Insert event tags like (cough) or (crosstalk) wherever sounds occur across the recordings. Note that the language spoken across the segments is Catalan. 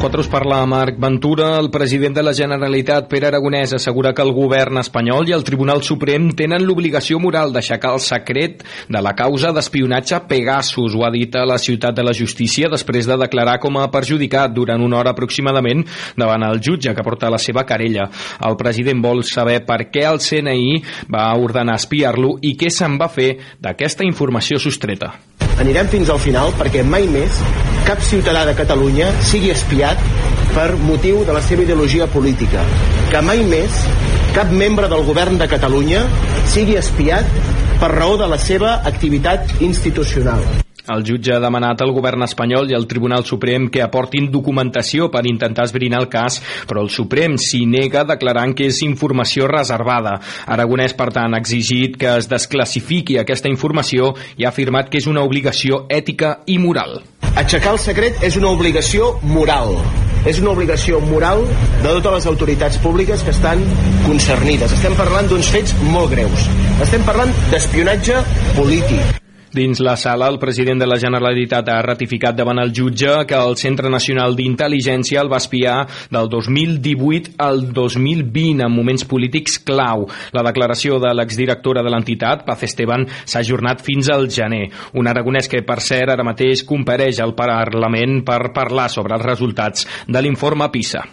les 4 us parla Marc Ventura. El president de la Generalitat, Pere Aragonès, assegura que el govern espanyol i el Tribunal Suprem tenen l'obligació moral d'aixecar el secret de la causa d'espionatge Pegasus. Ho ha dit a la ciutat de la justícia després de declarar com a perjudicat durant una hora aproximadament davant el jutge que porta la seva querella. El president vol saber per què el CNI va ordenar espiar-lo i què se'n va fer d'aquesta informació sostreta. Anirem fins al final perquè mai més cap ciutadà de Catalunya sigui espiat per motiu de la seva ideologia política. Que mai més cap membre del govern de Catalunya sigui espiat per raó de la seva activitat institucional. El jutge ha demanat al govern espanyol i al Tribunal Suprem que aportin documentació per intentar esbrinar el cas, però el Suprem s'hi nega declarant que és informació reservada. Aragonès, per tant, ha exigit que es desclassifiqui aquesta informació i ha afirmat que és una obligació ètica i moral. Aixecar el secret és una obligació moral. És una obligació moral de totes les autoritats públiques que estan concernides. Estem parlant d'uns fets molt greus. Estem parlant d'espionatge polític. Dins la sala, el president de la Generalitat ha ratificat davant el jutge que el Centre Nacional d'Intel·ligència el va espiar del 2018 al 2020 en moments polítics clau. La declaració de l'exdirectora de l'entitat, Paz Esteban, s'ha ajornat fins al gener. Un aragonès que, per cert, ara mateix compareix al Parlament per parlar sobre els resultats de l'informe PISA.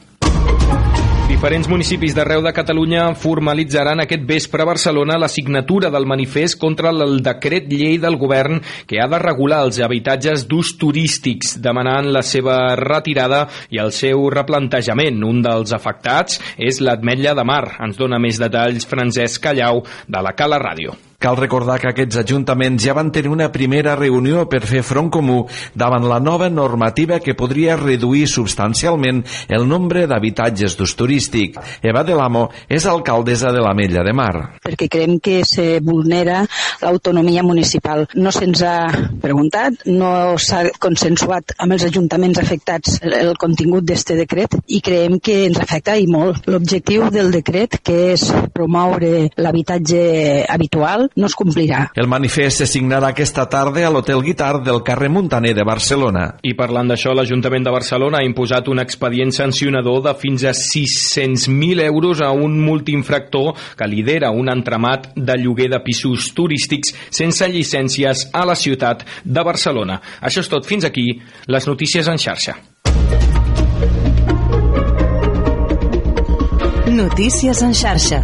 Diferents municipis d'arreu de Catalunya formalitzaran aquest vespre a Barcelona la signatura del manifest contra el decret llei del govern que ha de regular els habitatges d'ús turístics, demanant la seva retirada i el seu replantejament. Un dels afectats és l'Atmetlla de Mar. Ens dona més detalls Francesc Callau de la Cala Ràdio. Cal recordar que aquests ajuntaments ja van tenir una primera reunió per fer front comú davant la nova normativa que podria reduir substancialment el nombre d'habitatges d'ús turístic. Eva de l'Amo és alcaldessa de la Mella de Mar. Perquè creiem que se vulnera l'autonomia municipal. No se'ns ha preguntat, no s'ha consensuat amb els ajuntaments afectats el contingut d'este decret i creiem que ens afecta i molt. L'objectiu del decret, que és promoure l'habitatge habitual, no es complirà. El manifest se signarà aquesta tarda a l'Hotel Guitar del carrer Montaner de Barcelona. I parlant d'això, l'Ajuntament de Barcelona ha imposat un expedient sancionador de fins a 600.000 euros a un multiinfractor que lidera un entramat de lloguer de pisos turístics sense llicències a la ciutat de Barcelona. Això és tot. Fins aquí les notícies en xarxa. Notícies en xarxa.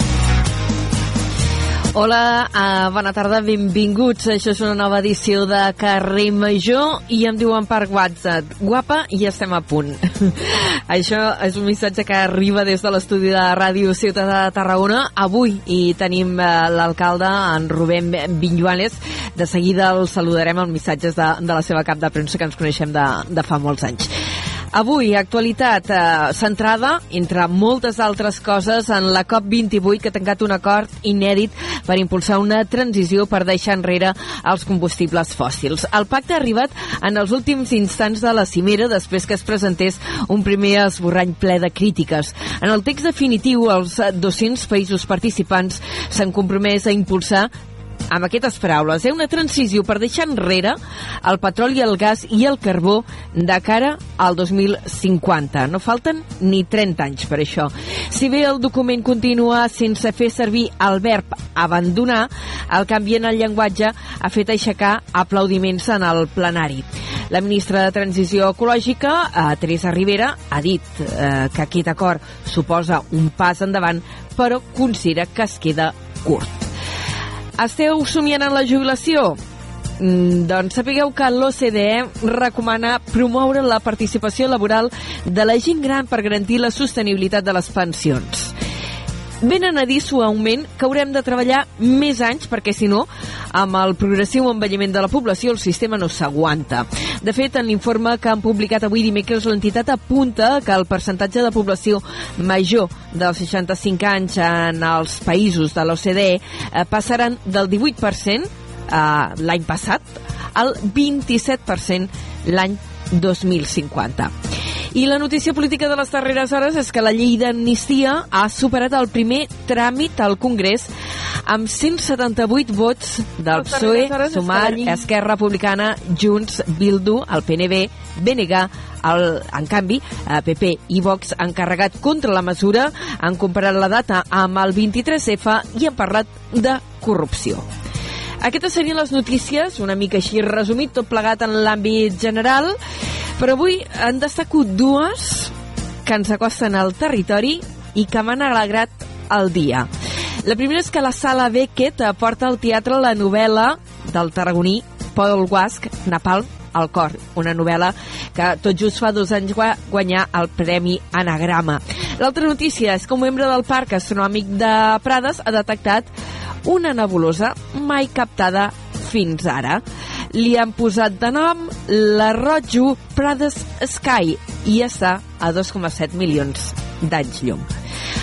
Hola, uh, bona tarda, benvinguts. Això és una nova edició de Carrer Major i em diuen per WhatsApp, guapa, i estem a punt. (laughs) Això és un missatge que arriba des de l'estudi de Ràdio Ciutat de Tarragona. Avui i tenim uh, l'alcalde, en Rubén Vinyuales. De seguida el saludarem amb missatges de, de la seva cap de premsa que ens coneixem de, de fa molts anys. Avui, actualitat eh, centrada, entre moltes altres coses, en la COP28 que ha tancat un acord inèdit per impulsar una transició per deixar enrere els combustibles fòssils. El pacte ha arribat en els últims instants de la cimera després que es presentés un primer esborrany ple de crítiques. En el text definitiu, els 200 països participants s'han compromès a impulsar amb aquestes paraules, eh? una transició per deixar enrere el petroli, el gas i el carbó de cara al 2050. No falten ni 30 anys per això. Si bé el document continua sense fer servir el verb abandonar, el canvi en el llenguatge ha fet aixecar aplaudiments en el plenari. La ministra de Transició Ecològica, eh, Teresa Rivera, ha dit eh, que aquest acord suposa un pas endavant, però considera que es queda curt. Esteu somiant en la jubilació? Mm, doncs sapigueu que l'OCDE recomana promoure la participació laboral de la gent gran per garantir la sostenibilitat de les pensions. Venen a dir suaument que haurem de treballar més anys perquè, si no, amb el progressiu envelliment de la població, el sistema no s'aguanta. De fet, en l'informe que han publicat avui dimecres, l'entitat apunta que el percentatge de població major dels 65 anys en els països de l'OCDE eh, passaran del 18% eh, l'any passat al 27% l'any 2050. I la notícia política de les darreres hores és que la llei d'amnistia ha superat el primer tràmit al Congrés amb 178 vots del PSOE, Sumar, Esquerra Republicana, Junts, Bildu, el PNB, BNG, el, en canvi, PP i Vox han carregat contra la mesura, han comparat la data amb el 23F i han parlat de corrupció. Aquestes serien les notícies, una mica així resumit, tot plegat en l'àmbit general, però avui han destacat dues que ens acosten al territori i que m'han alegrat el dia. La primera és que la Sala Beckett aporta al teatre la novel·la del tarragoní Paul Guasc, Napalm, al cor, una novel·la que tot just fa dos anys va guanyar el Premi Anagrama. L'altra notícia és que un membre del Parc Astronòmic de Prades ha detectat una nebulosa mai captada fins ara. Li han posat de nom la Rojo Prades Sky i està a 2,7 milions d'anys llum.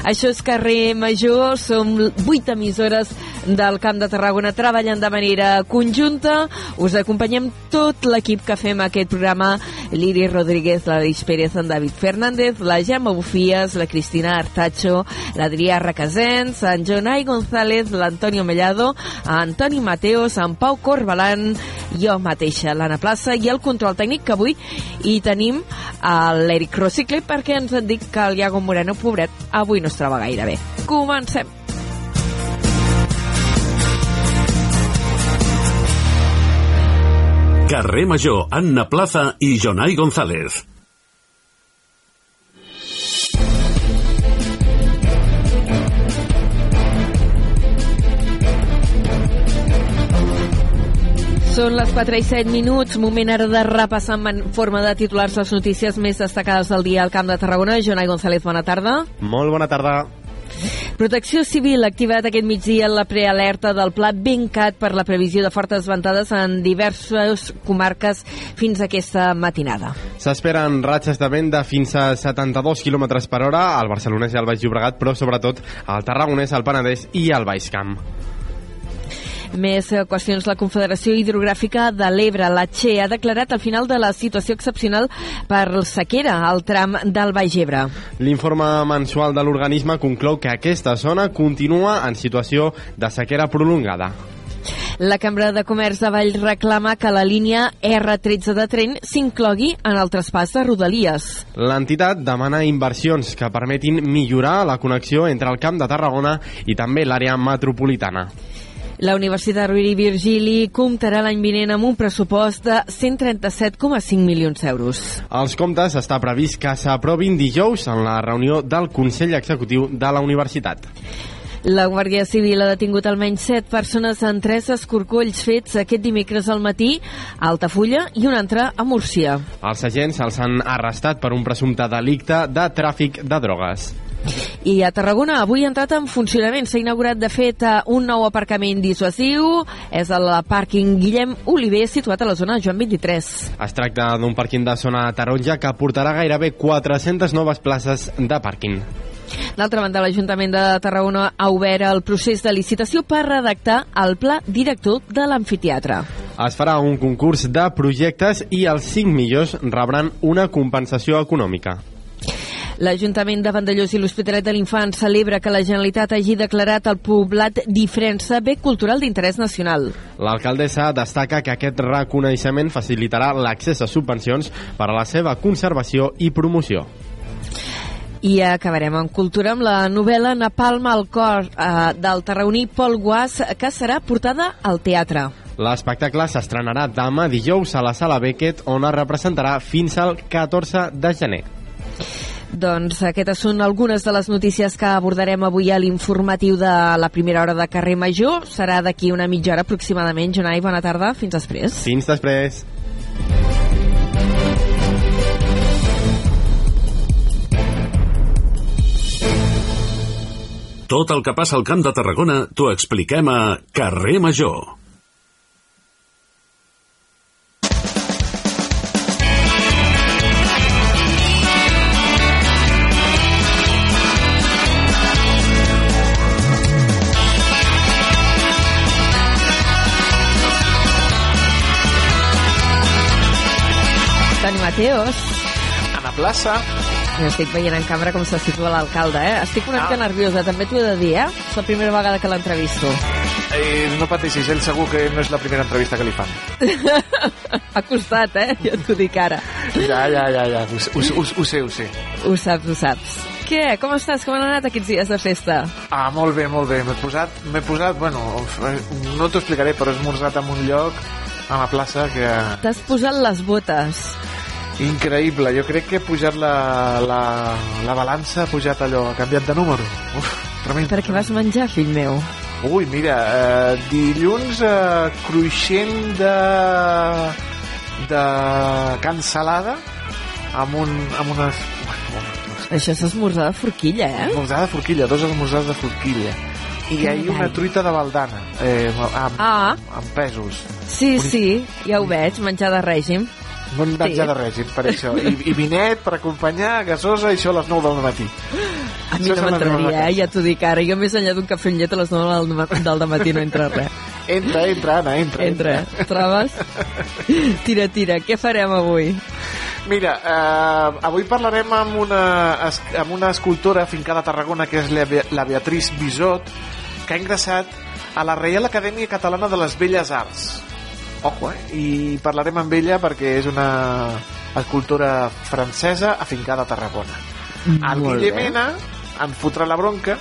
Això és carrer Major, som vuit emissores del Camp de Tarragona treballant de manera conjunta. Us acompanyem tot l'equip que fem aquest programa. Liri Rodríguez, l'Aleix Pérez, en David Fernández, la Gemma Bufies, la Cristina Artacho, l'Adrià Requesens, en Jonai González, l'Antonio Mellado, Antoni Mateos, en Pau Corbalan, jo mateixa, l'Anna Plaça, i el control tècnic que avui hi tenim l'Eric Rocicle perquè ens han dit que el Iago Moreno, pobret, avui no es troba gaire bé. Comencem. Carrer Major, Anna Plaza i Jonai González. Són les 4 i 7 minuts, moment ara de repassar en forma de titulars les notícies més destacades del dia al Camp de Tarragona. Jonai González, bona tarda. Molt bona tarda. Protecció Civil ha activat aquest migdia la prealerta del Pla Bencat per la previsió de fortes ventades en diverses comarques fins aquesta matinada. S'esperen ratxes de vent de fins a 72 km per hora al Barcelonès i al Baix Llobregat, però sobretot al Tarragonès, al Penedès i al Baix Camp. Més qüestions. La Confederació Hidrogràfica de l'Ebre, la Che, ha declarat el final de la situació excepcional per sequera al tram del Baix Ebre. L'informe mensual de l'organisme conclou que aquesta zona continua en situació de sequera prolongada. La Cambra de Comerç de Vall reclama que la línia R13 de tren s'inclogui en el traspàs de Rodalies. L'entitat demana inversions que permetin millorar la connexió entre el Camp de Tarragona i també l'àrea metropolitana. La Universitat Rovira i Virgili comptarà l'any vinent amb un pressupost de 137,5 milions d'euros. Els comptes està previst que s'aprovin dijous en la reunió del Consell Executiu de la Universitat. La Guàrdia Civil ha detingut almenys 7 persones en tres escorcolls fets aquest dimecres al matí a Altafulla i un altre a Múrcia. Els agents els han arrestat per un presumpte delicte de tràfic de drogues. I a Tarragona avui ha entrat en funcionament. S'ha inaugurat, de fet, un nou aparcament dissuasiu. És el pàrquing Guillem Oliver, situat a la zona Joan 23. Es tracta d'un pàrquing de zona taronja que portarà gairebé 400 noves places de pàrquing. D'altra banda, l'Ajuntament de Tarragona ha obert el procés de licitació per redactar el pla director de l'amfiteatre. Es farà un concurs de projectes i els 5 millors rebran una compensació econòmica. L'Ajuntament de Vandellós i l'Hospitalet de l'Infant celebra que la Generalitat hagi declarat el poblat d'Ifrensa bé cultural d'interès nacional. L'alcaldessa destaca que aquest reconeixement facilitarà l'accés a subvencions per a la seva conservació i promoció. I acabarem en cultura amb la novel·la Napalm al cor eh, del tarragoní Pol Guas, que serà portada al teatre. L'espectacle s'estrenarà demà dijous a la Sala Beckett, on es representarà fins al 14 de gener. Doncs aquestes són algunes de les notícies que abordarem avui a l'informatiu de la primera hora de carrer Major. Serà d'aquí una mitja hora aproximadament. Jonai, bona tarda. Fins després. Fins després. Tot el que passa al Camp de Tarragona t'ho expliquem a Carrer Major. Mateos. A la plaça. Ja estic veient en càmera com se situa l'alcalde, eh? Estic una mica Ah. nerviosa, també t'ho he de dir, eh? És la primera vegada que l'entrevisto. Eh, no pateixis, ell segur que no és la primera entrevista que li fan. (laughs) ha costat, eh? Ja t'ho dic ara. Ja, ja, ja, ja. Ho, ho, ho, ho sé, ho sé. Ho saps, ho saps. Què? Com estàs? Com han anat aquests dies de festa? Ah, molt bé, molt bé. M'he posat, m'he posat, bueno, no t'ho explicaré, però he esmorzat en un lloc, a la plaça, que... T'has posat les botes. Increïble, jo crec que he pujat la, la, la balança, ha pujat allò, ha canviat de número. Uf, tremend. Per què vas menjar, fill meu? Ui, mira, eh, dilluns eh, cruixent de de cansalada amb un amb unes Això és esmorzar de forquilla, eh? esmorzar de forquilla, dos esmorzars de forquilla i Que ahir una truita de baldana eh, amb, Ah, amb pesos sí, sí, ja ho veig, menjar de règim. Bon menjar Sí. de règim per això I, i vinet per acompanyar gasosa i això a les 9 del matí A mi Això no m'entraria, eh? Ja t'ho dic ara. Jo més enllà d'un cafè amb llet a les 9 del, del matí no entra res. entra, entra, Anna, entra Entra, trobes? Tira, tira, què farem avui? Mira, eh, avui parlarem amb una, amb una escultora fincada a Tarragona, que és la, Be- la Beatriz Bisot, que ha ingressat a la Reial Acadèmia Catalana de les Belles Arts. Ojo, eh? I parlarem amb ella perquè és una escultora francesa afincada a Tarragona. El Molt Guille bé. Mena em fotrà la bronca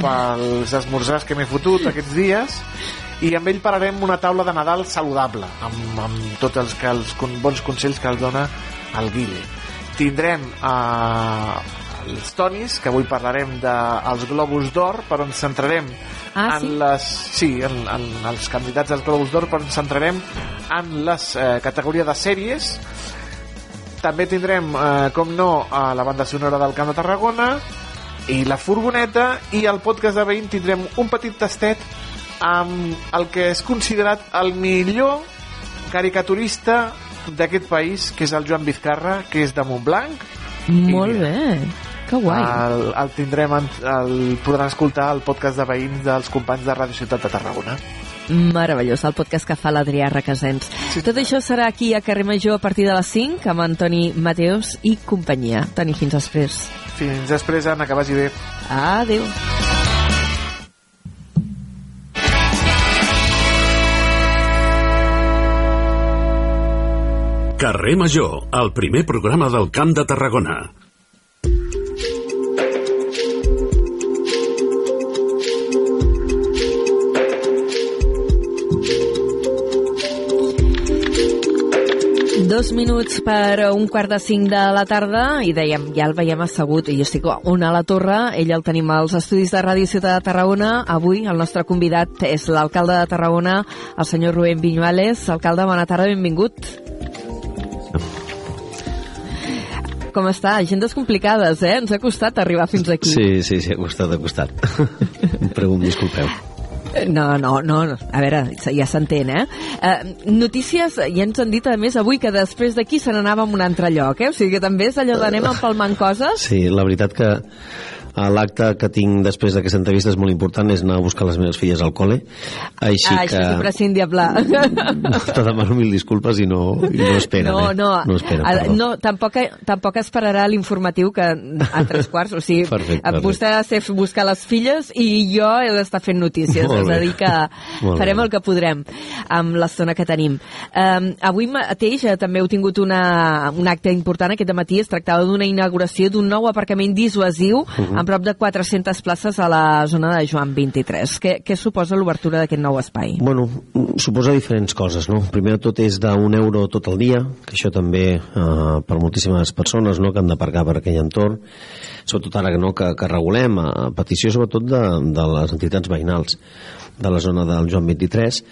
pels esmorzars que m'he fotut aquests dies i amb ell pararem una taula de Nadal saludable amb, amb tots els, que, els con- bons consells que els dona el Guille tindrem eh, els tonis que avui parlarem dels Globus d'Or per on centrarem Ah, en sí? les, sí, en, en els candidats als Globus d'Or per on centrarem en les eh, categories de sèries també tindrem, eh, com no, a la banda sonora del Camp de Tarragona i la furgoneta i al podcast de veïn tindrem un petit tastet amb el que és considerat el millor caricaturista d'aquest país, que és el Joan Vizcarra, que és de Montblanc. Molt bé. Que guai. El, el tindrem, en, el podran escoltar al podcast de veïns dels companys de Ràdio Ciutat de Tarragona. Meravellós, el podcast que fa l'Adrià Requesens. Tot això serà aquí a Carrer Major a partir de les 5 amb Antoni Mateos i companyia. Toni, fins després. Fins després, Anna, que vagi bé. Adéu. Carrer Major, el primer programa del Camp de Tarragona. Dos minuts per un quart de cinc de la tarda i dèiem, ja el veiem assegut i jo estic on a la torre, ell el tenim als estudis de Ràdio Ciutat de Tarragona avui el nostre convidat és l'alcalde de Tarragona el senyor Rubén Viñuales alcalde, bona tarda, benvingut com està? Agendes complicades, eh? Ens ha costat arribar fins aquí. Sí, sí, sí, ha costat, ha costat. (laughs) Pregun, disculpeu. No, no, no, a veure, ja s'entén, eh? eh? Notícies, ja ens han dit a més avui que després d'aquí se n'anava a un altre lloc, eh? O sigui que també és allò d'anem empalmant coses. Sí, la veritat que l'acte que tinc després d'aquesta entrevista és molt important, és anar a buscar les meves filles al col·le. Així ah, que això és imprescindible. te demano mil disculpes i no, i no esperen, no, eh? no, no, esperen, Ah, perdó. no tampoc, tampoc esperarà l'informatiu que a tres quarts, o sigui, (laughs) Perfecte, perfecte. vostè ha de buscar les filles i jo he d'estar fent notícies, Molt és a dir que farem bé. el que podrem amb l'estona que tenim. Um, avui mateix eh, també heu tingut una, un acte important aquest matí, es tractava d'una inauguració d'un nou aparcament dissuasiu Mhm. Amb prop de 400 places a la zona de Joan 23. Què, què suposa l'obertura d'aquest nou espai? Bueno, suposa diferents coses, no? Primer de tot és d'un euro tot el dia, que això també eh, per moltíssimes persones no, que han d'aparcar per aquell entorn, sobretot ara no, que, que regulem, a petició sobretot de, de les entitats veïnals de la zona del Joan 23,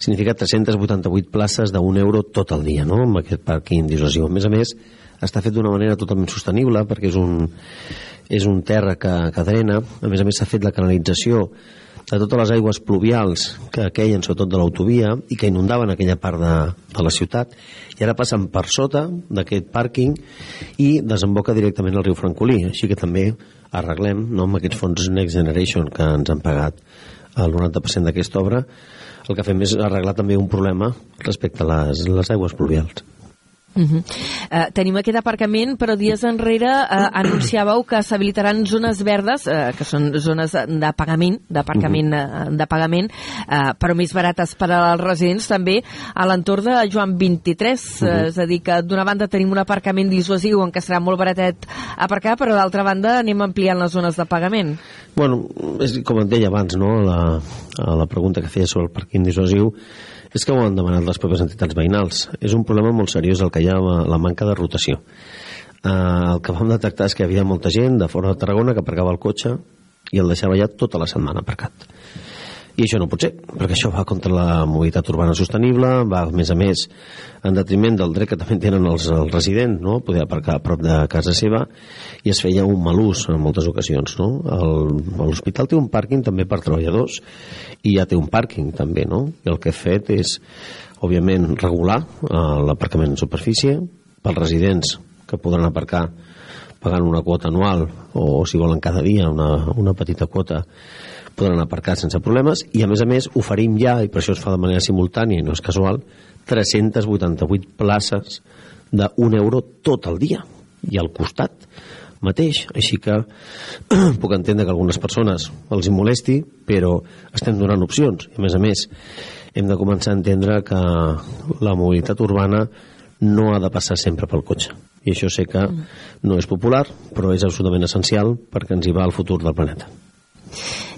significa 388 places d'un euro tot el dia, no?, amb aquest pàrquing dissuasiu. A més a més, està fet d'una manera totalment sostenible, perquè és un, és un terra que, que drena, a més a més s'ha fet la canalització de totes les aigües pluvials que queien sobretot de l'autovia i que inundaven aquella part de, de la ciutat. I ara passen per sota d'aquest pàrquing i desemboca directament al riu Francolí. Així que també arreglem no, amb aquests fons Next Generation que ens han pagat el 90% d'aquesta obra. El que fem és arreglar també un problema respecte a les, les aigües pluvials Uh -huh. uh, tenim aquest aparcament, però dies enrere uh, anunciàveu que s'habilitaran zones verdes, uh, que són zones de pagament, d'aparcament uh -huh. de pagament, uh, però més barates per als residents també a l'entorn de Joan 23. Uh -huh. uh, és a dir, que d'una banda tenim un aparcament dissuasiu en què serà molt baratet aparcar, però d'altra banda anem ampliant les zones de pagament. Bueno, és com et deia abans, no? la, la pregunta que feia sobre el parquing dissuasiu, és que ho han demanat les propies entitats veïnals. És un problema molt seriós el que hi ha la manca de rotació. Eh, el que vam detectar és que hi havia molta gent de fora de Tarragona que aparcava el cotxe i el deixava ja tota la setmana aparcat. I això no pot ser, perquè això va contra la mobilitat urbana sostenible, va, a més a més, en detriment del dret que també tenen els, els residents, no? poder aparcar a prop de casa seva, i es feia un mal ús en moltes ocasions. No? L'hospital té un pàrquing també per treballadors, i ja té un pàrquing també, no? I el que he fet és, òbviament, regular eh, l'aparcament en superfície pels residents que podran aparcar pagant una quota anual o, si volen cada dia una, una petita quota podran aparcar sense problemes i a més a més oferim ja, i per això es fa de manera simultània i no és casual, 388 places d'un euro tot el dia i al costat mateix, així que (clears throat) puc entendre que algunes persones els hi molesti, però estem donant opcions. I a més a més, hem de començar a entendre que la mobilitat urbana no ha de passar sempre pel cotxe. I això sé que no és popular, però és absolutament essencial perquè ens hi va el futur del planeta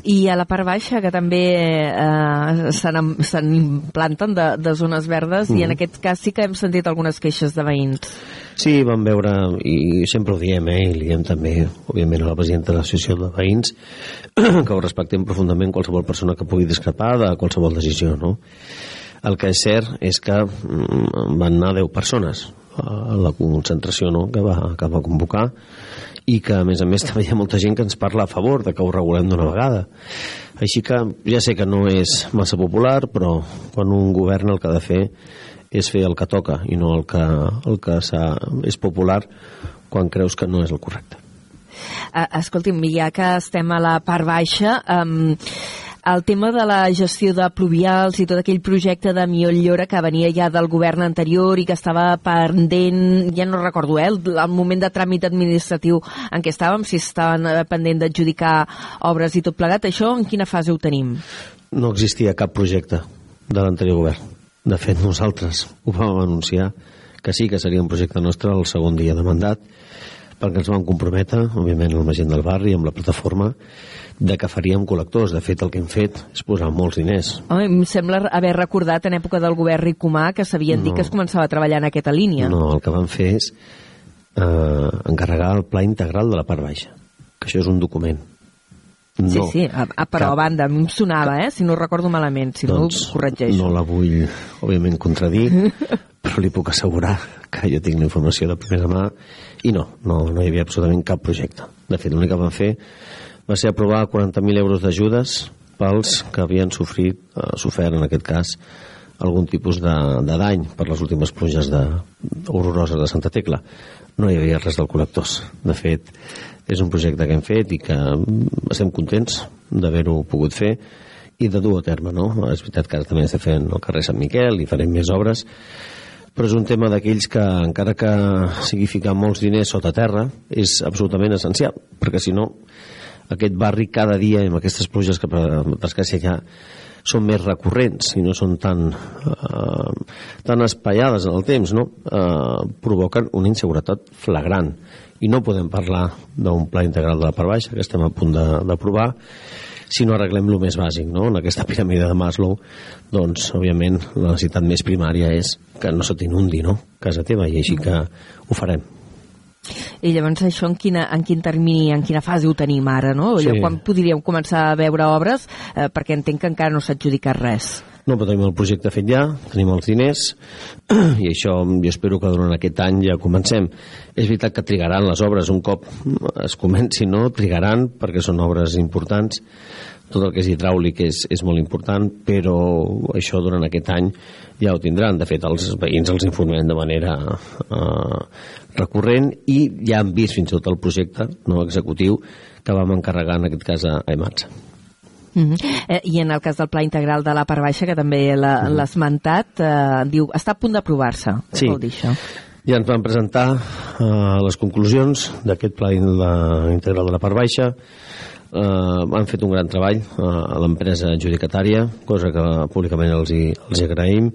i a la part baixa que també eh, se'n implanten de, de zones verdes mm. i en mm. aquest cas sí que hem sentit algunes queixes de veïns Sí, vam veure, i sempre ho diem, eh, i li diem també, òbviament, a la presidenta de l'associació de veïns, (clears throat) que ho respectem profundament qualsevol persona que pugui discrepar de qualsevol decisió, no? El que és cert és que mm, van anar 10 persones a la concentració no? que, va, que va convocar i que a més a més (laughs) també hi ha molta gent que ens parla a favor de que ho regulem d'una vegada. Així que ja sé que no és massa popular però quan un govern el que ha de fer és fer el que toca i no el que, el que és popular quan creus que no és el correcte. Uh, escolti'm, ja que estem a la part baixa um, el tema de la gestió de pluvials i tot aquell projecte de Miol Llora que venia ja del govern anterior i que estava pendent, ja no recordo, eh, el, el moment de tràmit administratiu en què estàvem, si estaven eh, pendent d'adjudicar obres i tot plegat, això en quina fase ho tenim? No existia cap projecte de l'anterior govern. De fet, nosaltres ho vam anunciar que sí que seria un projecte nostre el segon dia de mandat perquè ens vam comprometre, òbviament, amb la gent del barri, amb la plataforma, de que faríem col·lectors. De fet, el que hem fet és posar molts diners. Home, em sembla haver recordat en època del govern Ricomà que s'havien no. dit que es començava a treballar en aquesta línia. No, el que vam fer és eh, encarregar el pla integral de la part baixa, que això és un document. No, sí, sí, a, a, però cap, a banda, a mi em sonava, eh, si no recordo malament, si doncs, no ho corregeixo. No la vull, òbviament, contradir, (laughs) però li puc assegurar que jo tinc la informació de primera mà i no, no, no hi havia absolutament cap projecte. De fet, l'únic que vam fer va ser aprovar 40.000 euros d'ajudes pels que havien sofrit, eh, sofert en aquest cas algun tipus de, de dany per les últimes pluges de, horroroses de Santa Tecla. No hi havia res del col·lectors. De fet, és un projecte que hem fet i que estem contents d'haver-ho pogut fer i de dur a terme, no? És veritat que ara també estem fent el carrer Sant Miquel i farem més obres, però és un tema d'aquells que, encara que sigui ficar molts diners sota terra, és absolutament essencial, perquè si no, aquest barri cada dia, amb aquestes pluges que per desgràcia ja són més recurrents i no són tan, eh, tan espaiades en el temps, no? eh, provoquen una inseguretat flagrant i no podem parlar d'un pla integral de la part baixa que estem a punt d'aprovar si no arreglem el més bàsic, no? En aquesta piràmide de Maslow, doncs, òbviament, la necessitat més primària és que no se t'inundi, no?, casa teva, i així que ho farem. I llavors això en, quina, en quin termini, en quina fase ho tenim ara, no? Sí. Quan podríem començar a veure obres? Eh, perquè entenc que encara no s'ha adjudicat res. No, però tenim el projecte fet ja, tenim els diners, (clears throat) i això jo espero que durant aquest any ja comencem. És veritat que trigaran les obres un cop es comenci, no? Trigaran, perquè són obres importants, tot el que és hidràulic és, és molt important, però això durant aquest any ja ho tindran. De fet, els veïns els informem de manera eh, recurrent i ja han vist fins i tot el projecte no executiu que vam encarregar en aquest cas a EMATS. Mm -hmm. eh, I en el cas del Pla Integral de la Part Baixa, que també l'ha l'ha esmentat, eh, diu, està a punt d'aprovar-se. Sí. vol dir això? Ja ens van presentar eh, les conclusions d'aquest pla in- la, integral de la part baixa. Eh, han fet un gran treball eh, a l'empresa adjudicatària, cosa que públicament els hi, els hi agraïm.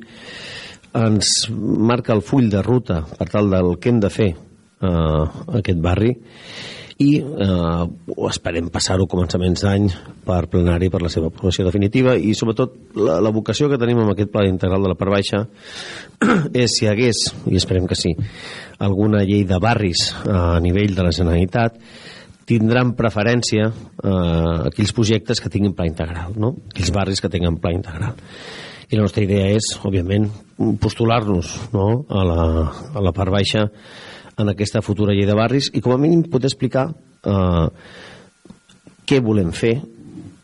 Ens marca el full de ruta per tal del que hem de fer eh, a aquest barri i eh, esperem passar-ho a començaments d'any per plenari per la seva aprovació definitiva i sobretot la, la vocació que tenim amb aquest pla integral de la part baixa (clears throat) és si hi hagués, i esperem que sí, alguna llei de barris eh, a nivell de la Generalitat tindran preferència eh, aquells projectes que tinguin pla integral, no? aquells barris que tinguin pla integral. I la nostra idea és, òbviament, postular-nos no? a, la, a la part baixa en aquesta futura llei de barris i com a mínim poder explicar eh, què volem fer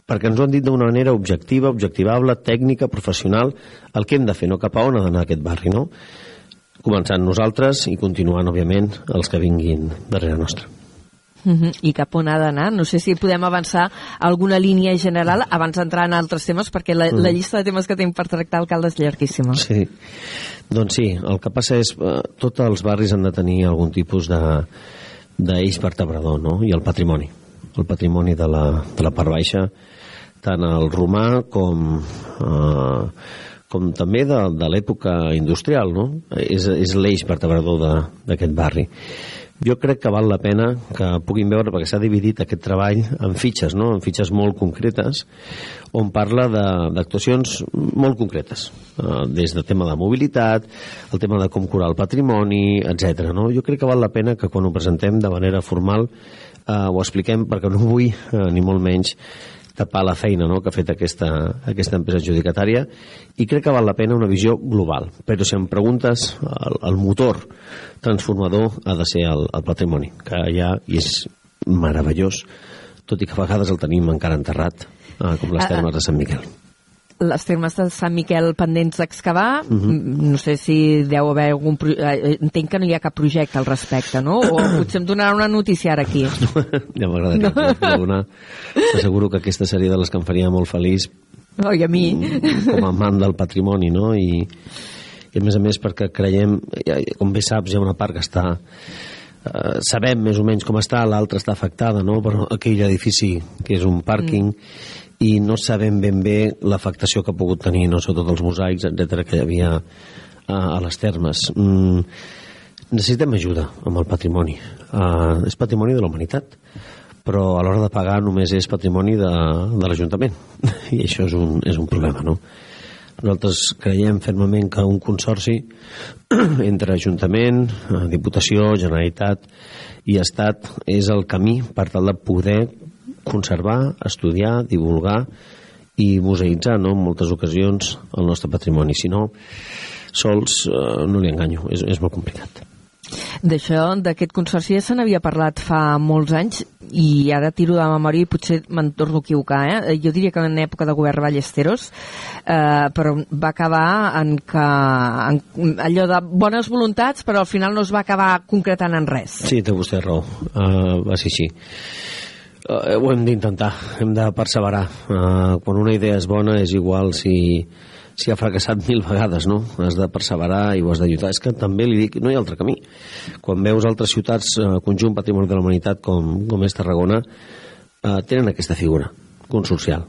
perquè ens ho han dit d'una manera objectiva, objectivable, tècnica, professional, el que hem de fer, no cap a on ha d'anar aquest barri, no? Començant nosaltres i continuant, òbviament, els que vinguin darrere nostra. Mm -hmm. I cap on ha d'anar? No sé si podem avançar alguna línia general abans d'entrar en altres temes, perquè la, Mm. la llista de temes que tenim per tractar, alcalde, és llarguíssima. Sí, doncs sí, el que passa és eh, tots els barris han de tenir algun tipus de d'eix vertebrador, no? I el patrimoni. El patrimoni de la, de la part baixa, tant el romà com, eh, com també de, de l'època industrial, no? És, és l'eix vertebrador de- d'aquest barri. Jo crec que val la pena que puguin veure, perquè s'ha dividit aquest treball en fitxes, no? en fitxes molt concretes, on parla d'actuacions molt concretes, eh, des de tema de mobilitat, el tema de com curar el patrimoni, etc. No? Jo crec que val la pena que quan ho presentem de manera formal eh, ho expliquem, perquè no vull, eh, ni molt menys, tapar la feina no? que ha fet aquesta, aquesta empresa adjudicatària i crec que val la pena una visió global però si em preguntes el, el motor transformador ha de ser el, el patrimoni que ja és meravellós tot i que a vegades el tenim encara enterrat eh, com les termes de Sant Miquel Les termes de Sant Miquel pendents d'excavar, mm Mhm. -hmm. no sé si deu haver algun... pro- eh, Entenc que no hi ha cap projecte al respecte, no? O (coughs) potser em donarà una notícia ara aquí. (laughs) ja m'agradaria (laughs) no. donar t'asseguro que aquesta seria de les que em faria molt feliç Oi, a mi. com a amant del patrimoni, no? I, i a més a més perquè creiem, com bé saps, hi ha una part que està eh, sabem més o menys com està, l'altra està afectada, no? Però aquell edifici que és un pàrquing mm. I no sabem ben bé l'afectació que ha pogut tenir, no? Sobretot els mosaics, etc que hi havia a, a les termes. Mm, necessitem ajuda amb el patrimoni. Uh, és patrimoni de la humanitat però a l'hora de pagar només és patrimoni de, de l'Ajuntament (laughs) i això és un, és un problema no? nosaltres creiem fermament que un consorci (clears throat) entre Ajuntament, Diputació, Generalitat i Estat és el camí per tal de poder conservar, estudiar, divulgar i museïtzar no? en moltes ocasions el nostre patrimoni si no, sols eh, no li enganyo, és, és molt complicat D'això, d'aquest consorci ja se n'havia parlat fa molts anys i ara tiro de memòria i potser me'n torno a equivocar, eh? Jo diria que en època de govern Ballesteros, eh, però va acabar en que en, allò de bones voluntats, però al final no es va acabar concretant en res. Sí, té vostè raó. Uh, va ser així. Uh, ho hem d'intentar, hem de perseverar. Uh, quan una idea és bona és igual si, si ha fracassat mil vegades, no? Has de perseverar i ho has lluitar. És que també li dic, no hi ha altre camí. Quan veus altres ciutats, uh, conjunt patrimoni de la humanitat com, com és Tarragona, uh, tenen aquesta figura consorcial.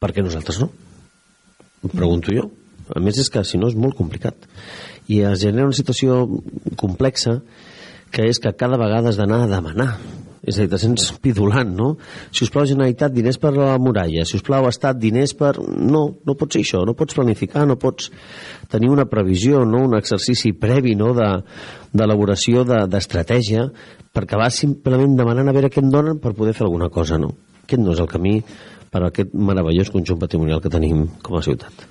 Per què nosaltres no? Em pregunto jo. A més és que si no és molt complicat. I es genera una situació complexa que és que cada vegada has d'anar a demanar. És a dir, te sents pidulant, no? Si us plau, Generalitat, diners per la muralla. Si us plau, Estat, diners per... No, no pot ser això. No pots planificar, no pots tenir una previsió, no? un exercici previ no? de- d'elaboració de, d'estratègia perquè vas simplement demanant a veure què em donen per poder fer alguna cosa, no? Aquest no és el camí per a aquest meravellós conjunt patrimonial que tenim com a ciutat.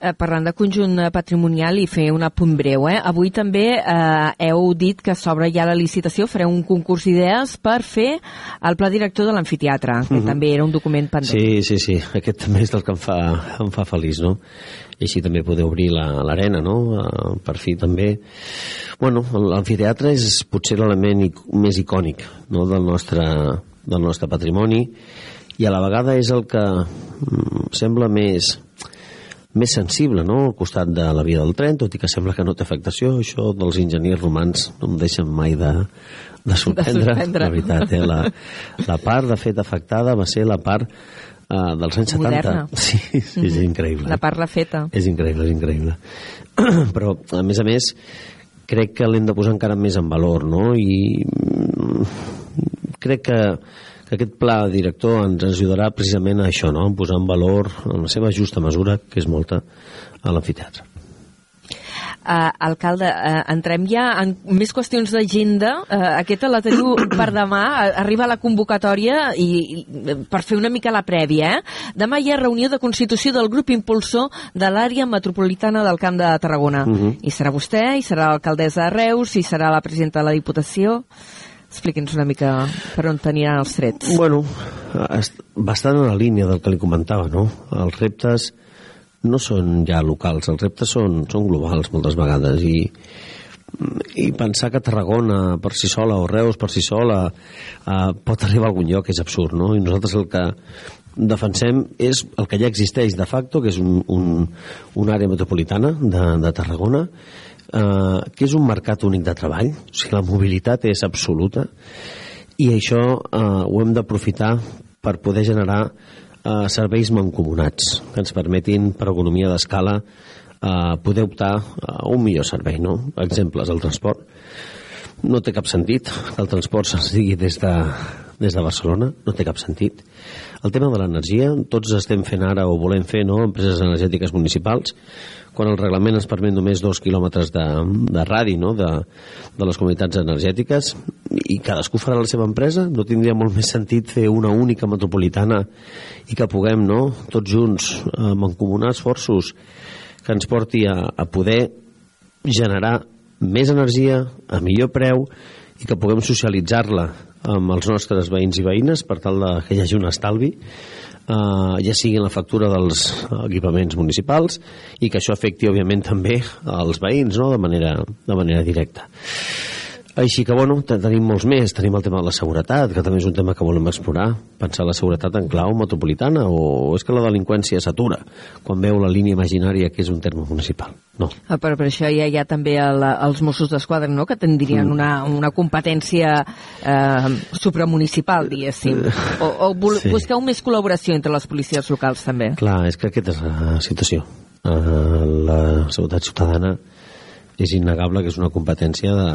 Eh, parlant de conjunt eh, patrimonial i fer un apunt breu, eh? avui també eh, heu dit que s'obre ja la licitació, fareu un concurs d'idees per fer el pla director de l'amfiteatre, que Mhm. també era un document pendent. Sí, sí, sí. Aquest també és el que em fa, em fa feliç, no? I així també poder obrir la- l'arena, no? Eh, Per fi també... Bueno, l'amfiteatre és potser l'element ic- més icònic no? del, nostre, del nostre patrimoni i a la vegada és el que mm, sembla més més sensible, no?, al costat de la via del tren, tot i que sembla que no té afectació. Això dels enginyers romans no em deixen mai de, de sorprendre, sorprendre. la veritat. Eh? La, la part, de fet, afectada va ser la part eh, dels anys 70. Moderna. Sí, sí, és increïble. La part refeta. És increïble, és increïble. (clears throat) Però, a més a més, crec que l'hem de posar encara més en valor, no? I mm, crec que, que aquest pla director ens ajudarà precisament a això, no? A posar en valor, en la seva justa mesura, que és molta, a l'amfiteatre. Uh, alcalde, uh, entrem ja en més qüestions d'agenda. Uh, aquesta la teniu (coughs) per demà. Uh, arriba la convocatòria i, i per fer una mica la prèvia. Eh? Demà hi ha reunió de constitució del grup impulsor de l'àrea metropolitana del Camp de Tarragona. Mhm. I serà vostè, i serà l'alcaldessa de Reus, i serà la presidenta de la Diputació. Expliqui'ns una mica per on aniran els trets. Bueno, bastant en la línia del que li comentava, no? Els reptes no són ja locals, els reptes són, són globals moltes vegades i, i pensar que Tarragona per si sola o Reus per si sola eh, pot arribar a algun lloc és absurd, no? I nosaltres el que defensem és el que ja existeix de facto, que és un, un, una àrea metropolitana de, de Tarragona, eh, que és un mercat únic de treball, o sigui, la mobilitat és absoluta, i això eh, ho hem d'aprofitar per poder generar eh, serveis mancomunats que ens permetin, per economia d'escala, eh, poder optar a un millor servei. No? Exemples, el transport. No té cap sentit que el transport se'ns digui des de, des de Barcelona, no té cap sentit. El tema de l'energia, tots estem fent ara o volem fer no, empreses energètiques municipals, quan el reglament ens permet només dos quilòmetres de, de radi no, de, de les comunitats energètiques i cadascú farà la seva empresa, no tindria molt més sentit fer una única metropolitana i que puguem no, tots junts eh, mancomunar esforços que ens porti a, a poder generar més energia a millor preu i que puguem socialitzar-la amb els nostres veïns i veïnes per tal que hi hagi un estalvi eh, ja sigui en la factura dels equipaments municipals i que això afecti òbviament també als veïns no? de, manera, de manera directa així que, bueno, te- tenim molts més. Tenim el tema de la seguretat, que també és un tema que volem explorar. Pensar la seguretat en clau metropolitana o és que la delinqüència s'atura quan veu la línia imaginària que és un terme municipal. No. Ah, però per això ha, hi ha també el, els Mossos d'Esquadra, no?, que tindrien Mm. una, una competència eh, supramunicipal, diguéssim. O, o bul- Sí. busqueu més col·laboració entre les policies locals, també. Clar, és que aquesta és la situació. Uh, la seguretat ciutadana és innegable que és una competència de,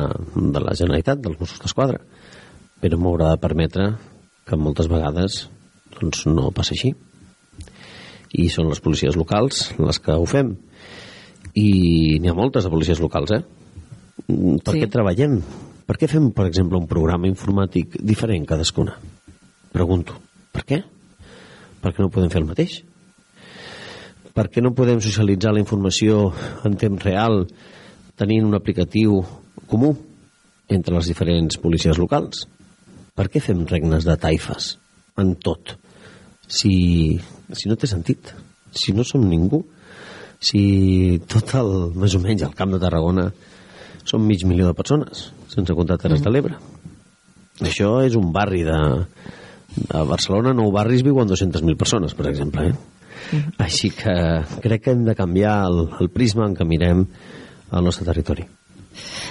de la Generalitat, dels Mossos d'Esquadra, però m'haurà de permetre que moltes vegades doncs, no passa així. I són les policies locals les que ho fem. I n'hi ha moltes de policies locals, eh? Per Sí. què treballem? Per què fem, per exemple, un programa informàtic diferent cadascuna? Pregunto. Per què? Per què no podem fer el mateix? Per què no podem socialitzar la informació en temps real tenint un aplicatiu comú entre les diferents policies locals? Per què fem regnes de taifes en tot? Si, si no té sentit, si no som ningú, si tot el, més o menys, el Camp de Tarragona són mig milió de persones, sense comptar Terres de l'Ebre. Això és un barri de, a Barcelona, nou barris viuen 200.000 persones, per exemple. Eh? Així que crec que hem de canviar el, el prisma en què mirem el nostre territori.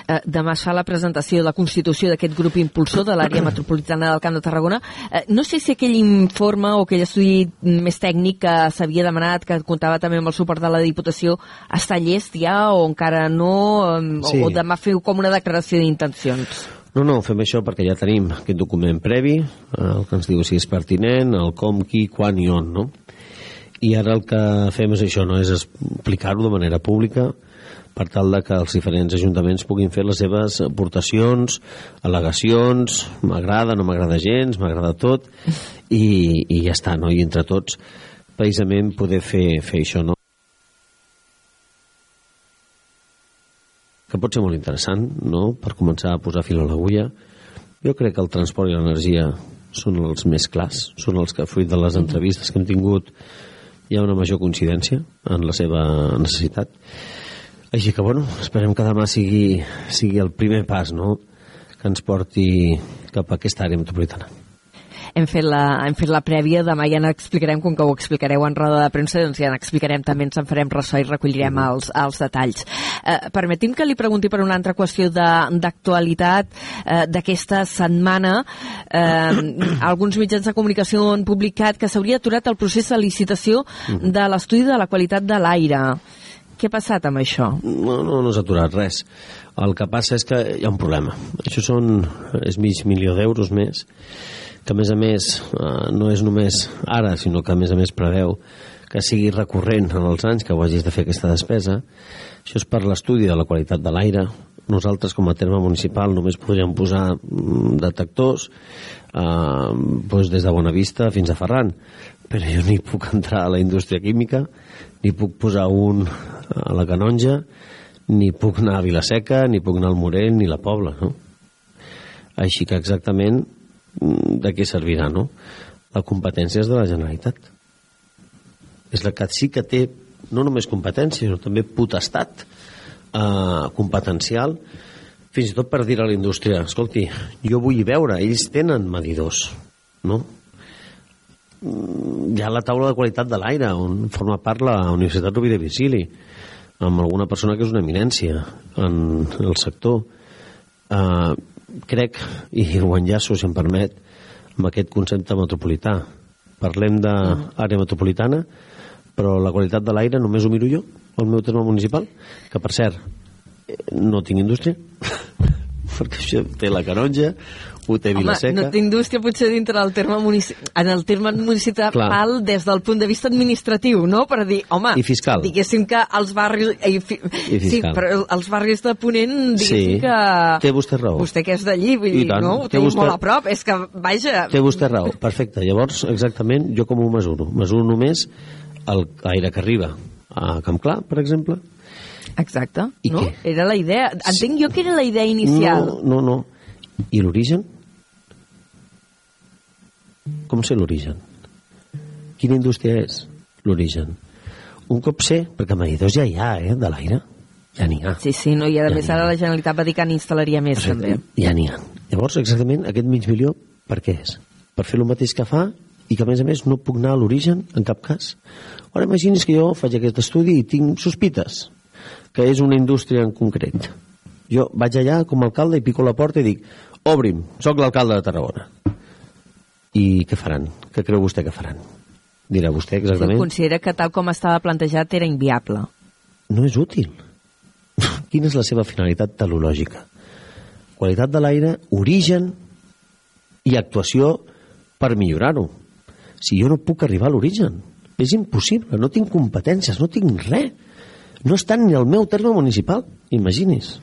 Eh, demà es fa la presentació de la constitució d'aquest grup impulsor de l'àrea metropolitana del Camp de Tarragona. Eh, no sé si aquell informe o aquell estudi més tècnic que s'havia demanat, que comptava també amb el suport de la Diputació, està llest ja o encara no? Eh, Sí. O, o demà feu com una declaració d'intencions? No, no, fem això perquè ja tenim aquest document previ, eh, el que ens diu si és pertinent, el com, qui, quan i on, no? I ara el que fem és això, no? és explicar-ho de manera pública per tal de que els diferents ajuntaments puguin fer les seves aportacions, al·legacions, m'agrada, no m'agrada gens, m'agrada tot, i, i ja està, no? I entre tots, precisament, poder fer, fer això, no? que pot ser molt interessant, no?, per començar a posar fil a l'agulla. Jo crec que el transport i l'energia són els més clars, són els que, fruit de les entrevistes que hem tingut, hi ha una major coincidència en la seva necessitat. Així que, bueno, esperem que demà sigui, sigui el primer pas, no?, que ens porti cap a aquesta àrea metropolitana. hem fet, la, hem fet la prèvia, demà ja n'explicarem, com que ho explicareu en roda de premsa, doncs ja n'explicarem també, ens en farem ressò i recollirem els, els detalls. Eh, permeti'm que li pregunti per una altra qüestió d'actualitat eh, d'aquesta setmana. Eh, alguns mitjans de comunicació han publicat que s'hauria aturat el procés de licitació de l'estudi de la qualitat de l'aire. Què ha passat amb això? No, no, no s'ha aturat res. El que passa és que hi ha un problema. Això són, és mig milió d'euros més, que a més a més eh, no és només ara, sinó que a més a més preveu que sigui recurrent en els anys que ho hagis de fer aquesta despesa. Això és per l'estudi de la qualitat de l'aire. Nosaltres, com a terme municipal, només podríem posar mm, detectors eh, doncs des de Bonavista fins a Ferran. Però jo ni puc entrar a la indústria química, ni puc posar un a la Canonja, ni puc anar a Vilaseca, ni puc anar al Morell, ni la Pobla, no? Així que exactament mm, de què servirà, no? La competència és de la Generalitat. És la que sí que té no només competència, sinó també potestat eh, competencial fins i tot per dir a la indústria escolti, jo vull veure, ells tenen medidors no? Mm, hi ha la taula de qualitat de l'aire on forma part la Universitat Rovira i Virgili amb alguna persona que és una eminència en el sector. Uh, crec i ho enllaço si em permet amb aquest concepte metropolità. Parlem d'àrea metropolitana però la qualitat de l'aire només ho miro jo al meu terme municipal que per cert eh, no tinc indústria (laughs) perquè això té la Canonja ho té Home, Vilaseca no té indústria potser dintre del terme municipal, en el terme municipal Clar. des del punt de vista administratiu, no? Per dir, home, I fiscal. diguéssim que els barris... I, fi, I sí, fiscal. però els barris de Ponent, diguéssim Sí, que... té vostè raó. Vostè que és d'allí, vull dir, no? Ho té vostè- molt a prop. És que, vaja... Té vostè raó, perfecte. Llavors, exactament, jo com ho mesuro? Mesuro només l'aire que arriba a Camp Clar, per exemple. Exacte, I no? què? Era la idea. Entenc jo que era la idea inicial. No, no, no. I l'origen? Com sé l'origen? Quina indústria és l'origen? Un cop sé, perquè medidors ja hi ha, eh, de l'aire. Ja n'hi ha. Sí, sí, no, i a Ja més ara la Generalitat va dir que n'instal·laria més, també. Ja n'hi ha. Llavors, exactament, aquest mig milió, per què és? Per fer el mateix que fa i que, a més a més, no puc anar a l'origen en cap cas. Ara imagini's que jo faig aquest estudi i tinc sospites que és una indústria en concret. Jo vaig allà com a alcalde i pico la porta i dic obrim, sóc l'alcalde de Tarragona. I què faran? Què creu vostè que faran? Dirà vostè exactament. considera que tal com estava plantejat era inviable. no és útil. (laughs) Quina és la seva finalitat telològica? Qualitat de l'aire, origen i actuació per millorar-ho. Si jo no puc arribar a l'origen, és impossible, no tinc competències, no tinc res. No estan ni al meu terme municipal, imagini's.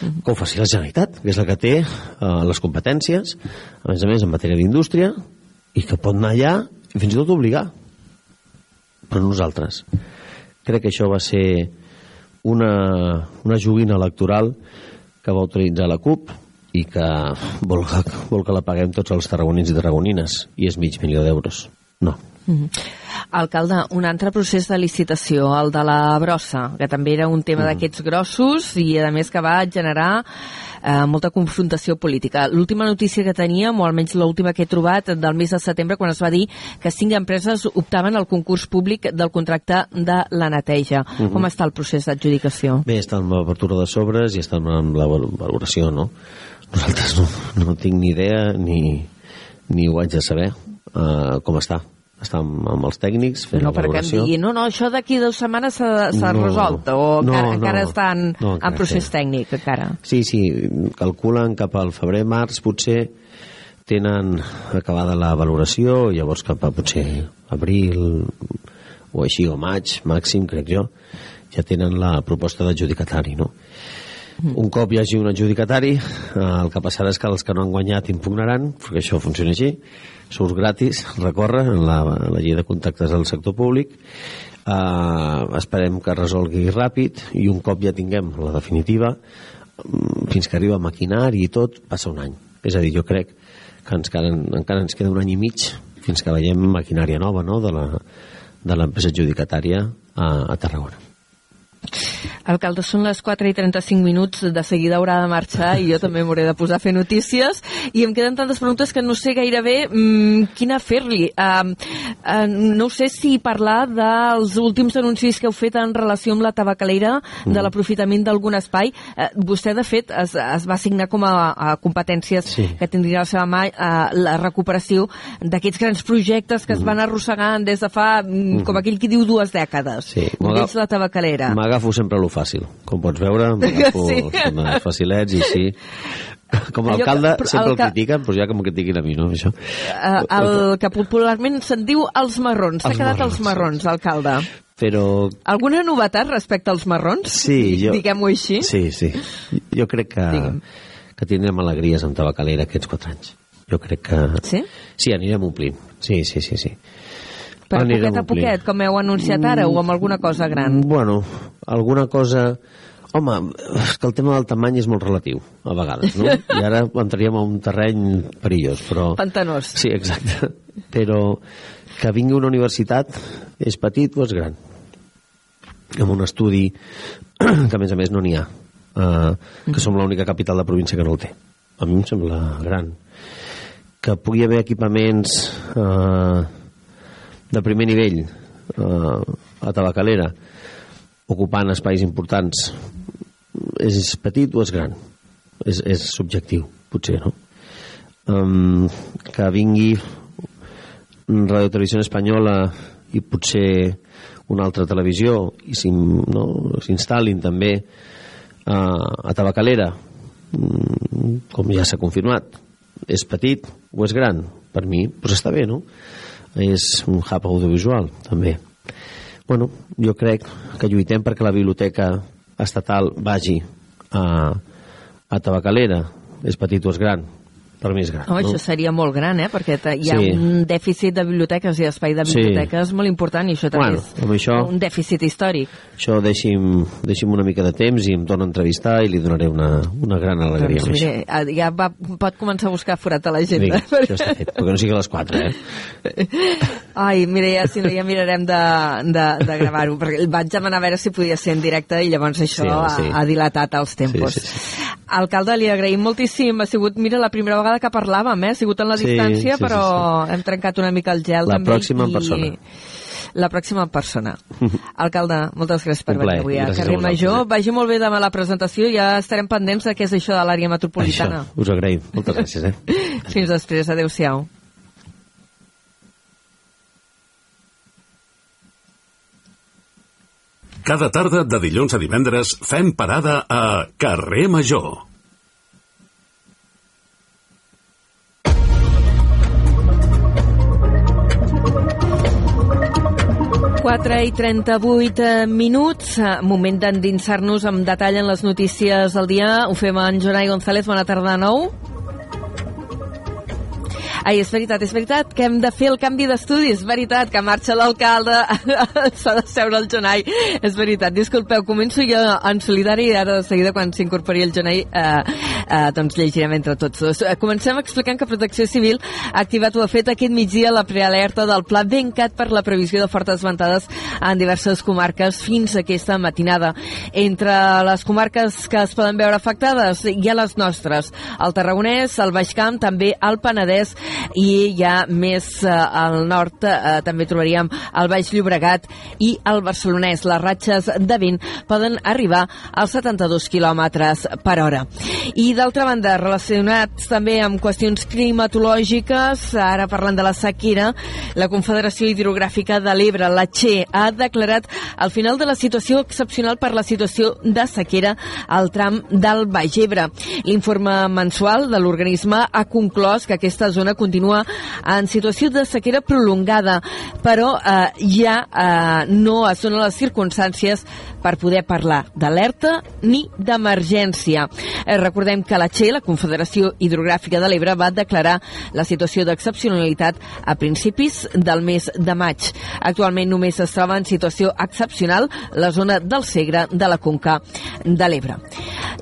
Que ho faci la Generalitat, que és la que té eh, les competències, a més a més en matèria d'indústria, i que pot anar allà i fins i tot obligar. Però nosaltres, crec que això va ser una, una joguina electoral que va utilitzar la CUP i que vol, que vol que la paguem tots els tarragonins i tarragonines i és mig milió d'euros. No, Mm. Alcalde, un altre procés de licitació, el de la brossa, que també era un tema mm. d'aquests grossos i, a més, que va generar eh, molta confrontació política. L'última notícia que teníem, o almenys l'última que he trobat, del mes de setembre, quan es va dir que cinc empreses optaven al concurs públic del contracte de la neteja. Mm -hmm. Com està el procés d'adjudicació? Bé, està en l'obertura de sobres i està en la valoració, no? Nosaltres no, no tinc ni idea ni, ni ho haig de saber uh, com està està amb, amb els tècnics fent no, la valoració. Digui, no, no, això d'aquí dues setmanes s'ha no, resolt o no, encara, no, encara està en, no, encara en procés té. tècnic encara. Sí, sí, calculen cap al febrer, març potser tenen acabada la valoració llavors cap a potser abril o així o maig màxim crec jo ja tenen la proposta d'adjudicatari no? Mm. Un cop hi hagi un adjudicatari, eh, el que passarà és que els que no han guanyat impugnaran, perquè això funciona així, surt gratis, (laughs) recorre en la, en la llei de contactes del sector públic, eh, esperem que resolgui ràpid i un cop ja tinguem la definitiva, mm, fins que arriba maquinari i tot, passa un any. És a dir, jo crec que ens, encara, encara ens queda un any i mig fins que veiem maquinària nova no? de l'empresa adjudicatària a, a Tarragona. Alcalde, són les 4 i 35 minuts, de seguida haurà de marxar i jo també m'hauré de posar a fer notícies i em queden tantes preguntes que no sé gairebé mmm, quina fer-li. Uh, uh, no sé si parlar dels últims anuncis que heu fet en relació amb la tabacalera, mm. de l'aprofitament d'algun espai. Uh, vostè, de fet, es, es va assignar com a, a competències sí. que tindria a la seva mà uh, la recuperació d'aquests grans projectes que mm. es van arrossegant des de fa, mm. com aquell qui diu, dues dècades. Sí. Un d'ells la tabacalera. M'agafo sempre lo fàcil. Com pots veure, m'agafo (laughs) sí. els facilets i sí. Com a alcalde que, sempre el, el critiquen, però ja que m'ho critiquin a mi, no? Això. Uh, el que popularment se'n diu els marrons. S'ha quedat marrons, els marrons, alcalde. Però... Alguna novetat respecte als marrons? Sí, jo... Diguem-ho així. Sí, sí. Jo crec que, Digue'm. que tindrem alegries amb tabacalera aquests quatre anys. Jo crec que... Sí? Sí, anirem omplint. Sí, sí, sí, sí. Per Anirem poquet a poquet, com heu anunciat ara, o amb alguna cosa gran? Bueno, alguna cosa... Home, és que el tema del tamany és molt relatiu, a vegades, no? (laughs) I ara entraríem a un terreny perillós, però... Pantanós. Sí, exacte. Però que vingui una universitat és petit o és gran? Amb un estudi (clears throat) que, a més a més, no n'hi ha. Uh, que som l'única capital de província que no el té. A mi em sembla gran. Que pugui haver equipaments... Uh, de primer nivell eh, a Tabacalera ocupant espais importants. És petit o és gran? És, és subjectiu potser no? Um, que vingui Radio Televisió Espanyola i potser una altra televisió i s'instal·lin no, també uh, a Tabacalera. Mm, com ja s'ha confirmat és petit o és gran? Per mi doncs està bé no? És un hub audiovisual també. Bueno, jo crec que lluitem perquè la biblioteca estatal vagi a, a Tabacalera. És petit o és gran per mi és gran. Oh, no? Això seria molt gran, eh? perquè hi ha sí. un dèficit de biblioteques i espai de biblioteques sí. molt important i això també bueno, és això, un dèficit històric. Això deixi'm, deixi'm una mica de temps i em torna a entrevistar i li donaré una, una gran alegria. Doncs, mire, ah, ja va, pot començar a buscar forat a l'agenda. Vinga, això està fet, perquè no sigui a les 4, eh? (laughs) Ai, mira, ja, si no, ja mirarem de, de, de gravar-ho, perquè vaig demanar a veure si podia ser en directe i llavors això sí, sí. Ha, ha dilatat els tempos. Sí, sí, sí. Alcalde, li agraïm moltíssim. Ha sigut, mira, la primera vegada que parlàvem, eh? Ha sigut en la sí, distància, sí, però sí, sí. hem trencat una mica el gel. La també, pròxima en persona. La pròxima persona. (laughs) Alcalde, moltes gràcies per venir avui a Carrer Major. Vagi molt bé demà la presentació, ja estarem pendents de què és això de l'àrea metropolitana. Això, us agraïm. Moltes gràcies, eh? (laughs) Fins després, adeu-siau. Cada tarda de dilluns a divendres fem parada a Carrer Major. 4 i 38 eh, minuts, eh, moment d'endinsar-nos amb detall en les notícies del dia. Ho fem amb Jonai González, bona tarda de nou. Ai, és veritat, és veritat que hem de fer el canvi d'estudi, és veritat que marxa l'alcalde, (laughs) s'ha de seure el Jonai, és veritat, disculpeu, començo jo en solidari i ara de seguida quan s'incorpori el Jonai eh, eh, doncs llegirem entre tots dos. Eh, Comencem explicant que Protecció Civil ha activat o ha fet aquest migdia la prealerta del Pla Bencat per la previsió de fortes ventades en diverses comarques fins aquesta matinada. Entre les comarques que es poden veure afectades hi ha les nostres, el Tarragonès, el Baix Camp, també el Penedès i ja més eh, al nord eh, també trobaríem el Baix Llobregat i el Barcelonès. Les ratxes de vent poden arribar als 72 km per hora. I d'altra banda, relacionats també amb qüestions climatològiques, ara parlant de la sequera, la Confederació Hidrogràfica de l'Ebre, la Che, ha declarat el final de la situació excepcional per la situació de sequera al tram del Baix Ebre. L'informe mensual de l'organisme ha conclòs que aquesta zona continua en situació de sequera prolongada, però eh, ja eh, no es donen les circumstàncies per poder parlar d'alerta ni d'emergència. Eh, recordem que la Che, la Confederació Hidrogràfica de l'Ebre, va declarar la situació d'excepcionalitat a principis del mes de maig. Actualment només es troba en situació excepcional la zona del Segre de la Conca de l'Ebre.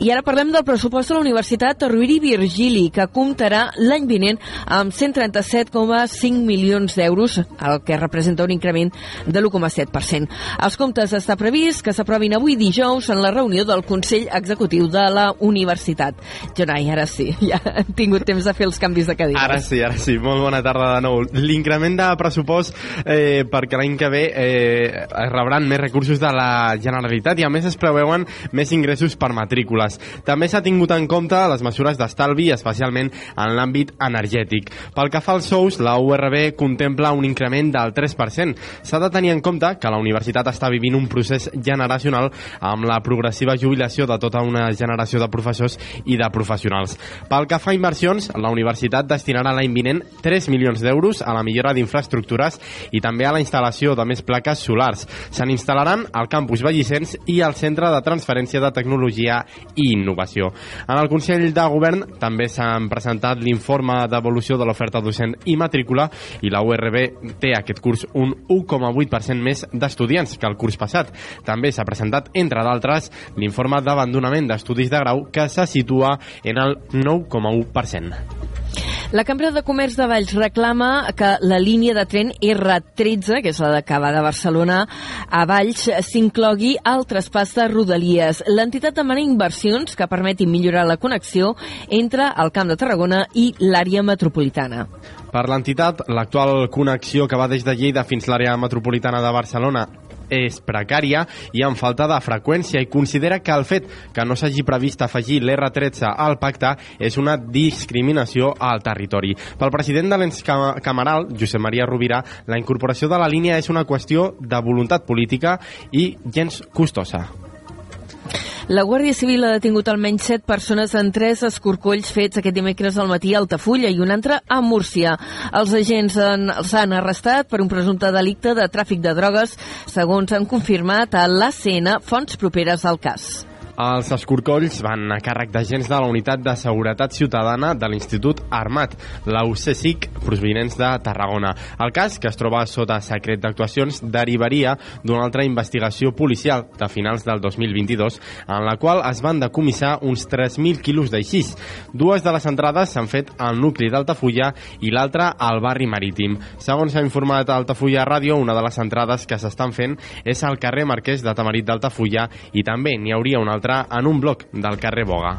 I ara parlem del pressupost de la Universitat Rovira i Virgili, que comptarà l'any vinent amb 137,5 milions d'euros, el que representa un increment de l'1,7%. Els comptes està previst que s'aprovin avui dijous en la reunió del Consell Executiu de la Universitat. Jonai, ara sí, (laughs) ja hem tingut temps de fer els canvis de cadires. Ara sí, ara sí. Molt bona tarda de nou. L'increment de pressupost eh, perquè l'any que ve eh, rebran més recursos de la Generalitat i a més es preveuen més ingressos per matrícules. També s'ha tingut en compte les mesures d'estalvi, especialment en l'àmbit energètic. Pel que fa als sous, la URB contempla un increment del 3%. S'ha de tenir en compte que la universitat està vivint un procés generacional amb la progressiva jubilació de tota una generació de professors i de professionals. Pel que fa a inversions, la universitat destinarà l'any vinent 3 milions d'euros a la millora d'infraestructures i també a la instal·lació de més plaques solars. Se n'instal·laran al campus Vallicens i al Centre de Transferència de Tecnologia i Innovació. En el Consell de Govern també s'han presentat l'informe d'evolució de l'oferta docent i matrícula i la URB té aquest curs un 1,8% més d'estudiants que el curs passat. També s'ha presentat, entre d'altres, l'informe d'abandonament d'estudis de grau que se situa en el 9,1%. La Cambra de Comerç de Valls reclama que la línia de tren R13, que és la de que va de Barcelona a Valls, s'inclogui al traspàs de Rodalies. L'entitat demana inversions que permetin millorar la connexió entre el Camp de Tarragona i l'àrea metropolitana. Per l'entitat, l'actual connexió que va des de Lleida fins l'àrea metropolitana de Barcelona és precària i amb falta de freqüència i considera que el fet que no s'hagi previst afegir l'R13 al pacte és una discriminació al territori. Pel president de l'ens cameral, Josep Maria Rovira, la incorporació de la línia és una qüestió de voluntat política i gens costosa. La Guàrdia Civil ha detingut almenys set persones en tres escorcolls fets aquest dimecres al matí a Altafulla i un altre a Múrcia. Els agents han, els han arrestat per un presumpte delicte de tràfic de drogues, segons han confirmat a l'ACN fonts properes al cas. Els escorcolls van a càrrec d'agents de la Unitat de Seguretat Ciutadana de l'Institut Armat, la UCSIC, provinents de Tarragona. El cas, que es troba sota secret d'actuacions, derivaria d'una altra investigació policial de finals del 2022, en la qual es van decomissar uns 3.000 quilos d'aixís. Dues de les entrades s'han fet al nucli d'Altafulla i l'altra al barri marítim. Segons s'ha informat Altafulla Ràdio, una de les entrades que s'estan fent és al carrer Marquès de Tamarit d'Altafulla i també n'hi hauria una altra en un bloc del carrer Boga.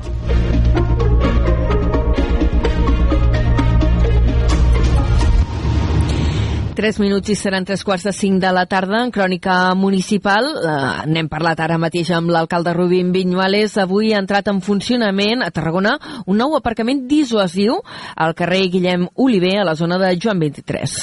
Tres minuts i seran tres quarts de cinc de la tarda en Crònica Municipal. Eh, N'hem parlat ara mateix amb l'alcalde Rubín Vinyuales. Avui ha entrat en funcionament a Tarragona un nou aparcament dissuasiu al carrer Guillem Oliver, a la zona de Joan 23.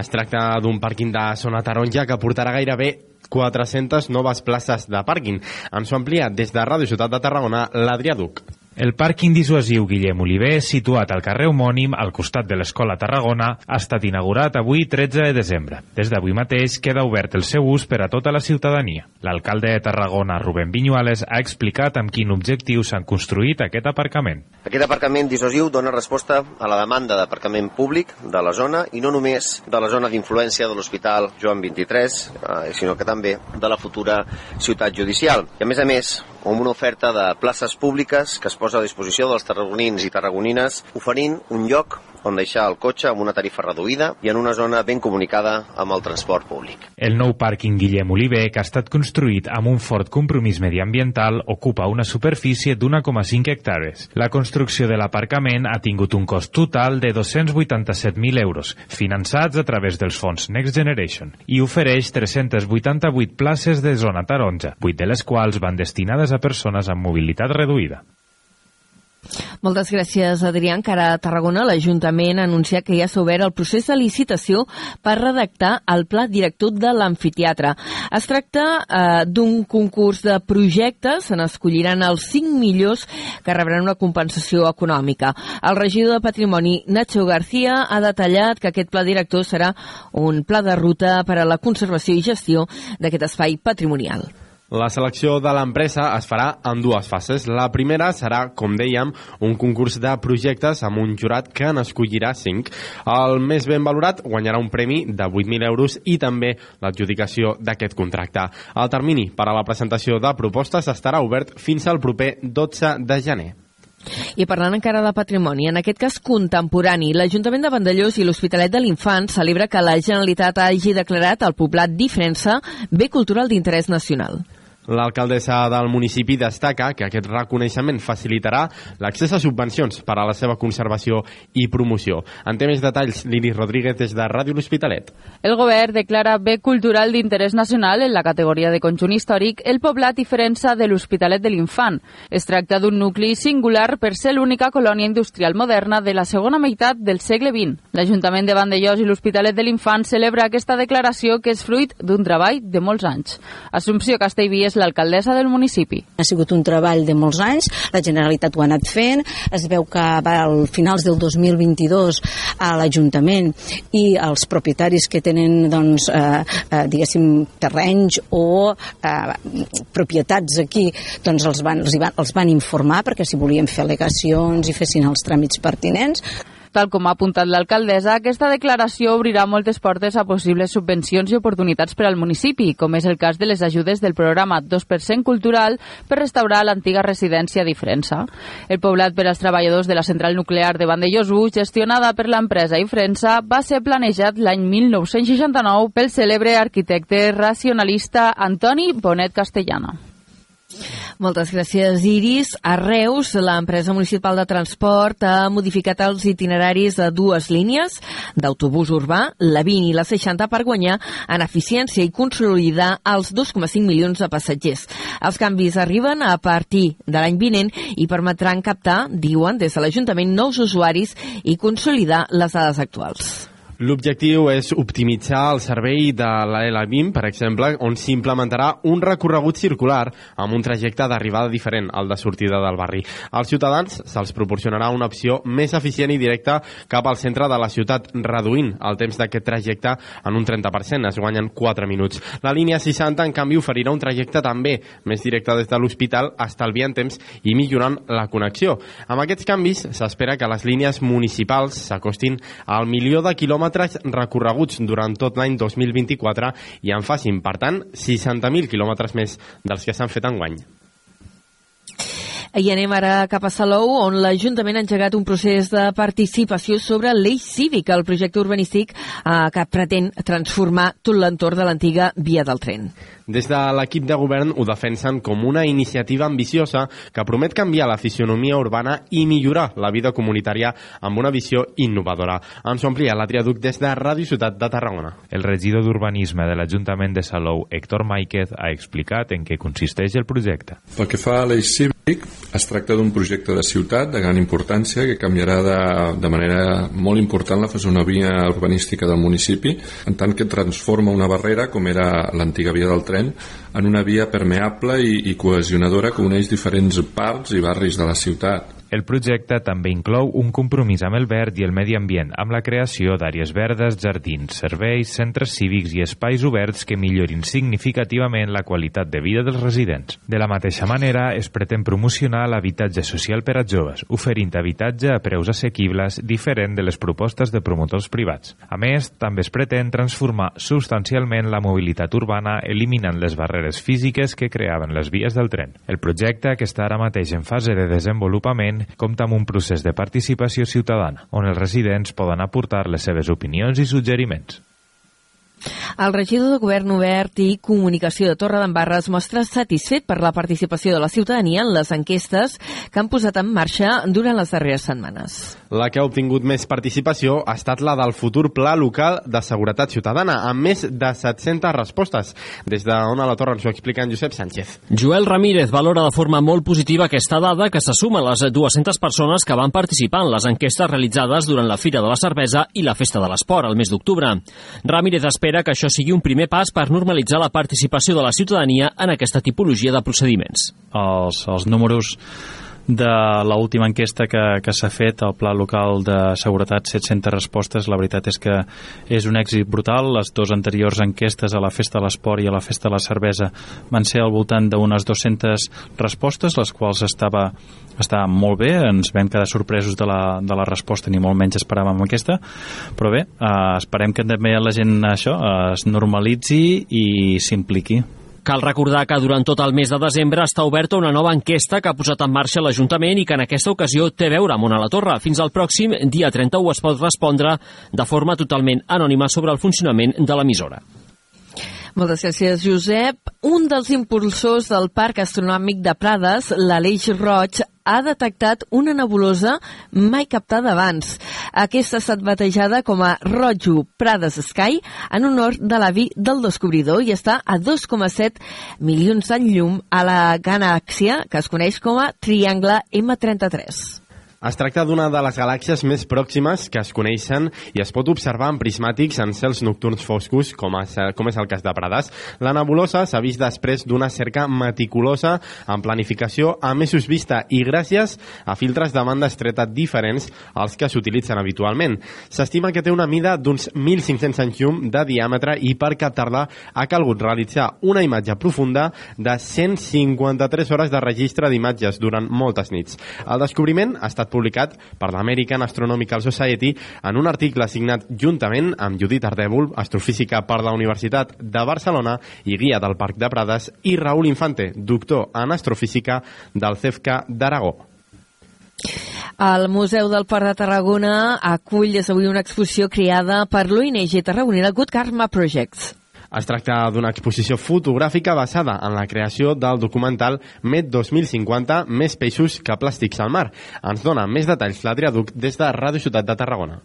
Es tracta d'un pàrquing de zona taronja que portarà gairebé 400 noves places de pàrquing. Ens ho amplia des de Ràdio Ciutat de Tarragona, l'Adrià Duc. El pàrquing dissuasiu Guillem Oliver, situat al carrer homònim al costat de l'Escola Tarragona, ha estat inaugurat avui 13 de desembre. Des d'avui mateix queda obert el seu ús per a tota la ciutadania. L'alcalde de Tarragona, Rubén Viñuales, ha explicat amb quin objectiu s'han construït aquest aparcament. Aquest aparcament dissuasiu dona resposta a la demanda d'aparcament públic de la zona i no només de la zona d'influència de l'Hospital Joan 23, eh, sinó que també de la futura ciutat judicial. I a més a més, amb una oferta de places públiques que es posen posa a disposició dels tarragonins i tarragonines oferint un lloc on deixar el cotxe amb una tarifa reduïda i en una zona ben comunicada amb el transport públic. El nou pàrquing Guillem Oliver, que ha estat construït amb un fort compromís mediambiental, ocupa una superfície d'1,5 hectàrees. La construcció de l'aparcament ha tingut un cost total de 287.000 euros, finançats a través dels fons Next Generation, i ofereix 388 places de zona taronja, 8 de les quals van destinades a persones amb mobilitat reduïda. Moltes gràcies, Adrià. Encara a Tarragona, l'Ajuntament ha anunciat que ja s'ha obert el procés de licitació per redactar el pla director de l'amfiteatre. Es tracta eh, d'un concurs de projectes, se n'escolliran els 5 millors que rebran una compensació econòmica. El regidor de Patrimoni, Nacho García, ha detallat que aquest pla director serà un pla de ruta per a la conservació i gestió d'aquest espai patrimonial. La selecció de l'empresa es farà en dues fases. La primera serà, com dèiem, un concurs de projectes amb un jurat que n'escollirà 5. El més ben valorat guanyarà un premi de 8.000 euros i també l'adjudicació d'aquest contracte. El termini per a la presentació de propostes estarà obert fins al proper 12 de gener. I parlant encara de patrimoni, en aquest cas contemporani, l'Ajuntament de Vandellós i l'Hospitalet de l'Infant celebra que la Generalitat hagi declarat el poblat d'Ifrensa bé cultural d'interès nacional. L'alcaldessa del municipi destaca que aquest reconeixement facilitarà l'accés a subvencions per a la seva conservació i promoció. En té més detalls l'Iris Rodríguez des de Ràdio L'Hospitalet. El govern declara bé cultural d'interès nacional en la categoria de conjunt històric el poblat i Ferença de l'Hospitalet de l'Infant. Es tracta d'un nucli singular per ser l'única colònia industrial moderna de la segona meitat del segle XX. L'Ajuntament de Vandellós i l'Hospitalet de l'Infant celebra aquesta declaració que és fruit d'un treball de molts anys. Assumpció Castellví és l'alcaldessa del municipi. Ha sigut un treball de molts anys, la Generalitat ho ha anat fent, es veu que va al finals del 2022 a l'Ajuntament i els propietaris que tenen doncs, eh, eh, diguéssim terrenys o eh, propietats aquí doncs els van, els, van, els van informar perquè si volien fer al·legacions i fessin els tràmits pertinents Tal com ha apuntat l'alcaldessa, aquesta declaració obrirà moltes portes a possibles subvencions i oportunitats per al municipi, com és el cas de les ajudes del programa 2% cultural per restaurar l'antiga residència d'Ifrensa. El poblat per als treballadors de la central nuclear de Vandellós gestionada per l'empresa Ifrensa, va ser planejat l'any 1969 pel cèlebre arquitecte racionalista Antoni Bonet Castellana. Moltes gràcies, Iris. A Reus, l'empresa municipal de transport ha modificat els itineraris de dues línies d'autobús urbà, la 20 i la 60, per guanyar en eficiència i consolidar els 2,5 milions de passatgers. Els canvis arriben a partir de l'any vinent i permetran captar, diuen des de l'Ajuntament, nous usuaris i consolidar les dades actuals. L'objectiu és optimitzar el servei de la L20, per exemple, on s'implementarà un recorregut circular amb un trajecte d'arribada diferent al de sortida del barri. Als ciutadans se'ls proporcionarà una opció més eficient i directa cap al centre de la ciutat, reduint el temps d'aquest trajecte en un 30%, es guanyen 4 minuts. La línia 60, en canvi, oferirà un trajecte també més directe des de l'hospital, estalviant temps i millorant la connexió. Amb aquests canvis, s'espera que les línies municipals s'acostin al milió de quilòmetres quilòmetres recorreguts durant tot l'any 2024 i en facin, per tant, 60.000 quilòmetres més dels que s'han fet enguany. I anem ara cap a Salou, on l'Ajuntament ha engegat un procés de participació sobre l'eix cívic, el projecte urbanístic eh, que pretén transformar tot l'entorn de l'antiga via del tren. Des de l'equip de govern ho defensen com una iniciativa ambiciosa que promet canviar la fisionomia urbana i millorar la vida comunitària amb una visió innovadora. Ens ho amplia la Triaduc des de Ràdio Ciutat de Tarragona. El regidor d'Urbanisme de l'Ajuntament de Salou, Héctor Máiquez, ha explicat en què consisteix el projecte. Pel que fa a l'eix cívic, es tracta d'un projecte de ciutat de gran importància que canviarà de, de manera molt important la fisonomia urbanística del municipi, en tant que transforma una barrera, com era l'antiga via del tren en una via permeable i, i cohesionadora que uneix diferents parts i barris de la ciutat. El projecte també inclou un compromís amb el verd i el medi ambient, amb la creació d'àrees verdes, jardins, serveis, centres cívics i espais oberts que millorin significativament la qualitat de vida dels residents. De la mateixa manera, es pretén promocionar l'habitatge social per a joves, oferint habitatge a preus assequibles diferent de les propostes de promotors privats. A més, també es pretén transformar substancialment la mobilitat urbana eliminant les barreres físiques que creaven les vies del tren. El projecte, que està ara mateix en fase de desenvolupament, compta amb un procés de participació ciutadana, on els residents poden aportar les seves opinions i suggeriments. El regidor de Govern Obert i Comunicació de Torredembarra es mostra satisfet per la participació de la ciutadania en les enquestes que han posat en marxa durant les darreres setmanes. La que ha obtingut més participació ha estat la del futur Pla Local de Seguretat Ciutadana, amb més de 700 respostes. Des de on a la Torre ens ho explica en Josep Sánchez. Joel Ramírez valora de forma molt positiva aquesta dada que se suma a les 200 persones que van participar en les enquestes realitzades durant la Fira de la Cervesa i la Festa de l'Esport, el mes d'octubre. Ramírez espera que això sigui un primer pas per normalitzar la participació de la ciutadania en aquesta tipologia de procediments. Els, els números de l'última enquesta que, que s'ha fet al Pla Local de Seguretat, 700 respostes, la veritat és que és un èxit brutal. Les dues anteriors enquestes a la Festa de l'Esport i a la Festa de la Cervesa van ser al voltant d'unes 200 respostes, les quals estava està molt bé, ens vam quedar sorpresos de la, de la resposta, ni molt menys esperàvem aquesta, però bé, eh, esperem que també la gent això eh, es normalitzi i s'impliqui. Cal recordar que durant tot el mes de desembre està oberta una nova enquesta que ha posat en marxa l'Ajuntament i que en aquesta ocasió té a veure amb Ona la Torre. Fins al pròxim dia 31 es pot respondre de forma totalment anònima sobre el funcionament de l'emissora. Moltes gràcies, Josep. Un dels impulsors del Parc Astronòmic de Prades, l'Aleix Roig, ha detectat una nebulosa mai captada abans. Aquesta ha estat batejada com a Rojo Prades Sky en honor de l'avi del descobridor i està a 2,7 milions d'any llum a la galàxia que es coneix com a Triangle M33. Es tracta d'una de les galàxies més pròximes que es coneixen i es pot observar en prismàtics en cels nocturns foscos, com és, com és el cas de Prades. La nebulosa s'ha vist després d'una cerca meticulosa en planificació a mesos vista i gràcies a filtres de banda estreta diferents als que s'utilitzen habitualment. S'estima que té una mida d'uns 1.500 anys llum de diàmetre i per captar-la ha calgut realitzar una imatge profunda de 153 hores de registre d'imatges durant moltes nits. El descobriment ha estat publicat per l'American Astronomical Society en un article signat juntament amb Judit Ardèvol, astrofísica per la Universitat de Barcelona i guia del Parc de Prades, i Raül Infante, doctor en astrofísica del CEFCA d'Aragó. El Museu del Port de Tarragona acull avui una exposició creada per l'ONG tarragonina Good Karma Projects. Es tracta d'una exposició fotogràfica basada en la creació del documental Met 2050, més peixos que plàstics al mar. Ens dona més detalls l'Adrià Duc des de Ràdio Ciutat de Tarragona.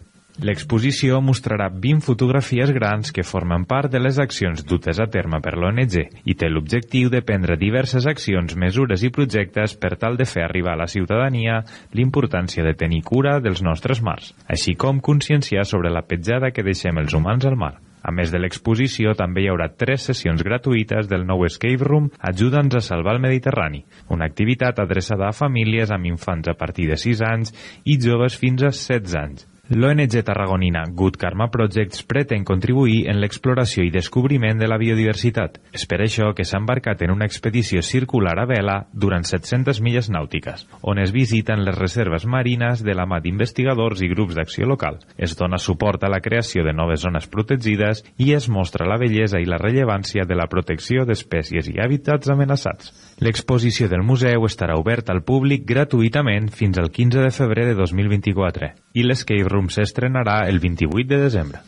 L'exposició mostrarà 20 fotografies grans que formen part de les accions dutes a terme per l'ONG i té l'objectiu de prendre diverses accions, mesures i projectes per tal de fer arribar a la ciutadania l'importància de tenir cura dels nostres mars, així com conscienciar sobre la petjada que deixem els humans al mar. A més de l'exposició, també hi haurà tres sessions gratuïtes del nou Escape Room Ajuda'ns a salvar el Mediterrani, una activitat adreçada a famílies amb infants a partir de 6 anys i joves fins a 16 anys. L'ONG tarragonina Good Karma Projects pretén contribuir en l'exploració i descobriment de la biodiversitat. És per això que s'ha embarcat en una expedició circular a vela durant 700 milles nàutiques, on es visiten les reserves marines de la mà d'investigadors i grups d'acció local. Es dona suport a la creació de noves zones protegides i es mostra la bellesa i la rellevància de la protecció d'espècies i hàbitats amenaçats. L'exposició del museu estarà oberta al públic gratuïtament fins al 15 de febrer de 2024 i l'Escape Room s'estrenarà el 28 de desembre.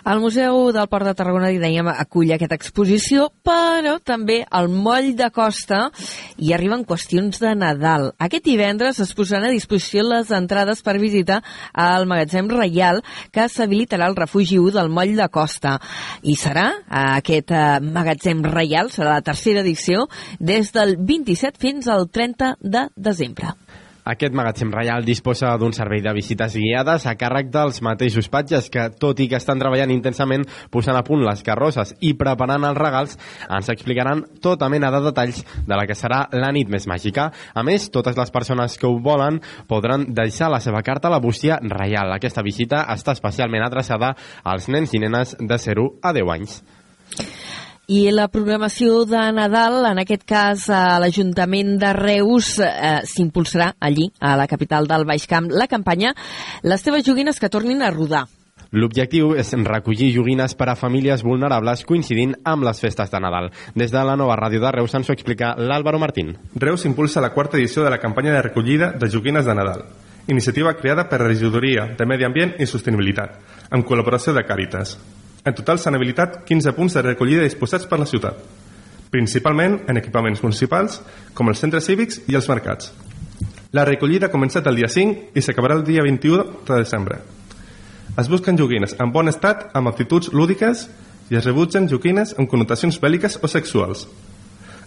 El Museu del Port de Tarragona, dèiem, acull aquesta exposició, però també el moll de costa hi arriben qüestions de Nadal. Aquest divendres es posaran a disposició les entrades per visitar el magatzem reial que s'habilitarà al refugi 1 del moll de costa. I serà aquest eh, magatzem reial, serà la tercera edició, des del 27 fins al 30 de desembre. Aquest magatzem reial disposa d'un servei de visites guiades a càrrec dels mateixos patges que, tot i que estan treballant intensament posant a punt les carrosses i preparant els regals, ens explicaran tota mena de detalls de la que serà la nit més màgica. A més, totes les persones que ho volen podran deixar la seva carta a la bústia reial. Aquesta visita està especialment adreçada als nens i nenes de 0 a 10 anys. I la programació de Nadal, en aquest cas a l'Ajuntament de Reus, eh, s'impulsarà allí, a la capital del Baix Camp, la campanya Les teves joguines que tornin a rodar. L'objectiu és recollir joguines per a famílies vulnerables coincidint amb les festes de Nadal. Des de la nova ràdio de Reus ens ho explica l'Àlvaro Martín. Reus impulsa la quarta edició de la campanya de recollida de joguines de Nadal, iniciativa creada per la Regidoria de Medi Ambient i Sostenibilitat, amb col·laboració de Càritas. En total s'han habilitat 15 punts de recollida disposats per la ciutat, principalment en equipaments municipals com els centres cívics i els mercats. La recollida ha començat el dia 5 i s'acabarà el dia 21 de desembre. Es busquen joguines en bon estat amb actituds lúdiques i es rebutgen joguines amb connotacions bèl·liques o sexuals.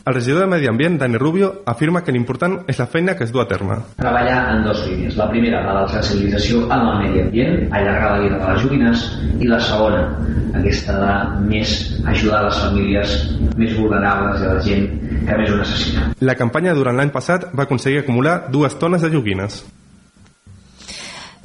El regidor de Medi Ambient, Dani Rubio, afirma que l'important és la feina que es du a terme. Treballar en dos línies. La primera, la de la sensibilització amb el medi ambient, allargar la vida de les joguines, i la segona, aquesta de més ajudar les famílies més vulnerables i a la gent que més ho necessita. La campanya durant l'any passat va aconseguir acumular dues tones de joguines.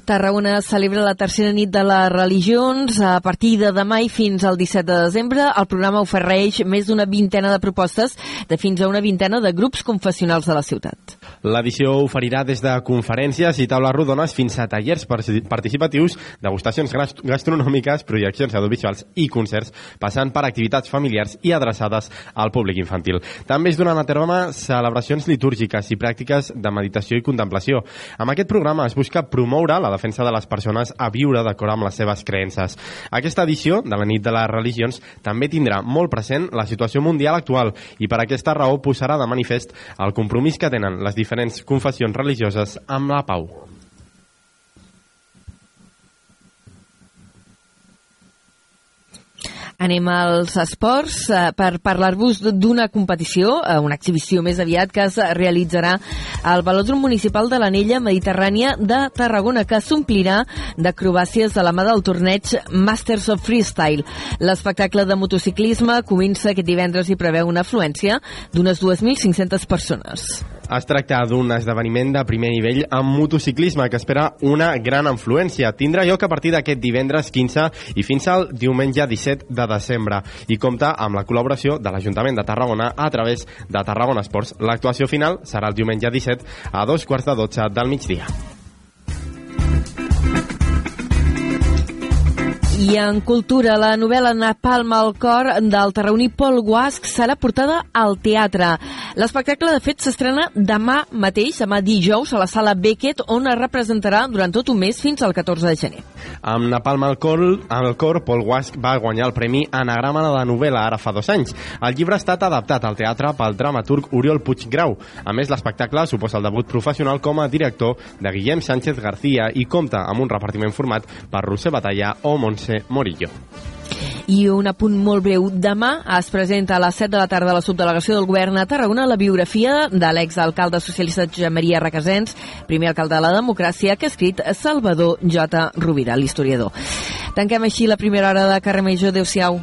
Tarragona celebra la tercera nit de les religions. A partir de demà i fins al 17 de desembre, el programa ofereix més d'una vintena de propostes de fins a una vintena de grups confessionals de la ciutat. L'edició oferirà des de conferències i taules rodones fins a tallers participatius, degustacions gastronòmiques, projeccions audiovisuals i concerts, passant per activitats familiars i adreçades al públic infantil. També es donen a terme celebracions litúrgiques i pràctiques de meditació i contemplació. Amb aquest programa es busca promoure la defensa de les persones a viure d'acord amb les seves creences. Aquesta edició de la nit de les religions també tindrà molt present la situació mundial actual i per aquesta raó posarà de manifest el compromís que tenen les diferents confessions religioses amb la pau. Anem als esports eh, per parlar-vos d'una competició, eh, una exhibició més aviat, que es realitzarà al Velòdrom Municipal de l'Anella Mediterrània de Tarragona, que s'omplirà d'acrobàcies a la mà del torneig Masters of Freestyle. L'espectacle de motociclisme comença aquest divendres i preveu una afluència d'unes 2.500 persones. Es tracta d'un esdeveniment de primer nivell amb motociclisme que espera una gran influència. Tindrà lloc a partir d'aquest divendres 15 i fins al diumenge 17 de desembre i compta amb la col·laboració de l'Ajuntament de Tarragona a través de Tarragona Esports. L'actuació final serà el diumenge 17 a dos quarts de 12 del migdia. I en cultura, la novel·la Napalm al cor del tarraoní Pol Guasc serà portada al teatre. L'espectacle, de fet, s'estrena demà mateix, demà dijous, a la sala Beckett, on es representarà durant tot un mes fins al 14 de gener. Amb Napalm al cor, al cor Pol Guasc va guanyar el Premi Anagrama de la novel·la ara fa dos anys. El llibre ha estat adaptat al teatre pel dramaturg Oriol Puiggrau. A més, l'espectacle suposa el debut professional com a director de Guillem Sánchez García i compta amb un repartiment format per Roser Batalla o Montse Morillo. I un apunt molt breu. Demà es presenta a les 7 de la tarda a la subdelegació del govern a Tarragona la biografia de l'exalcalde socialista Josep Maria Requesens, primer alcalde de la democràcia, que ha escrit Salvador J. Rovira, l'historiador. Tanquem així la primera hora de Carrer Major. Adéu-siau.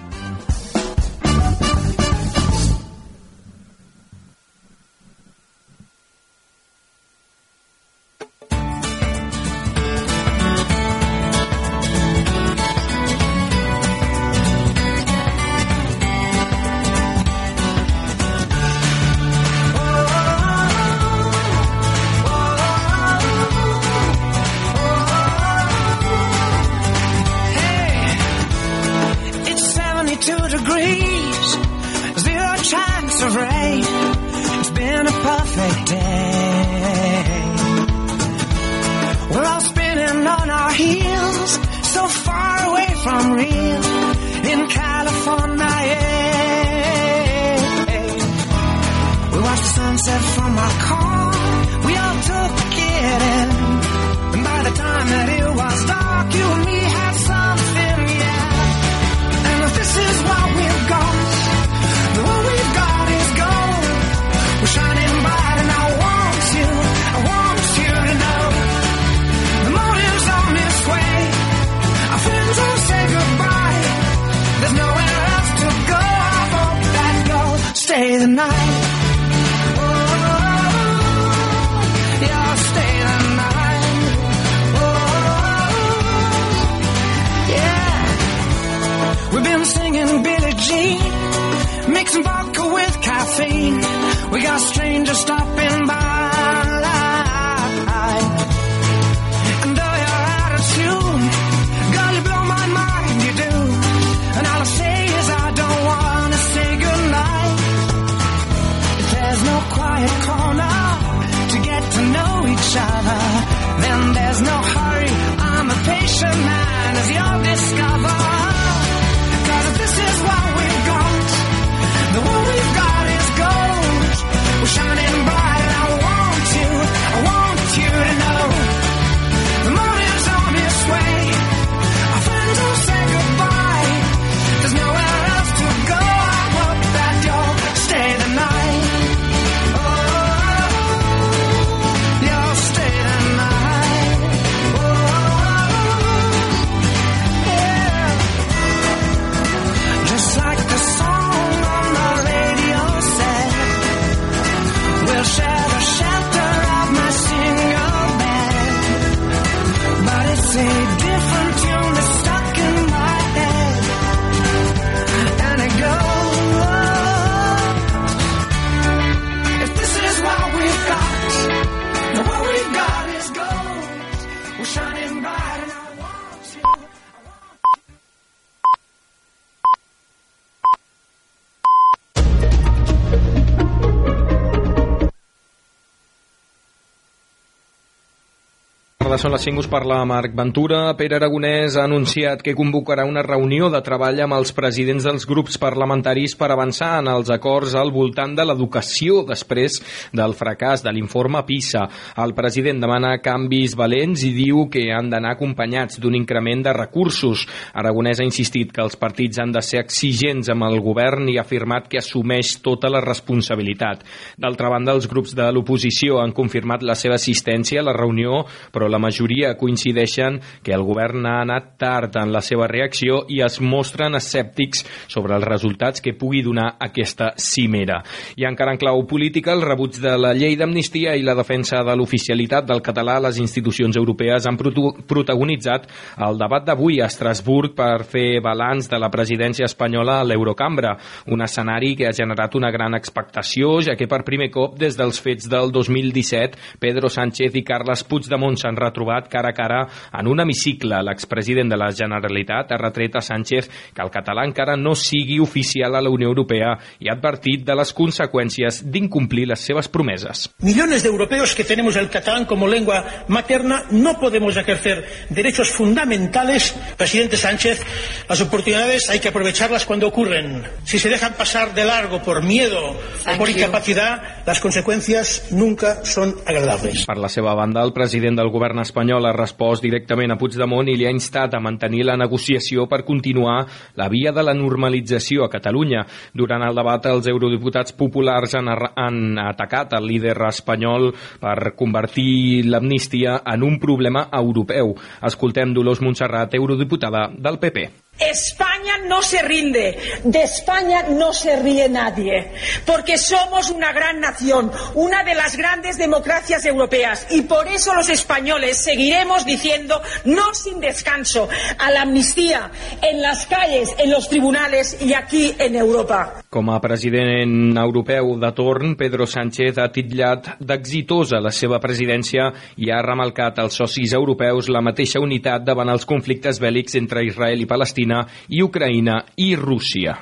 Tarda són les 5, us parla Marc Ventura. Pere Aragonès ha anunciat que convocarà una reunió de treball amb els presidents dels grups parlamentaris per avançar en els acords al voltant de l'educació després del fracàs de l'informe PISA. El president demana canvis valents i diu que han d'anar acompanyats d'un increment de recursos. Aragonès ha insistit que els partits han de ser exigents amb el govern i ha afirmat que assumeix tota la responsabilitat. D'altra banda, els grups de l'oposició han confirmat la seva assistència a la reunió, però la majoria coincideixen que el govern ha anat tard en la seva reacció i es mostren escèptics sobre els resultats que pugui donar aquesta cimera. I encara en clau política, el rebuig de la llei d'amnistia i la defensa de l'oficialitat del català a les institucions europees han protagonitzat el debat d'avui a Estrasburg per fer balanç de la presidència espanyola a l'Eurocambra, un escenari que ha generat una gran expectació, ja que per primer cop des dels fets del 2017, Pedro Sánchez i Carles Puigdemont s'han retrobat cara a cara en un hemicicle. L'expresident de la Generalitat ha retret a Sánchez que el català encara no sigui oficial a la Unió Europea i ha advertit de les conseqüències d'incomplir les seves promeses. Millones de europeos que tenemos el catalán como lengua materna no podemos ejercer derechos fundamentales. Presidente Sánchez, las oportunidades hay que aprovecharlas cuando ocurren. Si se dejan pasar de largo por miedo o por you. incapacidad, las consecuencias nunca son agradables. Per la seva banda, el president del govern espanyol ha respost directament a Puigdemont i li ha instat a mantenir la negociació per continuar la via de la normalització a Catalunya. Durant el debat, els eurodiputats populars han, han atacat el líder espanyol per convertir l'amnistia en un problema europeu. Escoltem Dolors Montserrat, eurodiputada del PP. España no se rinde, de España no se ríe nadie, porque somos una gran nación, una de las grandes democracias europeas, y por eso los españoles seguiremos diciendo no sin descanso a la amnistía en las calles, en los tribunales y aquí en Europa. Com a president europeu de torn, Pedro Sánchez ha titllat d'exitosa la seva presidència i ha remarcat als socis europeus la mateixa unitat davant els conflictes bèl·lics entre Israel i Palestina i Ucraïna i Rússia.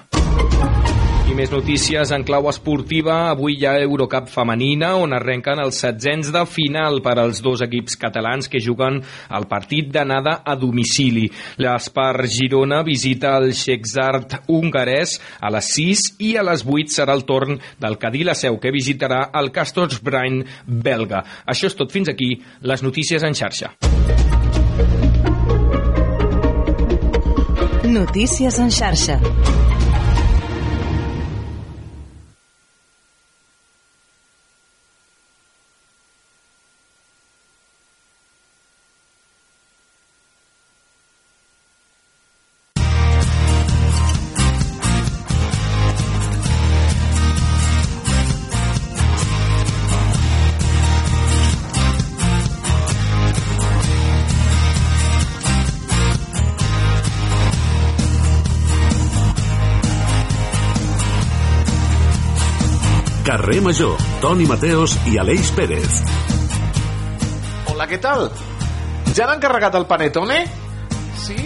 I més notícies en clau esportiva. Avui hi ha Eurocup femenina, on arrenquen els setzents de final per als dos equips catalans que juguen el partit d'anada a domicili. L'Espar Girona visita el Shexart hongarès a les 6 i a les 8 serà el torn del Cadí la Seu, que visitarà el Castorsbrain belga. Això és tot fins aquí, les notícies en xarxa. Notícies en xarxa. Major, Toni Mateos i Aleix Pérez. Hola, què tal? Ja n'han carregat el panetone? Sí?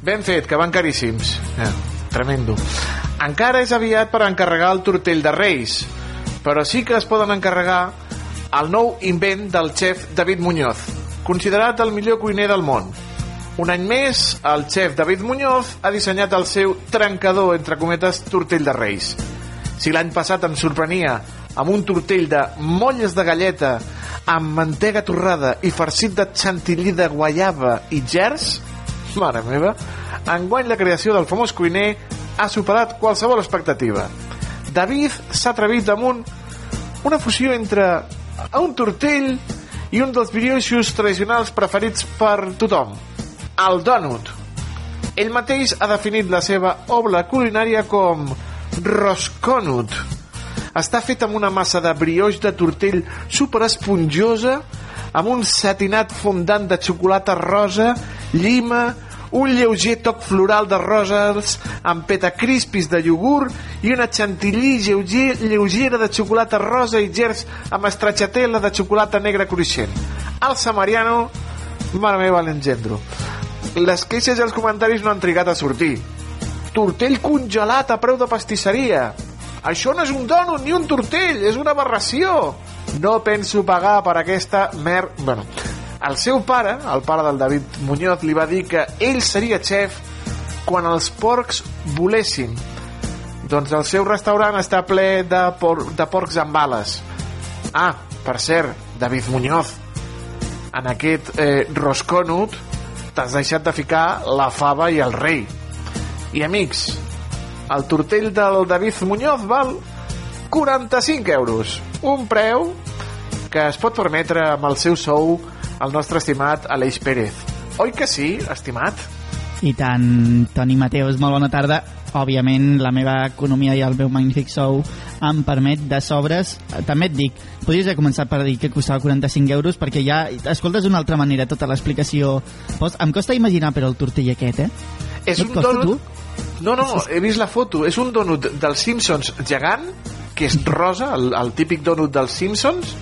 Ben fet, que van caríssims. Eh, tremendo. Encara és aviat per encarregar el tortell de Reis, però sí que es poden encarregar el nou invent del xef David Muñoz, considerat el millor cuiner del món. Un any més, el xef David Muñoz ha dissenyat el seu trencador, entre cometes, tortell de Reis. Si l'any passat ens sorprenia amb un tortell de molles de galleta amb mantega torrada i farcit de chantilly de guaiava i gers, mare meva, enguany la creació del famós cuiner ha superat qualsevol expectativa. David s'ha atrevit damunt una fusió entre un tortell i un dels brioixos tradicionals preferits per tothom, el dònut. Ell mateix ha definit la seva obra culinària com rosconut. Està fet amb una massa de brioix de tortell super esponjosa, amb un satinat fondant de xocolata rosa, llima, un lleuger toc floral de roses amb petacrispis de iogurt i una chantilly lleuger, lleugera de xocolata rosa i gers amb estrachatela de xocolata negra cruixent. El samariano, mare meva, l'engendro. Les queixes i els comentaris no han trigat a sortir. Tortell congelat a preu de pastisseria. Això no és un dònut ni un tortell, és una aberració. No penso pagar per aquesta mer... Bueno, el seu pare, el pare del David Muñoz, li va dir que ell seria xef quan els porcs volessin. Doncs el seu restaurant està ple de, por de porcs amb bales. Ah, per cert, David Muñoz, en aquest eh, rosconut t'has deixat de ficar la fava i el rei. I amics, el tortell del David Muñoz val 45 euros. Un preu que es pot permetre amb el seu sou el nostre estimat Aleix Pérez. Oi que sí, estimat? I tant, Toni Mateus, molt bona tarda. Òbviament, la meva economia i el meu magnífic sou em permet de sobres. També et dic, podries haver començat per dir que costava 45 euros, perquè ja escoltes d'una altra manera tota l'explicació. Em costa imaginar, però, el tortell aquest, eh? És un donut... tu? No, no, he vist la foto. És un donut dels Simpsons gegant, que és rosa, el, el típic donut dels Simpsons,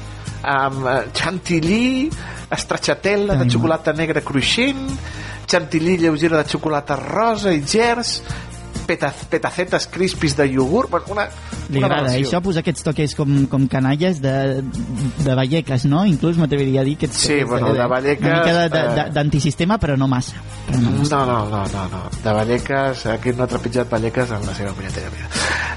amb eh, chantilly, estrachatella de xocolata negra cruixent, chantilly lleugera de xocolata rosa i gers, peta, petacetes crispis de iogurt, bueno, una, Li una agrada, això posar aquests toques com, com canalles de, de Vallecas, no? Inclús m'atreviria a dir aquests Sí, bueno, de Vallecas, Una mica de- de- eh, de- d'antisistema, però no massa. Però no massa. No, no, no, no, no. De Vallecas, aquí no ha trepitjat Vallecas en la seva punyetera vida.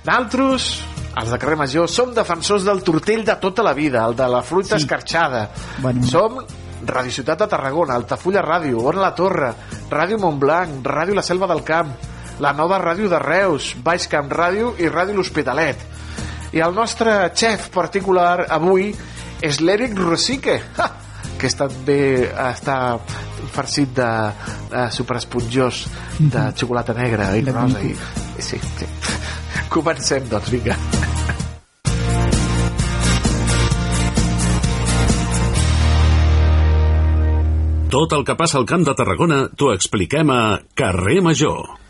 D'altres, els de carrer Major, som defensors del tortell de tota la vida, el de la fruita sí. escarxada. Bueno. Som Radio Ciutat de Tarragona, Altafulla Ràdio, Ona la Torre, Ràdio Montblanc, Ràdio La Selva del Camp, la nova ràdio de Reus, Baix Camp Ràdio i Ràdio L'Hospitalet. I el nostre xef particular avui és l'Eric Rosique, ha, que és també està farcit de, de superesponjós de xocolata negra i De rosa. I, sí, sí. (laughs) Comencem, doncs, vinga. Tot el que passa al Camp de Tarragona t'ho expliquem a Carrer Major.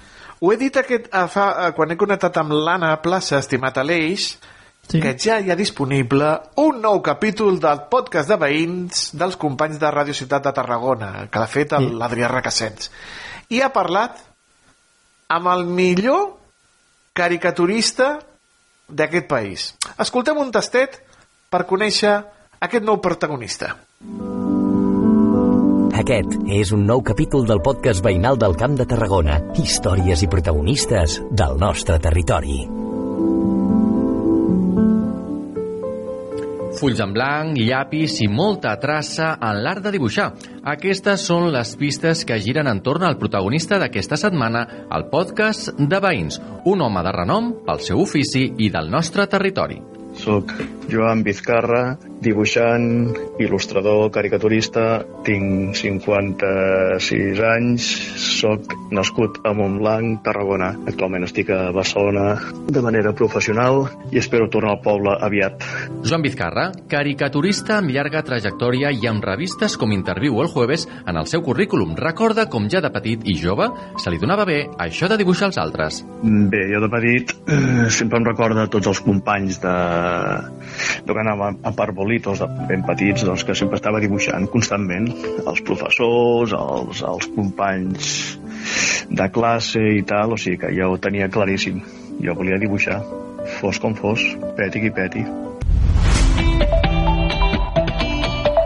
Ho he dit aquest, eh, fa, eh, quan he connectat amb l'Anna Plaça, estimat Aleix, sí. que ja hi ha disponible un nou capítol del podcast de veïns dels companys de Ràdio Ciutat de Tarragona, que l'ha fet Sí. l'Adrià Recassens. I ha parlat amb el millor caricaturista d'aquest país. Escoltem un tastet per conèixer aquest nou protagonista. Aquest és un nou capítol del podcast veïnal del Camp de Tarragona. Històries i protagonistes del nostre territori. Fulls en blanc, llapis i molta traça en l'art de dibuixar. Aquestes són les pistes que giren entorn al protagonista d'aquesta setmana al podcast de Veïns, un home de renom pel seu ofici i del nostre territori. Soc Joan Vizcarra dibuixant, il·lustrador, caricaturista, tinc 56 anys, sóc nascut a Montblanc, Tarragona. Actualment estic a Barcelona de manera professional i espero tornar al poble aviat. Joan Vizcarra, caricaturista amb llarga trajectòria i amb revistes com Interviu el jueves, en el seu currículum recorda com ja de petit i jove se li donava bé això de dibuixar els altres. Bé, jo de petit eh, sempre em recorda tots els companys de, de que anàvem a Parbolitos ben petits, doncs que sempre estava dibuixant constantment. Els professors, els, els companys de classe i tal, o sigui que ja ho tenia claríssim. Jo volia dibuixar, fos com fos, peti qui peti.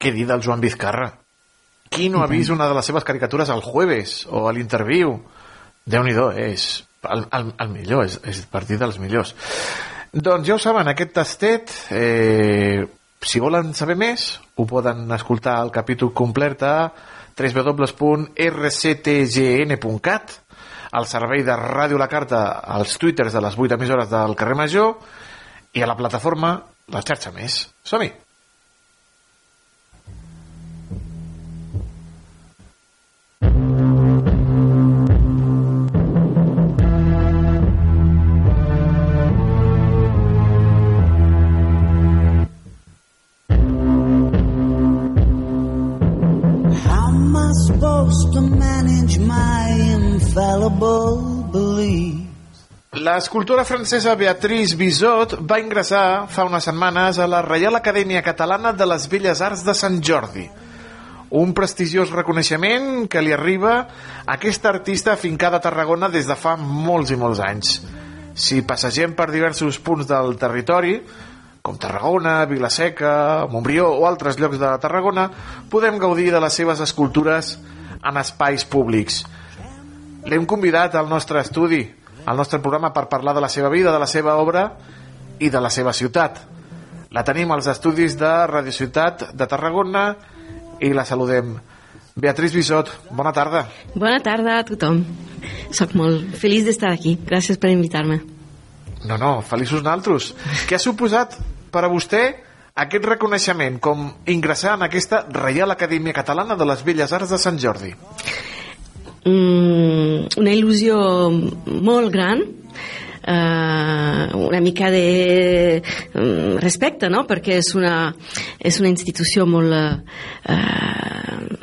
Què dir del Joan Vizcarra? Qui no ha vist una de les seves caricatures al jueves o a l'interviu? Déu-n'hi-do, és el, el, el millor, és, és partir dels millors. Doncs ja ho saben, aquest tastet, eh, si volen saber més, ho poden escoltar al capítol complet a www.rctgn.cat al servei de Ràdio La Carta als twitters de les 8 emissores del carrer Major i a la plataforma La xarxa més. Som-hi! Manage my infallible beliefs? L'escultora francesa Beatrice Bizot va ingressar fa unes setmanes a la Reial Acadèmia Catalana de les Belles Arts de Sant Jordi. Un prestigiós reconeixement que li arriba a aquesta artista afincada a Tarragona des de fa molts i molts anys. Si passegem per diversos punts del territori, com Tarragona, Vilaseca, Montbrió o altres llocs de Tarragona, podem gaudir de les seves escultures en espais públics. L'hem convidat al nostre estudi, al nostre programa, per parlar de la seva vida, de la seva obra i de la seva ciutat. La tenim als estudis de Radio Ciutat de Tarragona i la saludem. Beatriz Bisot, bona tarda. Bona tarda a tothom. Soc molt feliç d'estar aquí. Gràcies per invitar-me. No, no, feliços naltros. Què ha suposat per a vostè aquest reconeixement com ingressar en aquesta Reial Acadèmia Catalana de les Belles Arts de Sant Jordi? Mm, una il·lusió molt gran eh, una mica de mm, respecte, no? perquè és una, és una institució molt, eh,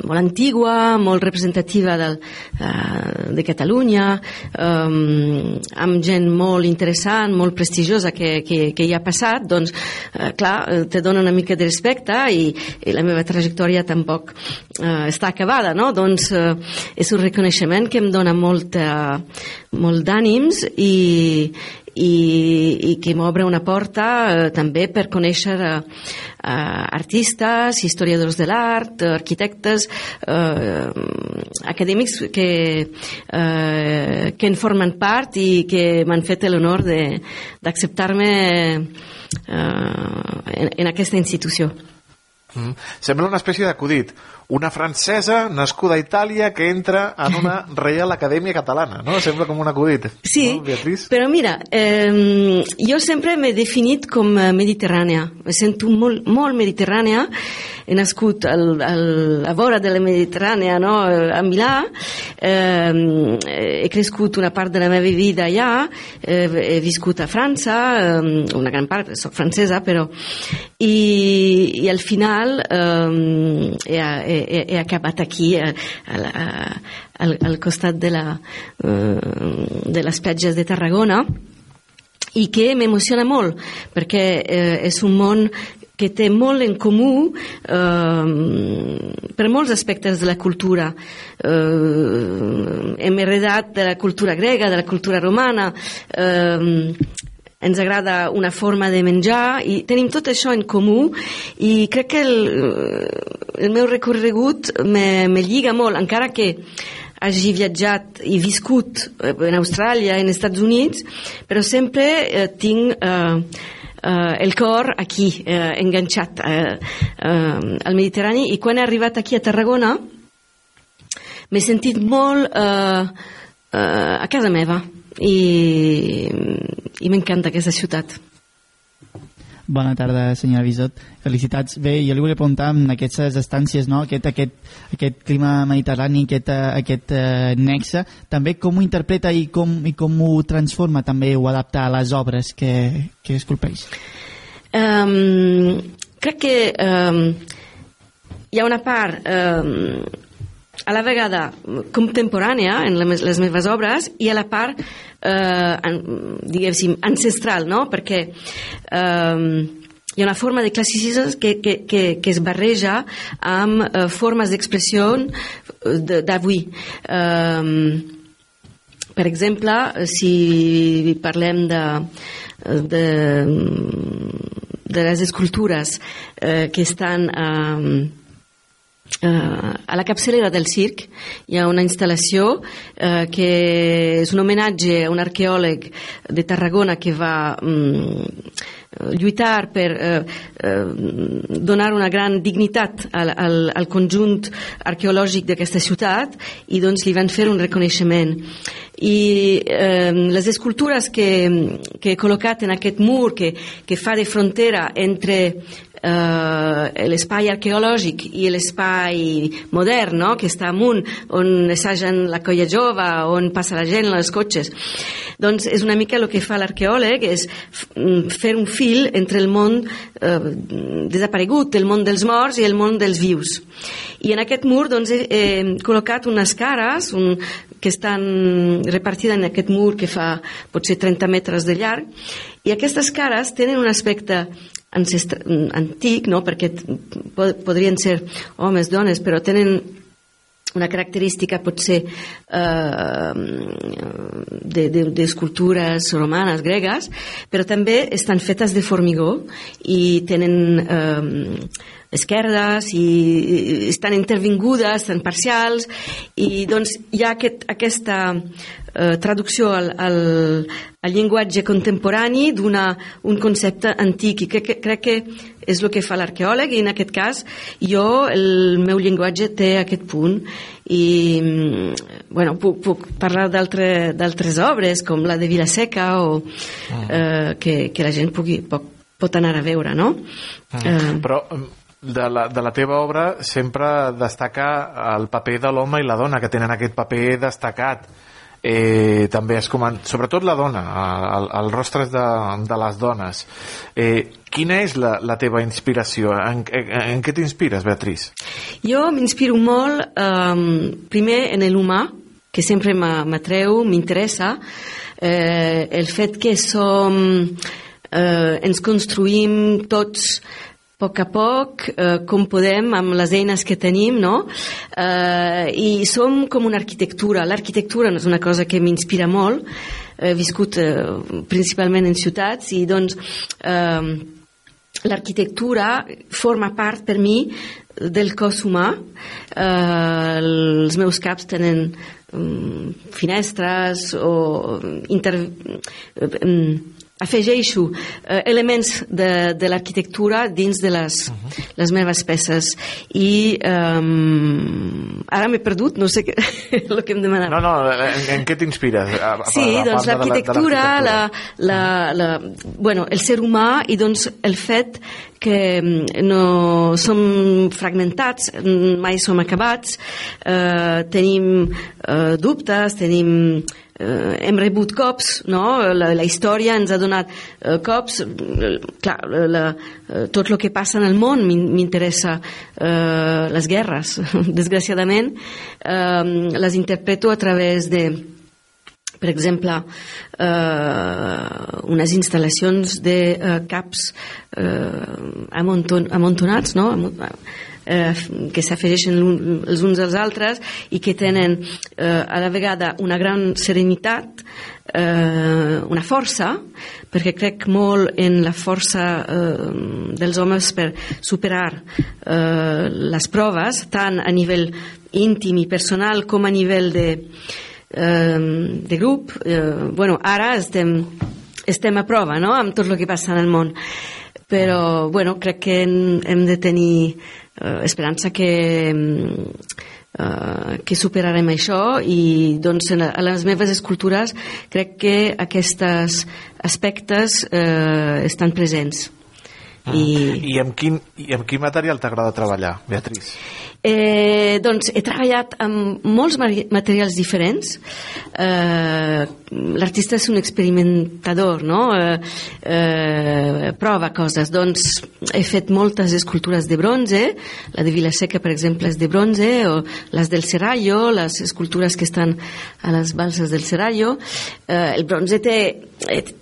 molt antigua, molt representativa del, eh, de Catalunya, eh, amb gent molt interessant, molt prestigiosa que, que, que hi ha passat, doncs, eh, clar, te dona una mica de respecte i, i la meva trajectòria tampoc eh, està acabada, no? Doncs eh, és un reconeixement que em dona molt, molt d'ànims i, i, i que m'obre una porta eh, també per conèixer eh, artistes, historiadors de l'art, arquitectes, eh, acadèmics que, eh, que en formen part i que m'han fet l'honor d'acceptar-me eh, en, en aquesta institució. Mm. Sembla una espècie d'acudit. Una francesa nascuda a Itàlia que entra en una (laughs) Reial Acadèmia Catalana, no? Sembla com un acudit. Sí, no, Beatriz? però mira, eh, jo sempre m'he definit com eh, mediterrània. Me sento molt, molt mediterrània. He nascut al, al, a vora de la Mediterrània, no? a Milà. Eh, he crescut una part de la meva vida allà. Eh, he viscut a França, eh, una gran part, soc francesa, però... I, i al final eh, he, he, he acabat aquí, a, a, a, al, al costat de, la, eh, de les platges de Tarragona, i que m'emociona molt, perquè eh, és un món que té molt en comú eh, per molts aspectes de la cultura. Eh, hem heredat de la cultura grega, de la cultura romana, eh, ens agrada una forma de menjar i tenim tot això en comú i crec que el, el meu recorregut me, me lliga molt, encara que hagi viatjat i viscut eh, en Austràlia, en Estats Units, però sempre eh, tinc eh, eh, el cor aquí, eh, enganxat eh, eh, al Mediterrani, i quan he arribat aquí a Tarragona m'he sentit molt eh, eh, a casa meva i, i m'encanta aquesta ciutat. Bona tarda, senyora Bisot. Felicitats. Bé, jo li volia preguntar en aquestes estàncies, no? aquest, aquest, aquest clima mediterrani, aquest, eh, aquest eh, nexe, també com ho interpreta i com, i com ho transforma, també ho adapta a les obres que, que esculpeix? Um, crec que um, hi ha una part um, a la vegada contemporània en les, meves obres i a la part eh, en, diguéssim ancestral no? perquè eh, hi ha una forma de classicisme que, que, que, que es barreja amb eh, formes d'expressió d'avui eh, per exemple si parlem de, de, de les escultures eh, que estan eh, Uh, a la capçalera del circ hi ha una instal·lació uh, que és un homenatge a un arqueòleg de Tarragona que va um, lluitar per uh, uh, donar una gran dignitat al, al, al conjunt arqueològic d'aquesta ciutat i doncs li van fer un reconeixement i eh, les escultures que, que he col·locat en aquest mur que, que fa de frontera entre eh, l'espai arqueològic i l'espai modern, no? que està amunt, on assagen la colla jove, on passa la gent, els cotxes. Doncs és una mica el que fa l'arqueòleg, és fer un fil entre el món eh, desaparegut, el món dels morts i el món dels vius. I en aquest mur doncs, he, he col·locat unes cares un, que estan repartides en aquest mur que fa potser 30 metres de llarg i aquestes cares tenen un aspecte antic, no? perquè pod podrien ser homes, dones, però tenen una característica potser eh, de, de, romanes, gregues, però també estan fetes de formigó i tenen eh, esquerdes i estan intervingudes, estan parcials i doncs hi ha aquest, aquesta eh, traducció al, al, al llenguatge contemporani d'un concepte antic i crec, crec que és el que fa l'arqueòleg i en aquest cas jo, el meu llenguatge té aquest punt i bueno, puc, puc parlar d'altres obres com la de Vilaseca o ah. eh, que, que la gent pugui, pot, pot anar a veure no? Ah. Eh, però de la, de la teva obra sempre destaca el paper de l'home i la dona que tenen aquest paper destacat eh, també es coment... sobretot la dona, el, el rostres de, de les dones. Eh, quina és la, la teva inspiració? En, en, en què t'inspires, Beatriz? Jo m'inspiro molt, eh, primer, en l'humà, que sempre m'atreu, m'interessa, eh, el fet que som, eh, ens construïm tots poc a poc, eh, com podem, amb les eines que tenim, no? Eh, I som com una arquitectura. L'arquitectura és una cosa que m'inspira molt. He viscut eh, principalment en ciutats i, doncs, eh, l'arquitectura forma part per mi del cos humà. Eh, els meus caps tenen um, finestres o inter... Um, afegeixo eh, elements de, de l'arquitectura dins de les, uh -huh. les meves peces i um, ara m'he perdut, no sé què, (laughs) el que em demanava. No, no, en, en què t'inspires? Sí, doncs l'arquitectura, la, la, la, bueno, el ser humà i doncs el fet que no som fragmentats, mai som acabats, eh, tenim eh, dubtes, tenim eh, hem rebut cops, no? la, la història ens ha donat eh, cops, clar, la, eh, tot el que passa en el món m'interessa, eh, les guerres, (laughs) desgraciadament, eh, les interpreto a través de per exemple, eh, unes instal·lacions de eh, caps eh, amonton, amontonats, no? Eh, que s'afegeixen l'un- els uns als altres i que tenen eh, a la vegada una gran serenitat eh, una força perquè crec molt en la força eh, dels homes per superar eh, les proves tant a nivell íntim i personal com a nivell de, eh, de grup eh, bueno, ara estem, estem a prova no? amb tot el que passa en el món però bueno, crec que hem, hem de tenir eh, esperança que eh, que superarem això i doncs en, a les meves escultures crec que aquests aspectes eh, estan presents i, I amb quin, i amb quin material t'agrada treballar, Beatriz? Eh, doncs he treballat amb molts materials diferents. Eh, L'artista és un experimentador, no? Eh, eh, prova coses. Doncs he fet moltes escultures de bronze, la de Vilaseca, per exemple, és de bronze, o les del Serrallo, les escultures que estan a les balses del Serrallo. Eh, el bronze té,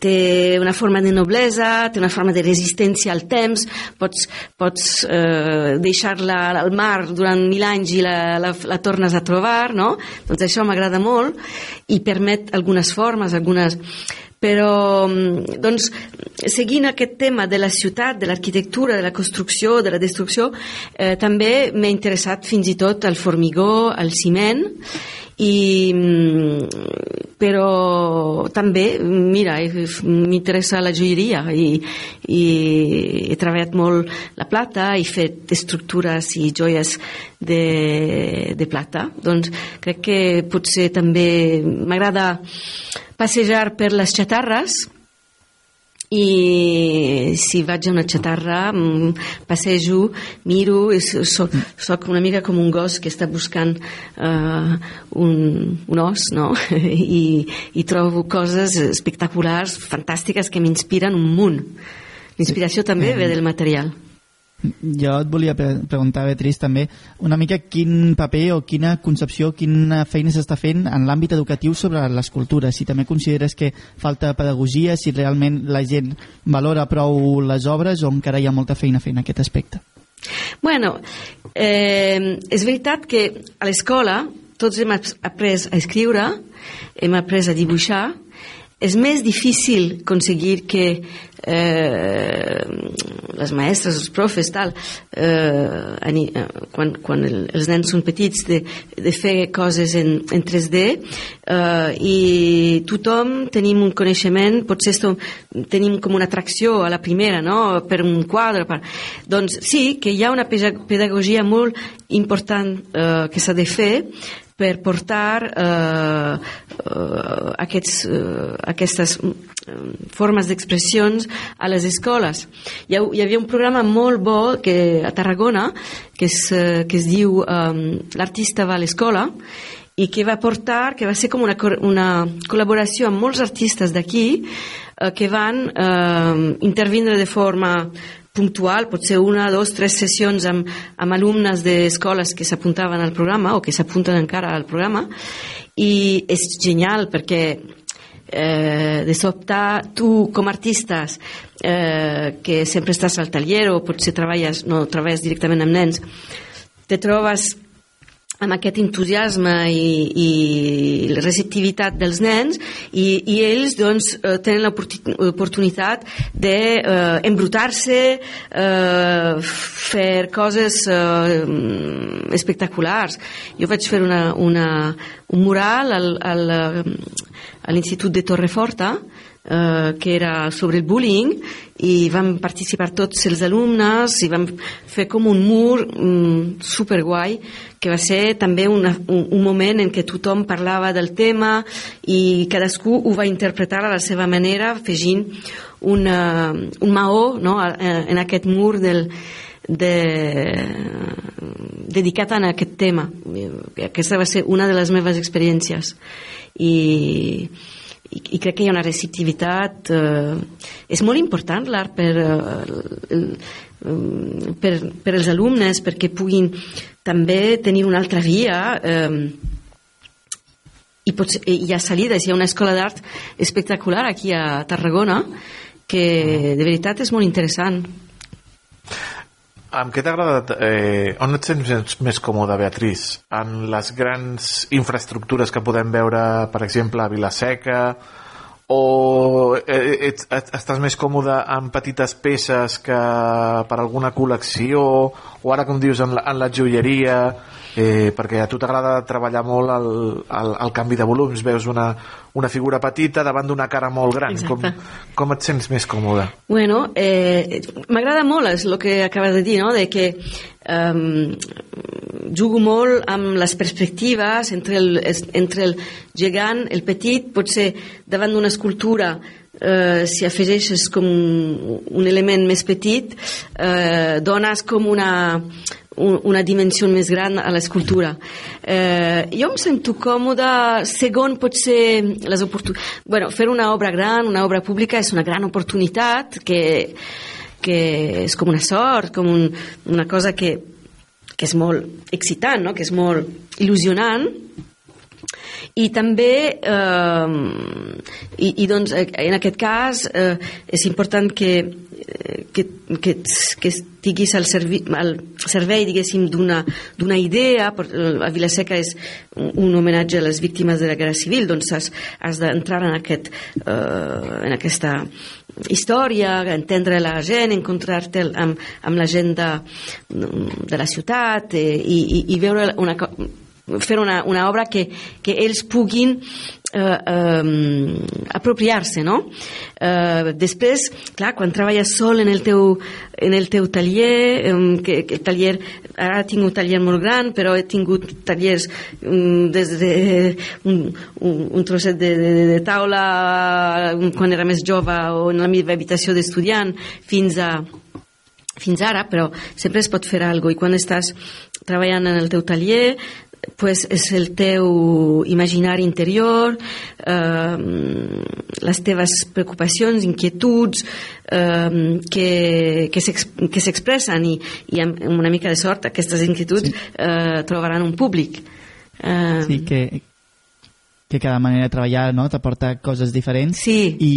té una forma de noblesa, té una forma de resistència al temps, pots, pots eh, deixar-la al mar durant mil anys i la, la, la tornes a trobar, no? Doncs això m'agrada molt i permet algunes formes, algunes però mm, doncs, seguint aquest tema de la ciutat, de l'arquitectura, de la construcció, de la destrucció, eh, també m'he interessat fins i tot al formigó, al ciment, i, mm, però també, mira, eh, m'interessa la joieria i, i he treballat molt la plata i fet estructures i joies de, de plata. Doncs crec que potser també m'agrada passejar per les xatarres i si vaig a una xatarra mm, passejo, miro i soc, soc una mica com un gos que està buscant uh, un, un os no? (laughs) I, i trobo coses espectaculars, fantàstiques que m'inspiren un munt l'inspiració també ve del material Jo et volia pre preguntar, Beatriz, també una mica quin paper o quina concepció, quina feina s'està fent en l'àmbit educatiu sobre l'escultura. Si també consideres que falta pedagogia, si realment la gent valora prou les obres o encara hi ha molta feina en aquest aspecte. Bueno, eh, és veritat que a l'escola tots hem ap- après a escriure, hem après a dibuixar, és més difícil aconseguir que eh, les maestres, els profes, tal, eh, ani- eh, quan, quan el, els nens són petits, de, de fer coses en, en 3D eh, i tothom tenim un coneixement, potser estom, tenim com una atracció a la primera, no?, per un quadre. Per... Doncs sí, que hi ha una peda- pedagogia molt important eh, que s'ha de fer per portar eh, eh, aquests, eh, aquestes eh, formes d'expressions a les escoles. Hi, ha, hi havia un programa molt bo que, a Tarragona que es, eh, que es diu eh, L'artista va a l'escola i que va portar, que va ser com una, una col·laboració amb molts artistes d'aquí eh, que van eh, intervindre de forma puntual, potser una, dos, tres sessions amb, amb alumnes d'escoles que s'apuntaven al programa o que s'apunten encara al programa. I és genial perquè eh, de sobte tu com artistes eh, que sempre estàs al taller o potser treballes, no treballes directament amb nens te trobes amb aquest entusiasme i, i receptivitat dels nens i, i ells doncs, eh, tenen l'oportunitat d'embrutar-se, eh, fer coses eh, espectaculars. Jo vaig fer una, una, un mural al, al, a l'Institut de Torreforta eh, que era sobre el bullying i vam participar tots els alumnes i vam fer com un mur mm, superguai que va ser també una, un, un moment en què tothom parlava del tema i cadascú ho va interpretar a la seva manera afegint una, un maó no, eh, en aquest mur del, de, dedicat a aquest tema. Aquesta va ser una de les meves experiències. I, i, i crec que hi ha una receptivitat eh, és molt important l'art per, eh, per, per els alumnes perquè puguin també tenir una altra via eh, i potser, hi ha salides, hi ha una escola d'art espectacular aquí a Tarragona que de veritat és molt interessant Amb què t'ha agradat? Eh, on et sents més, còmode, Beatriz? En les grans infraestructures que podem veure, per exemple, a Vilaseca, o eh, ets, et, estàs més còmode amb petites peces que per alguna col·lecció, o ara, com dius, en la, en la joieria, eh, perquè a tu t'agrada treballar molt el, el, el canvi de volums, veus una, una figura petita davant d'una cara molt gran. Com, com et sents més còmode? Bueno, eh, m'agrada molt és el que acabes de dir, no? de que um, jugo molt amb les perspectives entre el, entre el gegant, el petit, potser davant d'una escultura eh, si afegeixes com un element més petit eh, dones com una un- una dimensió més gran a l'escultura. Eh, jo em sento còmoda segon potser les oportunitats... Bueno, fer una obra gran, una obra pública és una gran oportunitat que, que és com una sort, com un, una cosa que, que és molt excitant, no? que és molt il·lusionant, i també eh, i, i doncs en aquest cas eh, és important que que, que, que estiguis al, servi, al servei diguéssim d'una idea a Vilaseca és un, homenatge a les víctimes de la guerra civil doncs has, has d'entrar en, aquest, eh, en aquesta història, entendre la gent, encontrar-te amb, amb la gent de, de la ciutat eh, i, i, i veure una, fer una, una obra que, que ells puguin eh, eh, apropiar-se, no? Eh, després, clar, quan treballes sol en el teu, en el teu taller, eh, que, que el taller, ara tinc un taller molt gran, però he tingut tallers mm, des de un, un, un trosset de, de, de taula mm, quan era més jove o en la meva habitació d'estudiant fins a fins ara, però sempre es pot fer alguna cosa i quan estàs treballant en el teu taller pues és el teu imaginari interior, eh, les teves preocupacions, inquietuds eh, que, que s'ex- que s'expressen i, i amb una mica de sort aquestes inquietuds eh, trobaran un públic. Eh, Sí, que, que cada manera de treballar no, t'aporta coses diferents sí. I,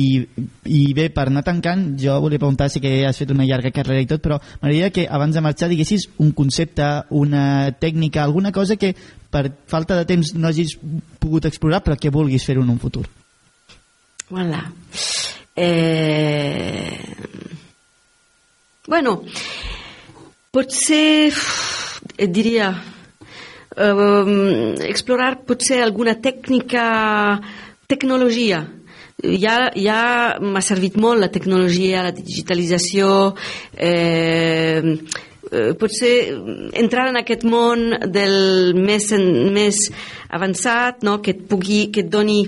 i bé, per anar tancant jo volia preguntar, sí que has fet una llarga carrera i tot però m'agradaria que abans de marxar diguessis un concepte, una tècnica alguna cosa que per falta de temps no hagis pogut explorar però que vulguis fer-ho en un futur Voilà. Eh... Bueno, potser diria eh, explorar potser alguna tècnica, tecnologia. Ja, ja m'ha servit molt la tecnologia, la digitalització, eh, eh, potser entrar en aquest món del més, en, més avançat, no? que et pugui, que et doni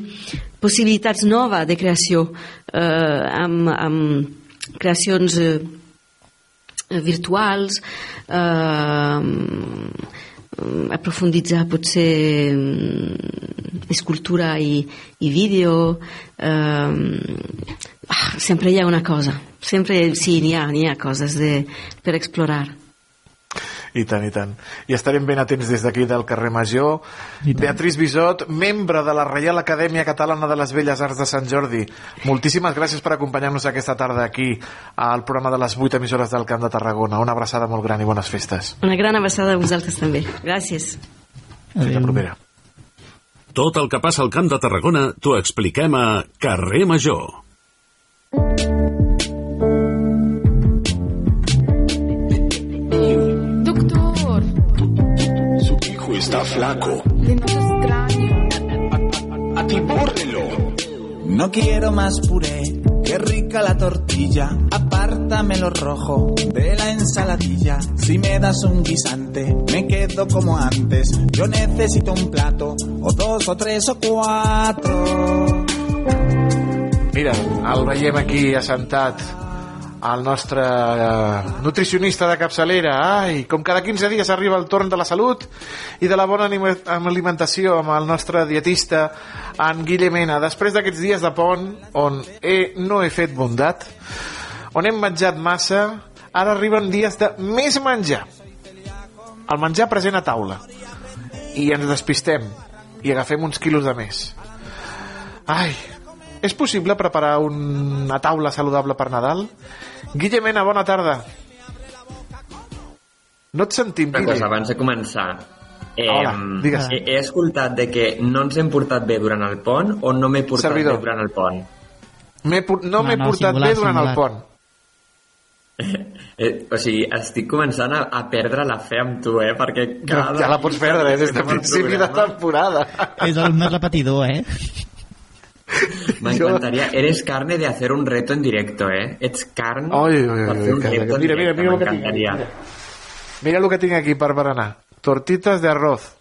possibilitats noves de creació eh, amb, amb creacions eh, virtuals eh, aprofunditzar potser mm, escultura i, i vídeo eh, ah, sempre hi ha una cosa. Sempre sí, n'hi ha, ha coses de, per explorar I tant, i tant. I estarem ben atents des d'aquí del carrer Major. Beatriz Bisot, membre de la Reial Acadèmia Catalana de les Belles Arts de Sant Jordi. Moltíssimes gràcies per acompanyar-nos aquesta tarda aquí al programa de les 8 emissores del Camp de Tarragona. Una abraçada molt gran i bones festes. una gran abraçada a vosaltres també gràcies Fins la propera. Tot el que passa al Camp de Tarragona t'ho expliquem a Carrer Major. Está flaco. noto extraño. Atibórrelo. No quiero más puré, qué rica la tortilla. Apártame lo rojo de la ensaladilla. Si me das un guisante, me quedo como antes. Yo necesito un plato, o dos, o tres, o cuatro. Mira, el veiem aquí assentat el nostre eh, nutricionista de capçalera. Ai, com cada 15 dies arriba el torn de la salut i de la bona alimentació amb el nostre dietista, en Guillemena. Després d'aquests dies de pont, on he, no he fet bondat, on hem menjat massa, ara arriben dies de més menjar. El menjar present a taula. I ens despistem i agafem uns quilos de més. Ai, és possible preparar una taula saludable per Nadal? Guillemena, bona tarda. No et sentim, Una cosa, abans de començar. Eh, Hola, digues. he, he escoltat de que no ens hem portat bé durant el pont o no m'he portat Servidor. bé durant el pont. Por- no m'he no, portat singular, bé durant el singular. pont. (laughs) Eh, o sigui, estic començant a, a perdre la fe amb tu, eh? Perquè cada... Ja la pots perdre, eh, des de (laughs) el principi de temporada. És el més repetidor, eh? (laughs) M'encantaria. Eres carne de hacer un reto en directo, eh? Ets carn Oi, oi, oi, per fer un reto en mira, mira, mira el que tinc m'encantaria. Mira el que tinc aquí per berenar. Tortitas de arroz.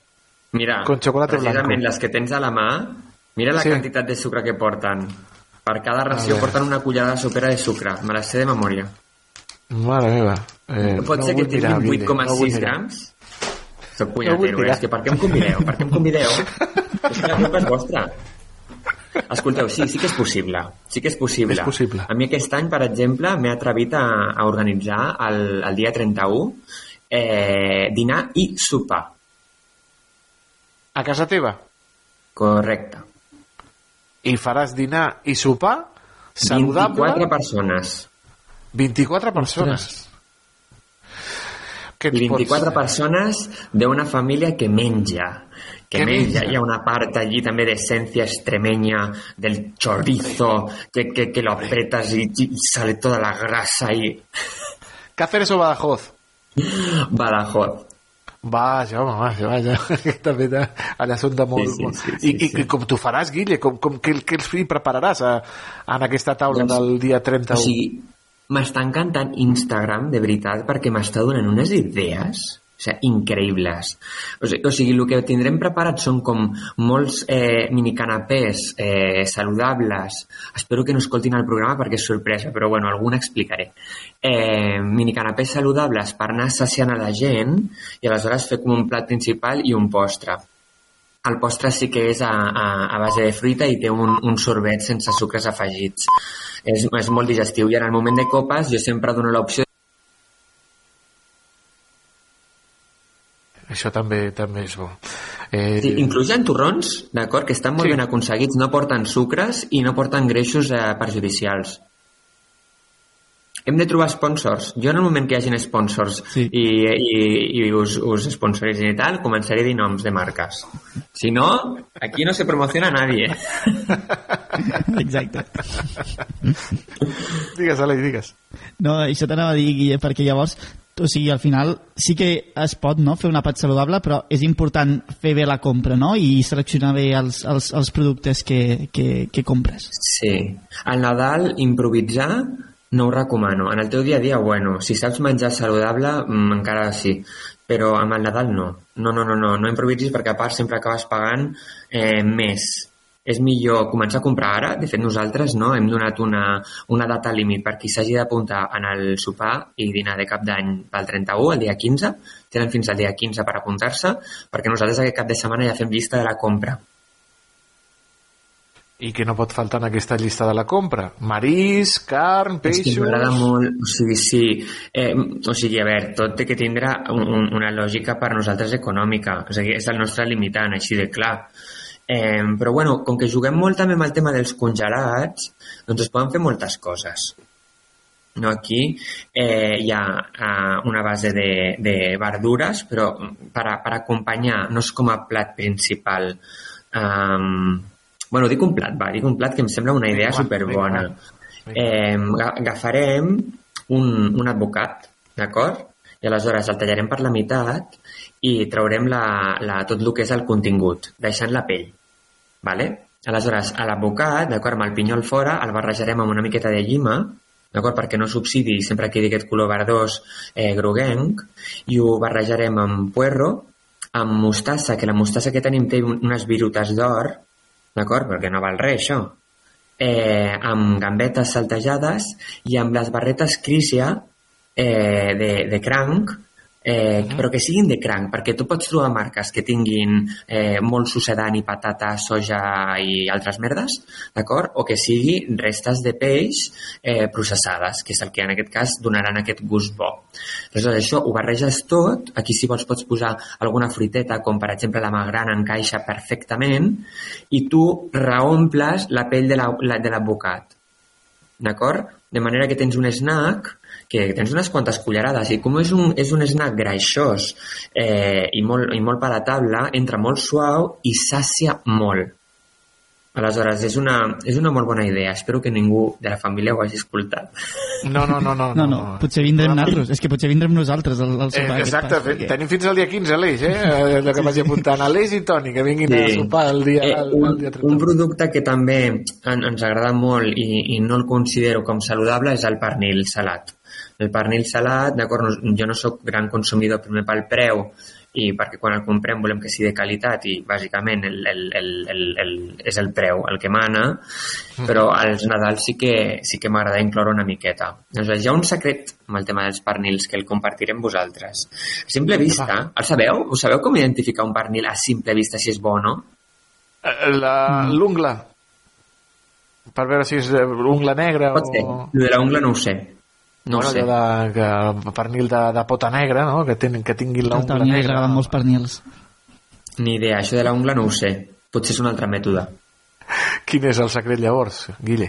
Mira, Con chocolate blanco. les que tens a la mà, mira la Sí. quantitat de sucre que porten. Per cada ració porten una cullerada sopera de sucre. Me la sé de memòria. Mare meva. Eh, Pot no ser que tinguin Billy, no 8,6 vull mirar. grams? Soc No punyatero, eh? mirar. És que per què em convideu? Per què em convideu? (laughs) és que la culpa és vostra. Escolteu, sí, sí que és possible. Sí que és possible. És possible. A mi aquest any, per exemple, m'he atrevit a, a organitzar el, el dia 31 eh, dinar i sopar. A casa teva? Correcte. I faràs dinar i sopar saludable? 24 persones. 24 persones. Què I ens pots- 24 persones d'una família que menja. Que Que menja. menja. Hi ha una part allí també d'essència extremeña del chorizo, que, que, que lo apretas y, y sale toda la grasa y... (laughs) Cáceres o Badajoz? Badajoz. Vaja, home, vaja, vaja. Que També de- allà són de molt... Sí, sí, molt- sí, I, sí, i, I com t'ho faràs, Guille? Com, com, què, què els prepararàs a, en aquesta taula Doncs, del dia 31? O sigui, m'està encantant Instagram, de veritat, perquè m'està donant unes idees o sigui, increïbles. O sigui, o sigui, el que tindrem preparat són com molts eh, minicanapés eh, saludables. Espero que no escoltin el programa perquè és sorpresa, però bueno, alguna explicaré. Eh, minicanapés saludables per anar saciant a la gent i aleshores fer com un plat principal i un postre. El postre sí que és a, a, a base de fruita i té un, un sorbet sense sucres afegits. És, és molt digestiu i en el moment de copes jo sempre dono l'opció Això també també és bo. Eh, Sí, inclús hi ha torrons, d'acord, que estan molt Sí. ben aconseguits, no porten sucres i no porten greixos eh, perjudicials. Hem de trobar sponsors. Jo en el moment que hi hagin sponsors sí. i, i, i us, us sponsoritzin i tal, començaré a dir noms de marques. Si no, aquí no se promociona a nadie. (laughs) Exacte. Digues, Aleix, digues. No, això t'anava a dir, Guille, perquè llavors, o sigui, al final sí que es pot no, fer un àpat saludable, però és important fer bé la compra, no?, i seleccionar bé els, els, els productes que, que, que compres. Sí. Al Nadal, improvisar no ho recomano. En el teu dia a dia, bueno, si saps menjar saludable, mm, encara sí. Però amb el Nadal no. No, no, no, no, no improvisis perquè a part sempre acabes pagant eh, més. És millor començar a comprar ara. De fet, nosaltres no hem donat una, una data límit per qui s'hagi d'apuntar en el sopar i dinar de cap d'any pel 31, el dia 15. Tenen fins al dia 15 per apuntar-se, perquè nosaltres aquest cap de setmana ja fem llista de la compra. I que no pot faltar en aquesta llista de la compra? Marís, carn, És que peixos... m'agrada molt, o sigui, sí, eh, o sigui, a veure, tot té que tindre un, un, una lògica per nosaltres econòmica, o sigui, és el nostre limitant, així de clar. Eh, però bueno, com que juguem molt també amb el tema dels congelats, doncs es poden fer moltes coses. No, aquí eh, hi ha eh, una base de, de verdures, però per, a, per acompanyar, no és com a plat principal. Um, bueno, dic un plat, va, dic un plat que em sembla una idea superbona. Eh, aga- agafarem un, un advocat, d'acord? I aleshores el tallarem per la meitat i traurem la, la, tot el que és el contingut, deixant la pell. Vale? Aleshores, a l'advocat, d'acord, amb el pinyol fora, el barrejarem amb una miqueta de llima, d'acord, perquè no s'oxidi i sempre quedi aquest color verdós eh, groguenc, i ho barrejarem amb puerro, amb mostassa, que la mostassa que tenim té un- unes virutes d'or, d'acord, perquè no val res, això, eh, amb gambetes saltejades i amb les barretes crícia eh, de, de cranc, eh, però que siguin de cranc, perquè tu pots trobar marques que tinguin eh, molt sucedani, patata, soja i altres merdes, d'acord? O que sigui restes de peix eh, processades, que és el que en aquest cas donaran aquest gust bo. Aleshores, això ho barreges tot, aquí si vols pots posar alguna fruiteta, com per exemple la magrana encaixa perfectament, i tu reomples la pell de la- la- de l'advocat. d'acord? De manera que tens un snack que tens unes quantes cullerades i com és un, és un snack greixós eh, i, molt, i molt palatable, entra molt suau i sàcia molt. Aleshores, és una, és una molt bona idea. Espero que ningú de la família ho hagi escoltat. No, no, no, no. No, no, potser vindrem nosaltres. És que potser vindrem nosaltres al, al Eh, sopar. exacte, aquest pas, perquè- tenim fins al dia 15, Aleix, eh? Eh, Allò que vaig apuntant. Aleix i Toni, que vinguin a sopar el dia, Eh, el, un, el dia 30. un producte que també en, ens agrada molt i, i no el considero com saludable és el pernil salat. El pernil salat, d'acord, no- jo no sóc gran consumidor primer pel preu i perquè quan el comprem volem que sigui de qualitat i bàsicament el, el, el, el, el, és el preu el que mana, però als Nadal sí que, sí que m'agrada incloure una miqueta. Aleshores, hi ha un secret amb el tema dels pernils que el compartiré amb vosaltres. A simple vista, el sabeu? Us sabeu com identificar un pernil a simple vista si és bo o no? Eh, la- L'ungla. Per veure si és eh, ungla negra Pot ser. o... Lo de la ungla no ho sé. No bueno, sé. de, que, pernil de, de pota negra, no? Que, ten, que tinguin l'ungla negra. agraden molts pernils. Ni idea. Això de la ungla no ho sé. Potser és un altre mètode. Quin és el secret llavors, Guille?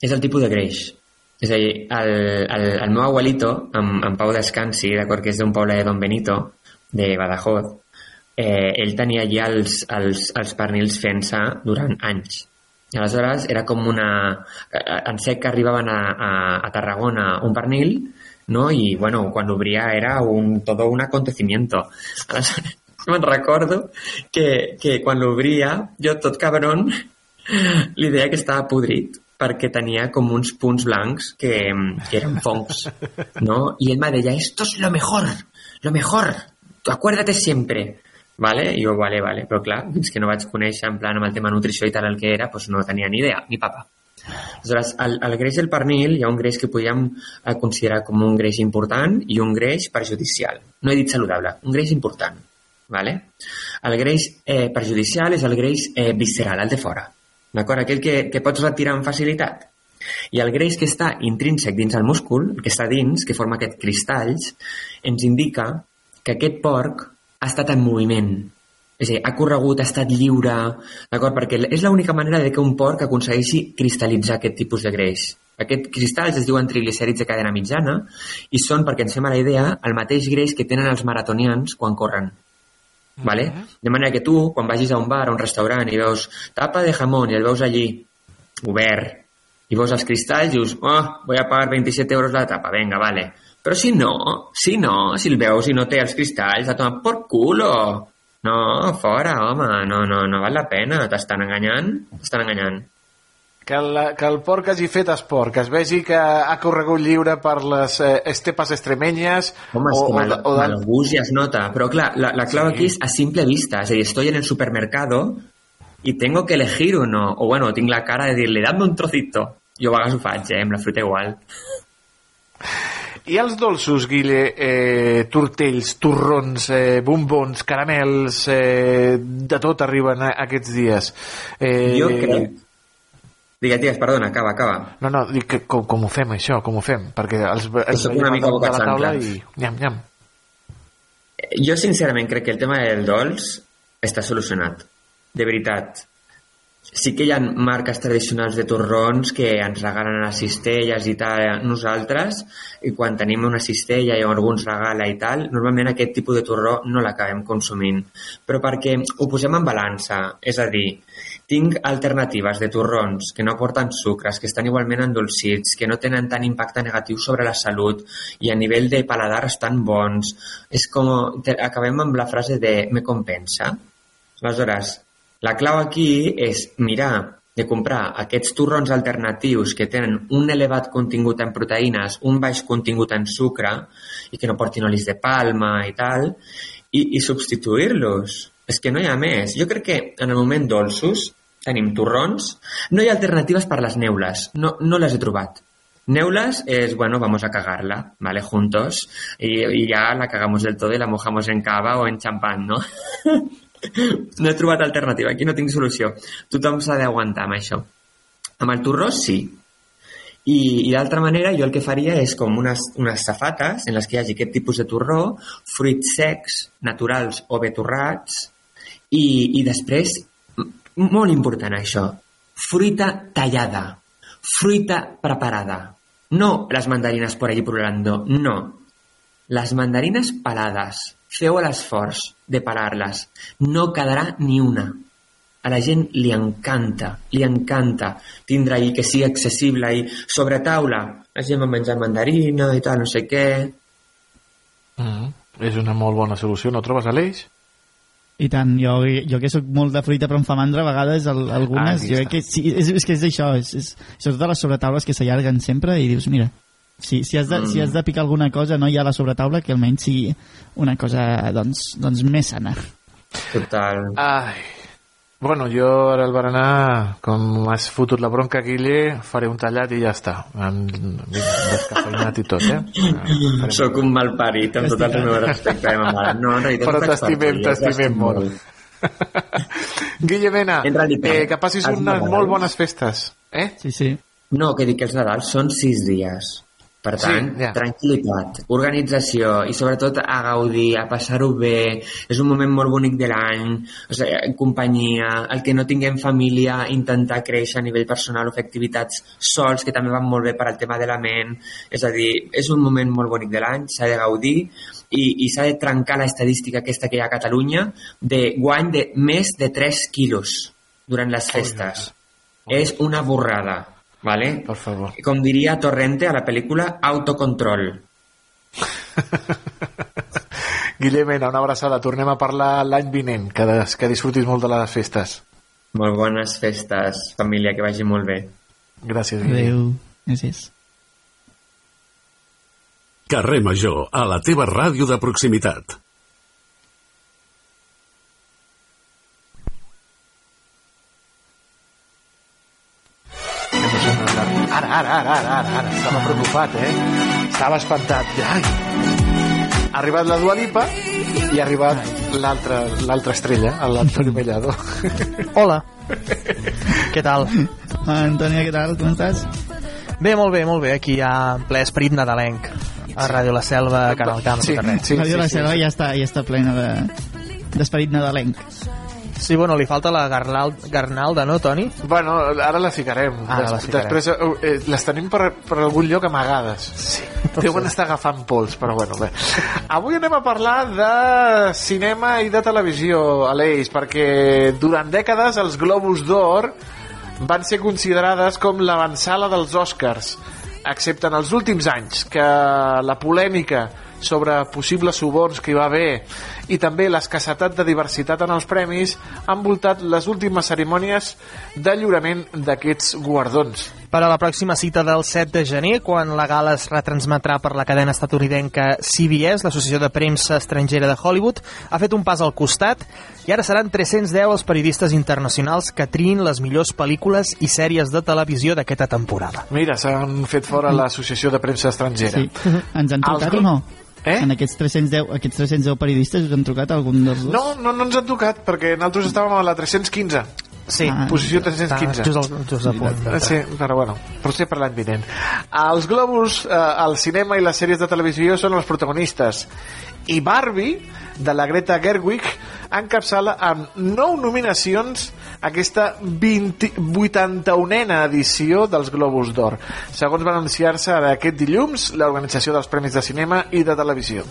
És el tipus de greix. És a dir, el, el, el meu abuelito, en, en Pau Descansi, d'acord, que és d'un poble de Don Benito, de Badajoz, eh, ell tenia allà els, els, els pernils fent-se durant anys. I aleshores era com una... En sec arribaven a, a, Tarragona un pernil, no? I, bueno, quan l'obria era un, todo un acontecimiento. Aleshores, (laughs) me'n recordo que, que quan l'obria, jo tot cabron, li deia que estava podrit perquè tenia com uns punts blancs que, que eren fongs, ¿no? Y él me decía, esto es lo mejor, lo mejor, acuérdate siempre. Vale? I jo, vale, vale. Però clar, fins que no vaig conèixer en plan amb el tema nutrició i tal el que era, doncs no tenia ni idea, ni papa. Aleshores, el, el greix del pernil hi ha un greix que podríem eh, considerar com un greix important i un greix perjudicial. No he dit saludable, un greix important. Vale? El greix eh, perjudicial és el greix eh, visceral, el de fora. D'acord? Aquell que, que pots retirar amb facilitat. I el greix que està intrínsec dins el múscul, que està dins, que forma aquests cristalls, ens indica que aquest porc ha estat en moviment. És a dir, ha corregut, ha estat lliure, d'acord? Perquè és l'única manera de que un porc aconsegueixi cristal·litzar aquest tipus de greix. Aquests cristalls es diuen triglicèrids de cadena mitjana i són, perquè ens fem a la idea, el mateix greix que tenen els maratonians quan corren. ¿vale? De manera que tu, quan vagis a un bar o un restaurant i veus tapa de jamón i el veus allí obert i veus els cristalls, dius, oh, voy a pagar 27 euros la tapa, venga, vale. Però si no, si no, si el veus i no té els cristalls, a tomar por culo. No, fora, home, no, no, no val la pena, t'estan enganyant, t'estan enganyant. Que el, que el porc hagi fet esport, que es vegi que ha corregut lliure per les eh, estepes extremenyes Home, o, que o, mal, de- mal gust ja es nota. Però clar, la, la clau aquí és a simple vista. És a dir, estoy en el supermercado y tengo que elegir uno. O bueno, tinc la cara de dir-li, dame un trocito. Jo a vegades ho faig, eh? Amb la fruita igual. (laughs) I els dolços, Guille, eh, tortells, torrons, eh, bombons, caramels, eh, de tot arriben a, aquests dies. Eh, Jo crec... Digues, digues, perdona, acaba, acaba. No, no, dic que com, com ho fem, això, com ho fem? Perquè els, els soc veiem una mica de la taula i nyam, nyam. Jo sincerament crec que el tema del dolç està solucionat. De veritat. Sí que hi ha marques tradicionals de torrons que ens regalen les cistelles i tal. Nosaltres, i quan tenim una cistella i algú ens regala i tal, normalment aquest tipus de torró no l'acabem consumint. Però perquè ho posem en balança. És a dir, tinc alternatives de torrons que no aporten sucres, que estan igualment endolcits, que no tenen tant impacte negatiu sobre la salut i a nivell de paladar estan bons. És com... Acabem amb la frase de me compensa. Aleshores, la clau aquí és mirar de comprar aquests torrons alternatius que tenen un elevat contingut en proteïnes, un baix contingut en sucre i que no portin olis de palma i tal, i, i substituir-los. És que no hi ha més. Jo crec que en el moment dolços tenim torrons, no hi ha alternatives per les neules, no, no les he trobat. Neulas es, bueno, vamos a cagarla, ¿vale? Juntos. Y, y ya la cagamos del todo y la mojamos en cava o en champán, ¿no? (laughs) (laughs) no he trobat alternativa, aquí no tinc solució. Tothom s'ha d'aguantar amb això. Amb el torró, sí. I, i d'altra manera, jo el que faria és com unes, unes safates en les que hi hagi aquest tipus de torró, fruits secs, naturals o betorrats, i, i després, molt important això, fruita tallada. fruita preparada. No las mandarinas por allí pululando, no. Las mandarinas pelades. Feu l'esforç de pelar-les. No quedarà ni una. A la gent li encanta, li encanta tindre ahir que sigui accessible i sobre taula. La gent va menjar mandarina i tal, no sé què. Mm, és una molt bona solució, no trobes, Aleix? I tant, jo, jo que sóc molt de fruita però em fa mandra a vegades el, algunes, Ah, jo crec que sí, és, és que és això, és, és, sobretot les sobretaules que s'allarguen sempre i dius, mira, si, si, has de, Mm. si has de picar alguna cosa no hi ha la sobretaula que almenys sigui una cosa doncs, doncs més sana. Total. Ai. Bueno, jo ara al berenar, com m'has fotut la bronca, Guille, faré un tallat i ja està. Amb descafeinat i tot, eh? (laughs) Farem- Sóc un mal parit, amb tot el meu respecte de ma mare. No, realitat Però t'estimem, t'estimem t'estimo molt. (laughs) Guille Mena, eh, que passis unes molt bones festes. Eh? Sí, sí. No, que dic que els Nadals són sis dies. Per Sí, tant, ja. tranquil·litat, organització i sobretot a gaudir, a passar-ho bé. És un moment molt bonic de l'any, o sigui, companyia, el que no tinguem família, intentar créixer a nivell personal o fer activitats sols, que també van molt bé per al tema de la ment. És a dir, és un moment molt bonic de l'any, s'ha de gaudir i, i s'ha de trencar l'estadística aquesta que hi ha a Catalunya de guany de més de 3 quilos durant les festes. És una borrada, ¿vale? Per favor. Com diria Torrente a la pel·lícula Autocontrol. (laughs) Guille Mena, una abraçada. Tornem a parlar l'any vinent. Que, des, que disfrutis molt de les festes. Molt bones festes, família, que vagi molt bé. Gràcies, Guille. Adéu. Gràcies. Carrer Major, a la teva ràdio de proximitat. Ara, ara, ara, ara, ara, ara. Estava preocupat, eh? Estava espantat. Ai. Ha arribat la Dua Lipa i ha arribat l'altra l'altra estrella, l'Antoni Mellado. (laughs) Hola. Què tal? Antònia, què tal? Com estàs? Bé, molt bé, molt bé. Aquí hi ha en ple esperit nadalenc. A Ràdio La Selva, Canal Camp, Sí, sí, sí, la Selva ja està, ja està plena de d'esperit nadalenc. Sí, bueno, li falta la garnal, garnalda, no, Toni? Bueno, ara la ficarem. Ara la Des, ficarem. després eh, eh, les tenim per, per algun lloc amagades. Sí. Deuen estar agafant pols, però bueno, bé. Avui anem a parlar de cinema i de televisió, Aleix, perquè durant dècades els Globus d'Or van ser considerades com l'avançala dels Oscars, excepte en els últims anys, que la polèmica sobre possibles suborns que hi va haver i també l'escassetat de diversitat en els premis han voltat les últimes cerimònies de lliurament d'aquests guardons. Per a la pròxima cita del 7 de gener, quan la gala es retransmetrà per la cadena estatunidenca CBS, l'Associació de Premsa Estrangera de Hollywood, ha fet un pas al costat i ara seran 310 els periodistes internacionals que triïn les millors pel·lícules i sèries de televisió d'aquesta temporada. Mira, s'han fet fora l'Associació de Premsa Estrangera. Sí. Ens han trucat Els o no? Eh? En aquests 310, aquests 310 periodistes us han trucat algun dels dos? No, no, no ens han tocat, perquè nosaltres estàvem a la 315. Sí, Ah. posició 315. Està just al- just a punt d'entrar. Sí, però bueno, potser per l'any vinent. Els globus, eh, el cinema i les sèries de televisió són els protagonistes. I Barbie, de la Greta Gerwig, encapçala amb nou nominacions aquesta 20, 81a edició dels Globus d'Or. Segons va anunciar-se aquest dilluns l'organització dels Premis de Cinema i de Televisió.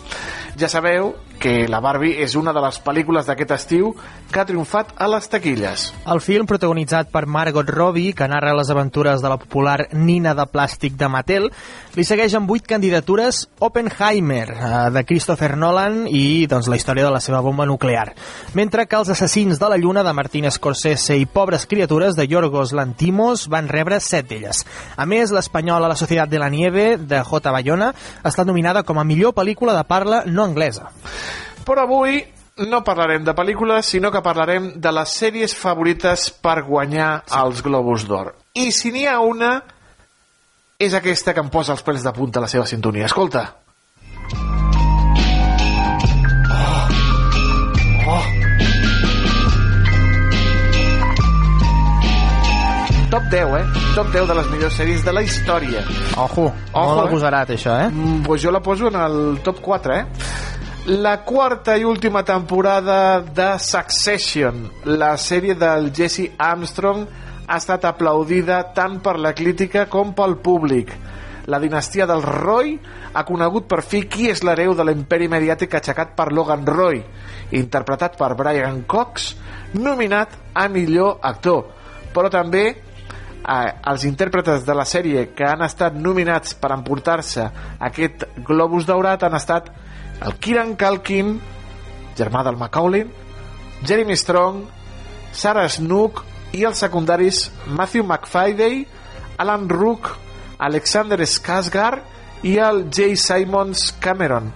Ja sabeu que la Barbie és una de les pel·lícules d'aquest estiu que ha triomfat a les taquilles. El film, protagonitzat per Margot Robbie, que narra les aventures de la popular nina de plàstic de Mattel, li segueix amb vuit candidatures Oppenheimer, eh, de Christopher Nolan, i doncs, la història de la seva bomba nuclear. Mentre que Els assassins de la lluna, de Martin Scorsese, i Pobres criatures, de Yorgos Lantimos, van rebre set d'elles. A més, l'espanyola La Societat de la Nieve, de J. Bayona, ha estat nominada com a millor pel·lícula de parla no anglesa. Però avui no parlarem de pel·lícules, sinó que parlarem de les sèries favorites per guanyar els Globus d'Or. I si n'hi ha una, és aquesta que em posa els pèls de punta a la seva sintonia. Escolta. Oh. Oh. Top 10, eh? Top 10 de les millors sèries de la història. Ojo, Ojo, molt eh? agosarat, això, eh? Mm, pues jo la poso en el top 4, eh? La quarta i última temporada de Succession, la sèrie del Jesse Armstrong ha estat aplaudida tant per la crítica com pel públic. La dinastia dels Roy ha conegut per fi qui és l'hereu de l'imperi mediàtic aixecat per Logan Roy, interpretat per Brian Cox, nominat a millor actor. Però també eh, els intèrpretes de la sèrie que han estat nominats per emportar-se aquest Globus Daurat han estat el Kieran Culkin, germà del Macaulay, Jeremy Strong, Sarah Snook i els secundaris Matthew McFadden, Alan Rook, Alexander Skarsgård i el J. Simons Cameron.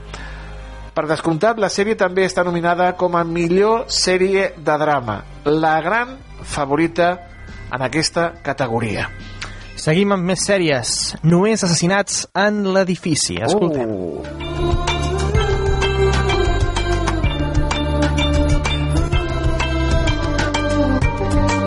Per descomptat, la sèrie també està nominada com a millor sèrie de drama, la gran favorita en aquesta categoria. Seguim amb més sèries. Només assassinats en l'edifici. Escoltem. Oh.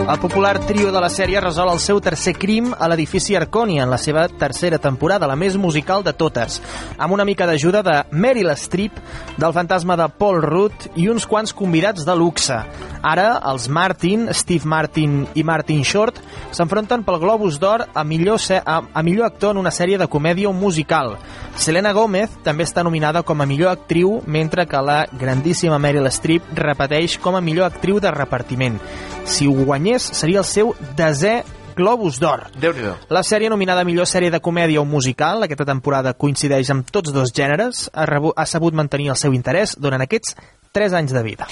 El popular trio de la sèrie resol el seu tercer crim a l'edifici Arconi en la seva tercera temporada, la més musical de totes, amb una mica d'ajuda de Meryl Streep, del fantasma de Paul Rudd i uns quants convidats de luxe. Ara, els Martin, Steve Martin i Martin Short s'enfronten pel Globus d'Or a, millor a, a millor actor en una sèrie de comèdia o musical. Selena Gomez també està nominada com a millor actriu, mentre que la grandíssima Meryl Streep repeteix com a millor actriu de repartiment. Si ho guanyés, seria el seu desè Globus d'Or. déu nhi La sèrie nominada millor sèrie de comèdia o musical, aquesta temporada coincideix amb tots dos gèneres, ha, rebu, ha sabut mantenir el seu interès durant aquests 3 anys de vida.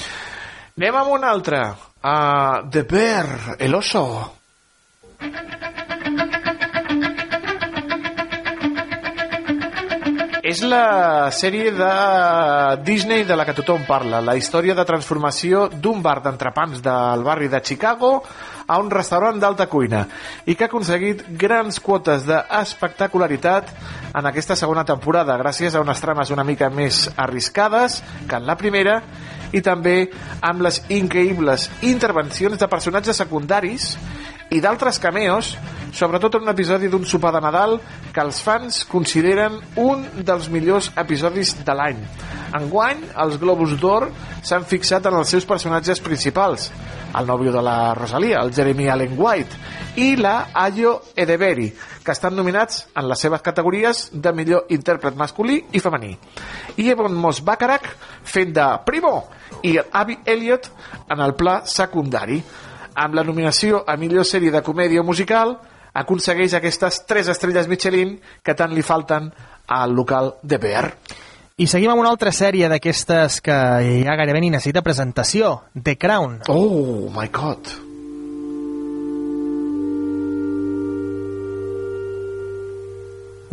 Anem amb una altra. Uh, The Bear, el oso. És la sèrie de Disney de la que tothom parla, la història de transformació d'un bar d'entrepans del barri de Chicago a un restaurant d'alta cuina i que ha aconseguit grans quotes d'espectacularitat en aquesta segona temporada gràcies a unes trames una mica més arriscades que en la primera i també amb les increïbles intervencions de personatges secundaris i d'altres cameos, sobretot en un episodi d'un sopar de Nadal que els fans consideren un dels millors episodis de l'any. Enguany, els Globus d'Or s'han fixat en els seus personatges principals, el nòvio de la Rosalia, el Jeremy Allen White, i la Ayo Edeberi, que estan nominats en les seves categories de millor intèrpret masculí i femení. I Ebon Moss Bacharach fent de Primo i Abby Elliot en el pla secundari. Amb la nominació a millor sèrie de comèdia musical, aconsegueix aquestes tres estrelles Michelin que tant li falten al local de Bear. I seguim amb una altra sèrie d'aquestes que ja gairebé ni necessita presentació, The Crown. Oh, my God.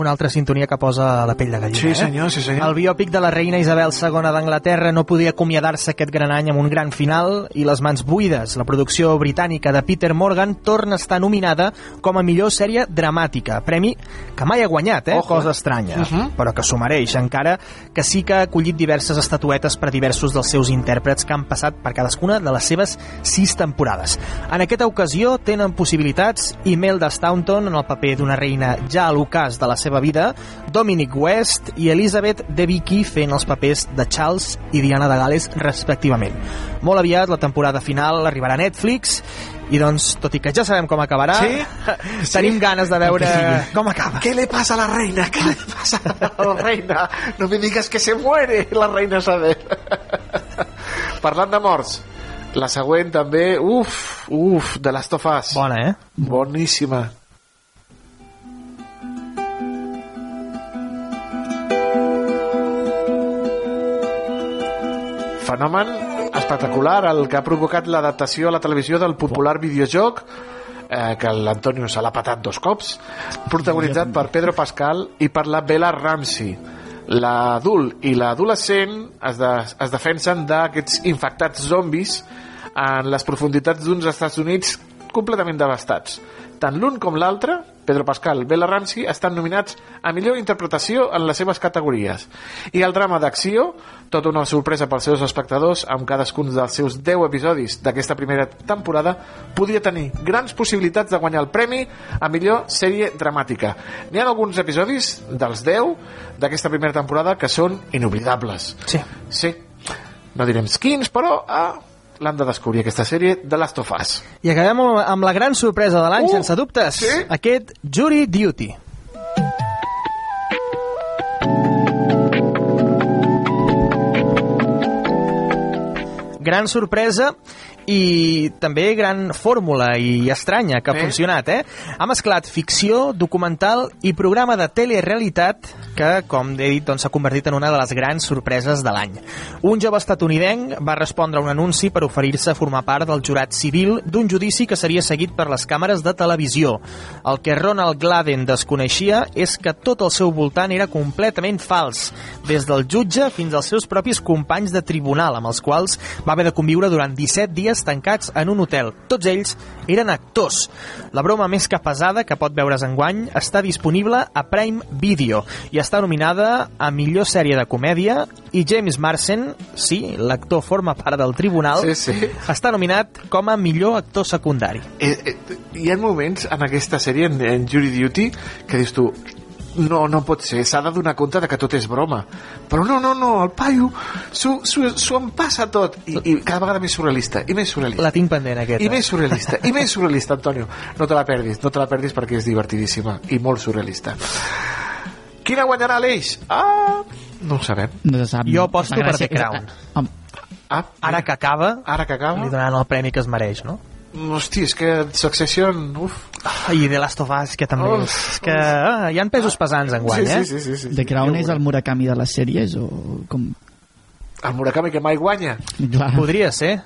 Una altra sintonia que posa la pell de gallina. Sí, eh? senyor, sí, senyor. El biòpic de la reina Isabel II d'Anglaterra no podia acomiadar-se aquest gran any amb un gran final i les mans buides. La producció britànica de Peter Morgan torna a estar nominada com a millor sèrie dramàtica, premi que mai ha guanyat, eh? Ojo. cosa estranya, Uh -huh. però que s'ho mereix, encara que sí que ha acollit diverses estatuetes per diversos dels seus intèrprets que han passat per cadascuna de les seves sis temporades. En aquesta ocasió tenen possibilitats Imelda Staunton en el paper d'una reina ja a l'ocàs de la seva vida, Dominic West i Elizabeth de Vicky fent els papers de Charles i Diana de Gales respectivament. Molt aviat la temporada final arribarà a Netflix i doncs, tot i que ja sabem com acabarà, Sí? (laughs) tenim Sí? ganes de veure sigui. com acaba. ¿Qué le pasa a la reina? ¿Qué le pasa a la reina? No me digas que se muere la reina Isabel. (laughs) Parlant de morts, la següent també, uf, uf, de Last of Us. Bona, eh? Boníssima. Fenomen espectacular el que ha provocat l'adaptació a la televisió del popular videojoc eh, que l'Antonio se l'ha patat dos cops protagonitzat per Pedro Pascal i per la Bella Ramsey l'adult i l'adolescent es, de, es defensen d'aquests infectats zombis en les profunditats d'uns Estats Units completament devastats. Tant l'un com l'altre, Pedro Pascal, Bella Ramsey, estan nominats a millor interpretació en les seves categories. I el drama d'acció, tota una sorpresa pels seus espectadors, amb cadascun dels seus 10 episodis d'aquesta primera temporada, podia tenir grans possibilitats de guanyar el premi a millor sèrie dramàtica. N'hi ha alguns episodis dels 10 d'aquesta primera temporada que són inoblidables. Sí. Sí. No direm quins, però ah, l'han de descobrir, aquesta sèrie de Last of Us. I acabem amb- la gran sorpresa de l'any, Uh, sense dubtes. sí? Aquest Jury Duty. Gran sorpresa i també gran fórmula i estranya que ha Eh? funcionat, eh? Ha mesclat ficció, documental i programa de telerealitat que, com he dit, doncs, s'ha convertit en una de les grans sorpreses de l'any. Un jove estatunidenc va respondre a un anunci per oferir-se a formar part del jurat civil d'un judici que seria seguit per les càmeres de televisió. El que Ronald Gladden desconeixia és que tot al seu voltant era completament fals, des del jutge fins als seus propis companys de tribunal, amb els quals va haver de conviure durant 17 dies tancats en un hotel. Tots ells eren actors. La broma més que pesada que pot veure's enguany està disponible a Prime Video i està nominada a millor sèrie de comèdia i James Marsden, sí, l'actor forma part del tribunal, Sí, sí. està nominat com a millor actor secundari. Eh, eh, hi ha moments en aquesta sèrie, en, en Jury Duty, que dius tu, no, no pot ser, s'ha de donar compte de que tot és broma. Però no, no, no, el paio s'ho s'ho- s'ho en passa tot. I, I cada vegada més surrealista, i més surrealista. La tinc pendent, aquesta. I més surrealista, i més surrealista, Antonio. No te la perdis, no te la perdis perquè és divertidíssima i molt surrealista. Quina guanyarà l'Eix? Ah, no ho sabem. No se sap. Jo aposto per The Crown. Ah, Ara que acaba, ara que acaba... li donaran el premi que es mereix, no? Hosti, és que Succession... Uf, I The Last of Us, que també... Uf, és que ah, hi han pesos pesants enguany, sí, eh? sí, sí, sí, sí, The Crown és el. Murakami de les sèries o com... El Murakami que mai guanya. Clar. Podria ser.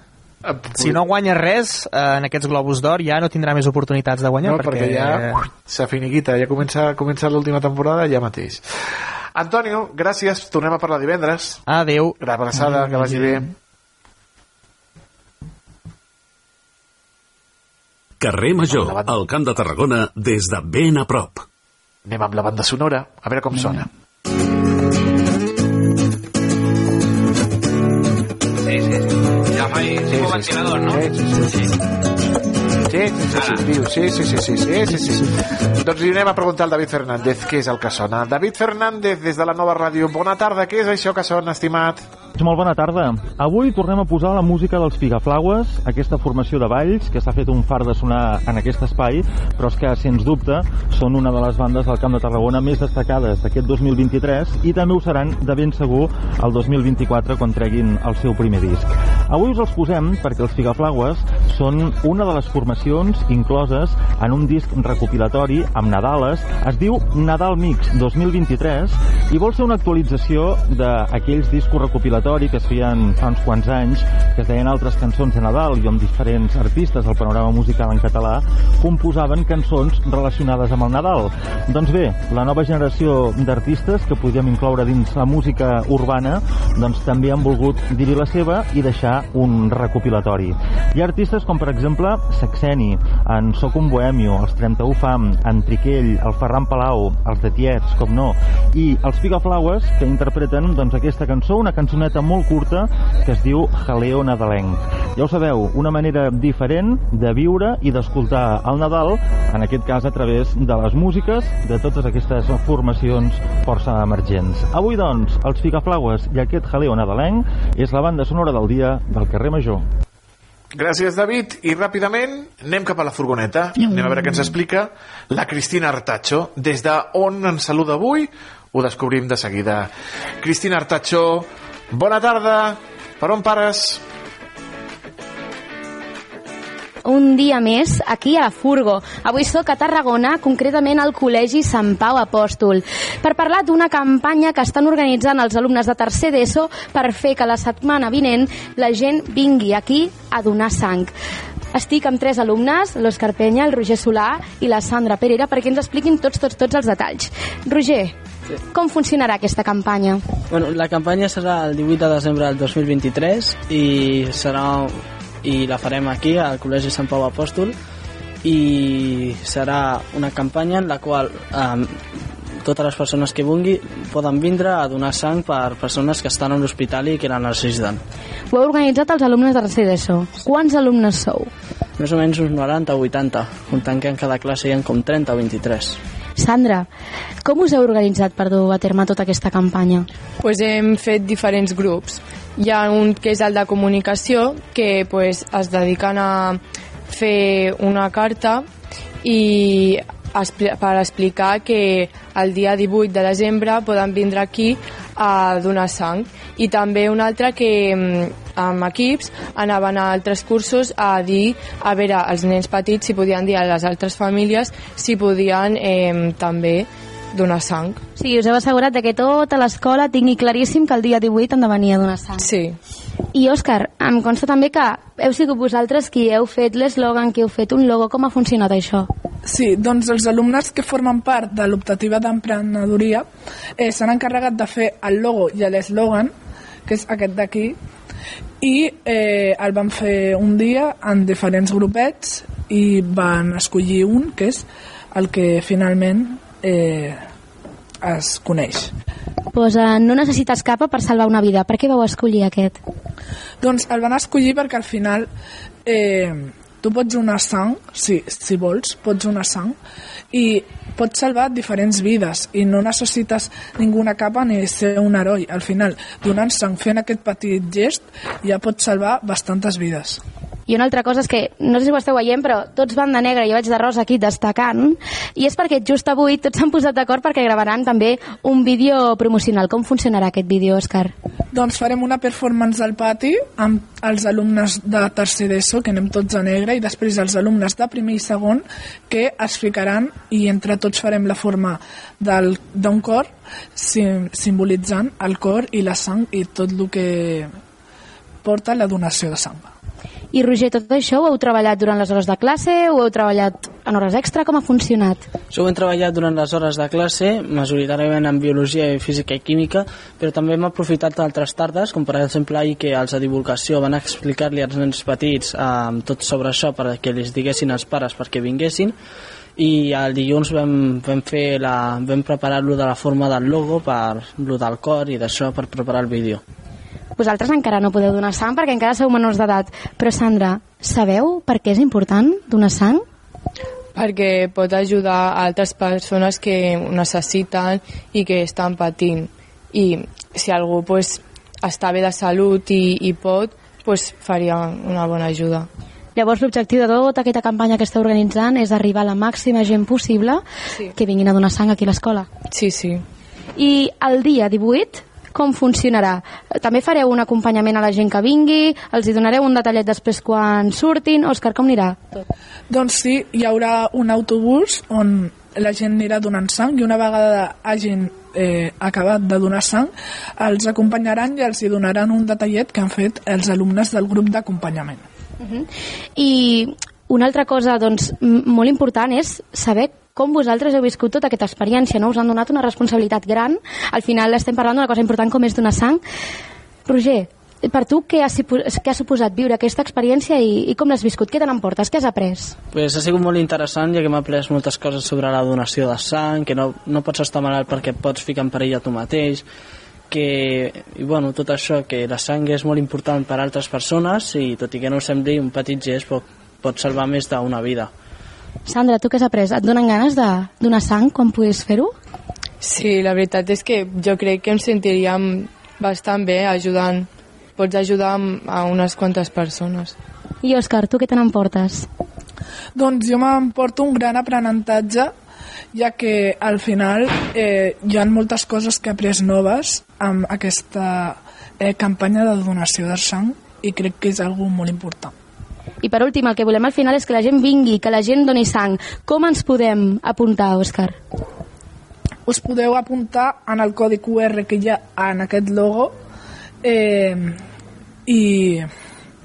Eh, Si no guanya res, eh, en aquests Globus d'Or ja no tindrà més oportunitats de guanyar. No, perquè, ja s'ha finiquita, ja comença, comença l'última temporada ja mateix. Antonio, gràcies, tornem a parlar divendres. Adeu. Una abraçada, que vagi bé. Carrer Major, al Camp de Tarragona, des de ben a prop. Anem amb la banda sonora, a veure com sona. Ja faig tipo ventilador, no? Sí, sí, sí. Sí, sí, sí, sí, sí, sí, sí, sí, sí, sí, sí. Doncs li anem a preguntar al David Fernández què és el que sona. David Fernández, des de la nova ràdio. Bona tarda, què és això que sona, estimat? Molt bona tarda. Avui tornem a posar la música dels Figaflaues, aquesta formació de balls que s'ha fet un far de sonar en aquest espai, però és que, sens dubte, són una de les bandes del Camp de Tarragona més destacades d'aquest 2023 i també ho seran de ben segur el 2024 quan treguin el seu primer disc. Avui us els posem perquè els Figaflaues són una de les formacions incloses en un disc recopilatori amb Nadales, es diu Nadal Mix 2023 i vol ser una actualització d'aquells discos recopilatoris que es feien fa uns quants anys, que es deien altres cançons de Nadal i on diferents artistes del panorama musical en català composaven cançons relacionades amb el Nadal. Doncs bé, la nova generació d'artistes que podríem incloure dins la música urbana doncs també han volgut dir-hi la seva i deixar un recopilatori. Hi ha artistes com per exemple Saxeni, en Soc un Bohemio, els 31 Fam, en Triquell, el Ferran Palau, els de Tiets, com no, i els Figaflaues que interpreten doncs, aquesta cançó, una cançoneta molt curta que es diu Jaleo Nadalenc. Ja ho sabeu, una manera diferent de viure i d'escoltar el Nadal, en aquest cas a través de les músiques de totes aquestes formacions força emergents. Avui, doncs, els Figaflaues i aquest Jaleo Nadalenc és la banda sonora del dia del carrer Major. Gràcies, David. I ràpidament anem cap a la furgoneta. Anem a veure què ens explica la Cristina Artacho. Des de on ens saluda avui ho descobrim de seguida. Cristina Artacho, bona tarda. Per on pares? un dia més aquí a Furgo. Avui sóc a Tarragona, concretament al Col·legi Sant Pau Apòstol, per parlar d'una campanya que estan organitzant els alumnes de tercer d'ESO per fer que la setmana vinent la gent vingui aquí a donar sang. Estic amb tres alumnes, l'Òscar Penya, el Roger Solà i la Sandra Pereira, perquè ens expliquin tots, tots, tots els detalls. Roger, com funcionarà aquesta campanya? Bueno, la campanya serà el 18 de desembre del 2023 i serà i la farem aquí al Col·legi Sant Pau Apòstol i serà una campanya en la qual eh, totes les persones que vulgui poden vindre a donar sang per persones que estan a l'hospital i que la necessiten. Ho heu organitzat els alumnes de tercer d'ESO. Quants alumnes sou? Més o menys uns 90 o 80, comptant que en cada classe hi ha com 30 o 23. Sandra, com us heu organitzat per dur a terme tota aquesta campanya? Pues hem fet diferents grups hi ha un que és el de comunicació, que pues, es dediquen a fer una carta i per explicar que el dia 18 de desembre poden vindre aquí a donar sang i també un altre que mm, amb equips anaven a altres cursos a dir a veure als nens petits si podien dir a les altres famílies si podien eh, també donar sang. Sí, us heu assegurat de que tota l'escola tingui claríssim que el dia 18 han de venir a donar sang. Sí. I, Òscar, em consta també que heu sigut vosaltres qui heu fet l'eslògan, qui heu fet un logo. Com ha funcionat això? Sí, doncs els alumnes que formen part de l'optativa d'emprenedoria eh, s'han encarregat de fer el logo i l'eslògan, que és aquest d'aquí, i eh, el van fer un dia en diferents grupets i van escollir un, que és el que finalment eh, es coneix. Pues, eh, no necessites capa per salvar una vida. Per què vau escollir aquest? Doncs el van escollir perquè al final eh, tu pots donar sang, si, si vols, pots donar sang i pots salvar diferents vides i no necessites ninguna capa ni ser un heroi. Al final, donant sang, fent aquest petit gest, ja pots salvar bastantes vides. I una altra cosa és que, no sé si ho esteu veient, però tots van de negre i jo vaig de rosa aquí destacant, i és perquè just avui tots s'han posat d'acord perquè gravaran també un vídeo promocional. Com funcionarà aquest vídeo, Òscar? Doncs farem una performance al pati amb els alumnes de tercer d'ESO, que anem tots a negre, i després els alumnes de primer i segon, que es ficaran i entre tots farem la forma d'un cor, sim, simbolitzant el cor i la sang i tot el que porta la donació de sang. I Roger, tot això ho heu treballat durant les hores de classe ho heu treballat en hores extra? Com ha funcionat? Això ho hem treballat durant les hores de classe, majoritàriament en biologia i física i química, però també hem aprofitat altres tardes, com per exemple ahir que els de divulgació van explicar-li als nens petits eh, tot sobre això perquè els diguessin als pares perquè vinguessin, i el dilluns vam, vam, fer la, vam preparar-lo de la forma del logo per lo del cor i d'això per preparar el vídeo. Vosaltres encara no podeu donar sang perquè encara sou menors d'edat. Però, Sandra, sabeu per què és important donar sang? perquè pot ajudar a altres persones que ho necessiten i que estan patint. I si algú pues, està bé de salut i, i pot, pues, faria una bona ajuda. Llavors, l'objectiu de tota aquesta campanya que esteu organitzant és arribar a la màxima gent possible Sí. que vinguin a donar sang aquí a l'escola. Sí, sí. I el dia 18, com funcionarà? També fareu un acompanyament a la gent que vingui? Els hi donareu un detallet després quan surtin? Òscar, com anirà? Doncs sí, hi haurà un autobús on la gent anirà donant sang i una vegada hagin eh, acabat de donar sang, els acompanyaran i els hi donaran un detallet que han fet els alumnes del grup d'acompanyament. I una altra cosa doncs, molt important és saber com vosaltres heu viscut tota aquesta experiència, no? Us han donat una responsabilitat gran. Al final estem parlant d'una cosa important com és donar sang. Roger, per tu què ha, què ha suposat viure aquesta experiència i, i com l'has viscut? Què te n'emportes? Què has après? Pues ha sigut molt interessant ja que m'ha après moltes coses sobre la donació de sang, que no, no pots estar malalt perquè pots ficar en perill a tu mateix, que, i bueno, tot això, que la sang és molt important per a altres persones i tot i que no ho sembli, un petit gest pot, pot salvar més d'una vida. Sandra, tu què has après? Et donen ganes de donar sang quan puguis fer-ho? Sí, la veritat és que jo crec que em sentiríem bastant bé ajudant. Pots ajudar a unes quantes persones. I Òscar, tu què te n'emportes? Doncs jo m'emporto un gran aprenentatge ja que al final eh, hi ha moltes coses que he après noves amb aquesta eh, campanya de donació de sang i crec que és algo molt important. I per últim, el que volem al final és que la gent vingui, que la gent doni sang. Com ens podem apuntar, Òscar? Us podeu apuntar en el codi QR que hi ha en aquest logo eh, i,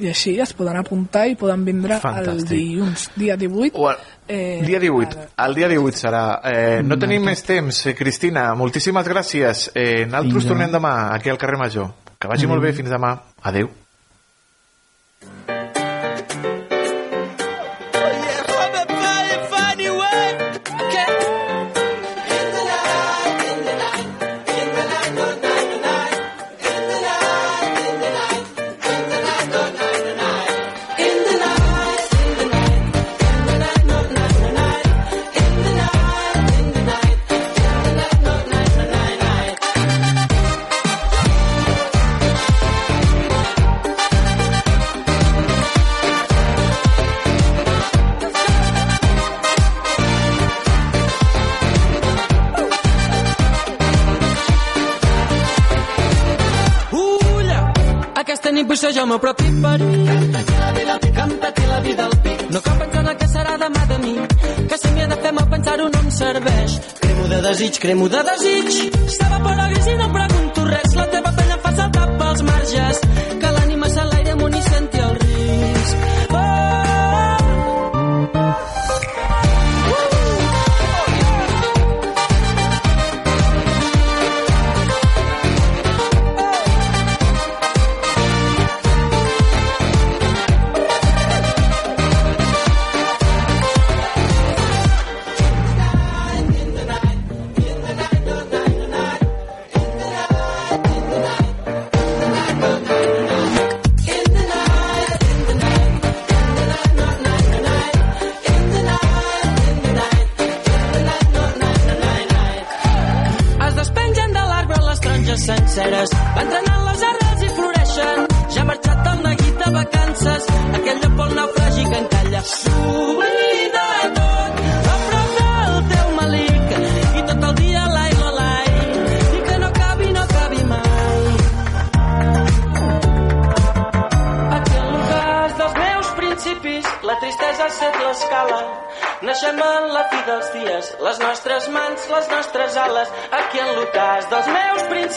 i així es poden apuntar i poden vindre el Fantàstic. dilluns, dia 18. Eh, dia 18. El dia 18 serà. Eh, no tenim més temps. Eh, Cristina, moltíssimes gràcies. Eh, nosaltres tornem demà aquí al carrer Major. Que vagi molt bé. Fins demà. Adeu. Jo propi perill. Canta-te la vida, canta-te la vida al pit. No cal pensar en el que serà demà de mi, que si m'hi he de fer mal pensar-ho no em serveix. Cremo de desig, cremo de desig. S'evapora gris i no pregunto res, la teva pena fa saltar pels marges,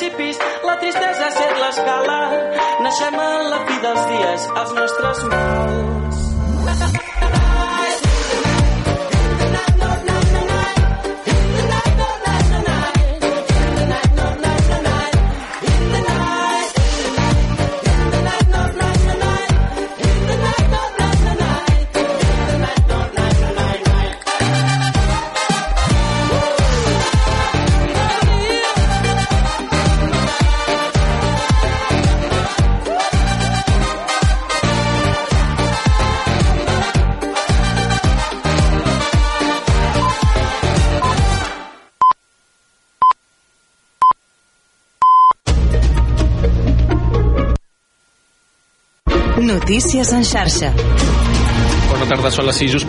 principis, la tristesa set l'escala. Naixem en la fi dels dies, els nostres mals. Notícies en xarxa. Bona tarda, són les 6, us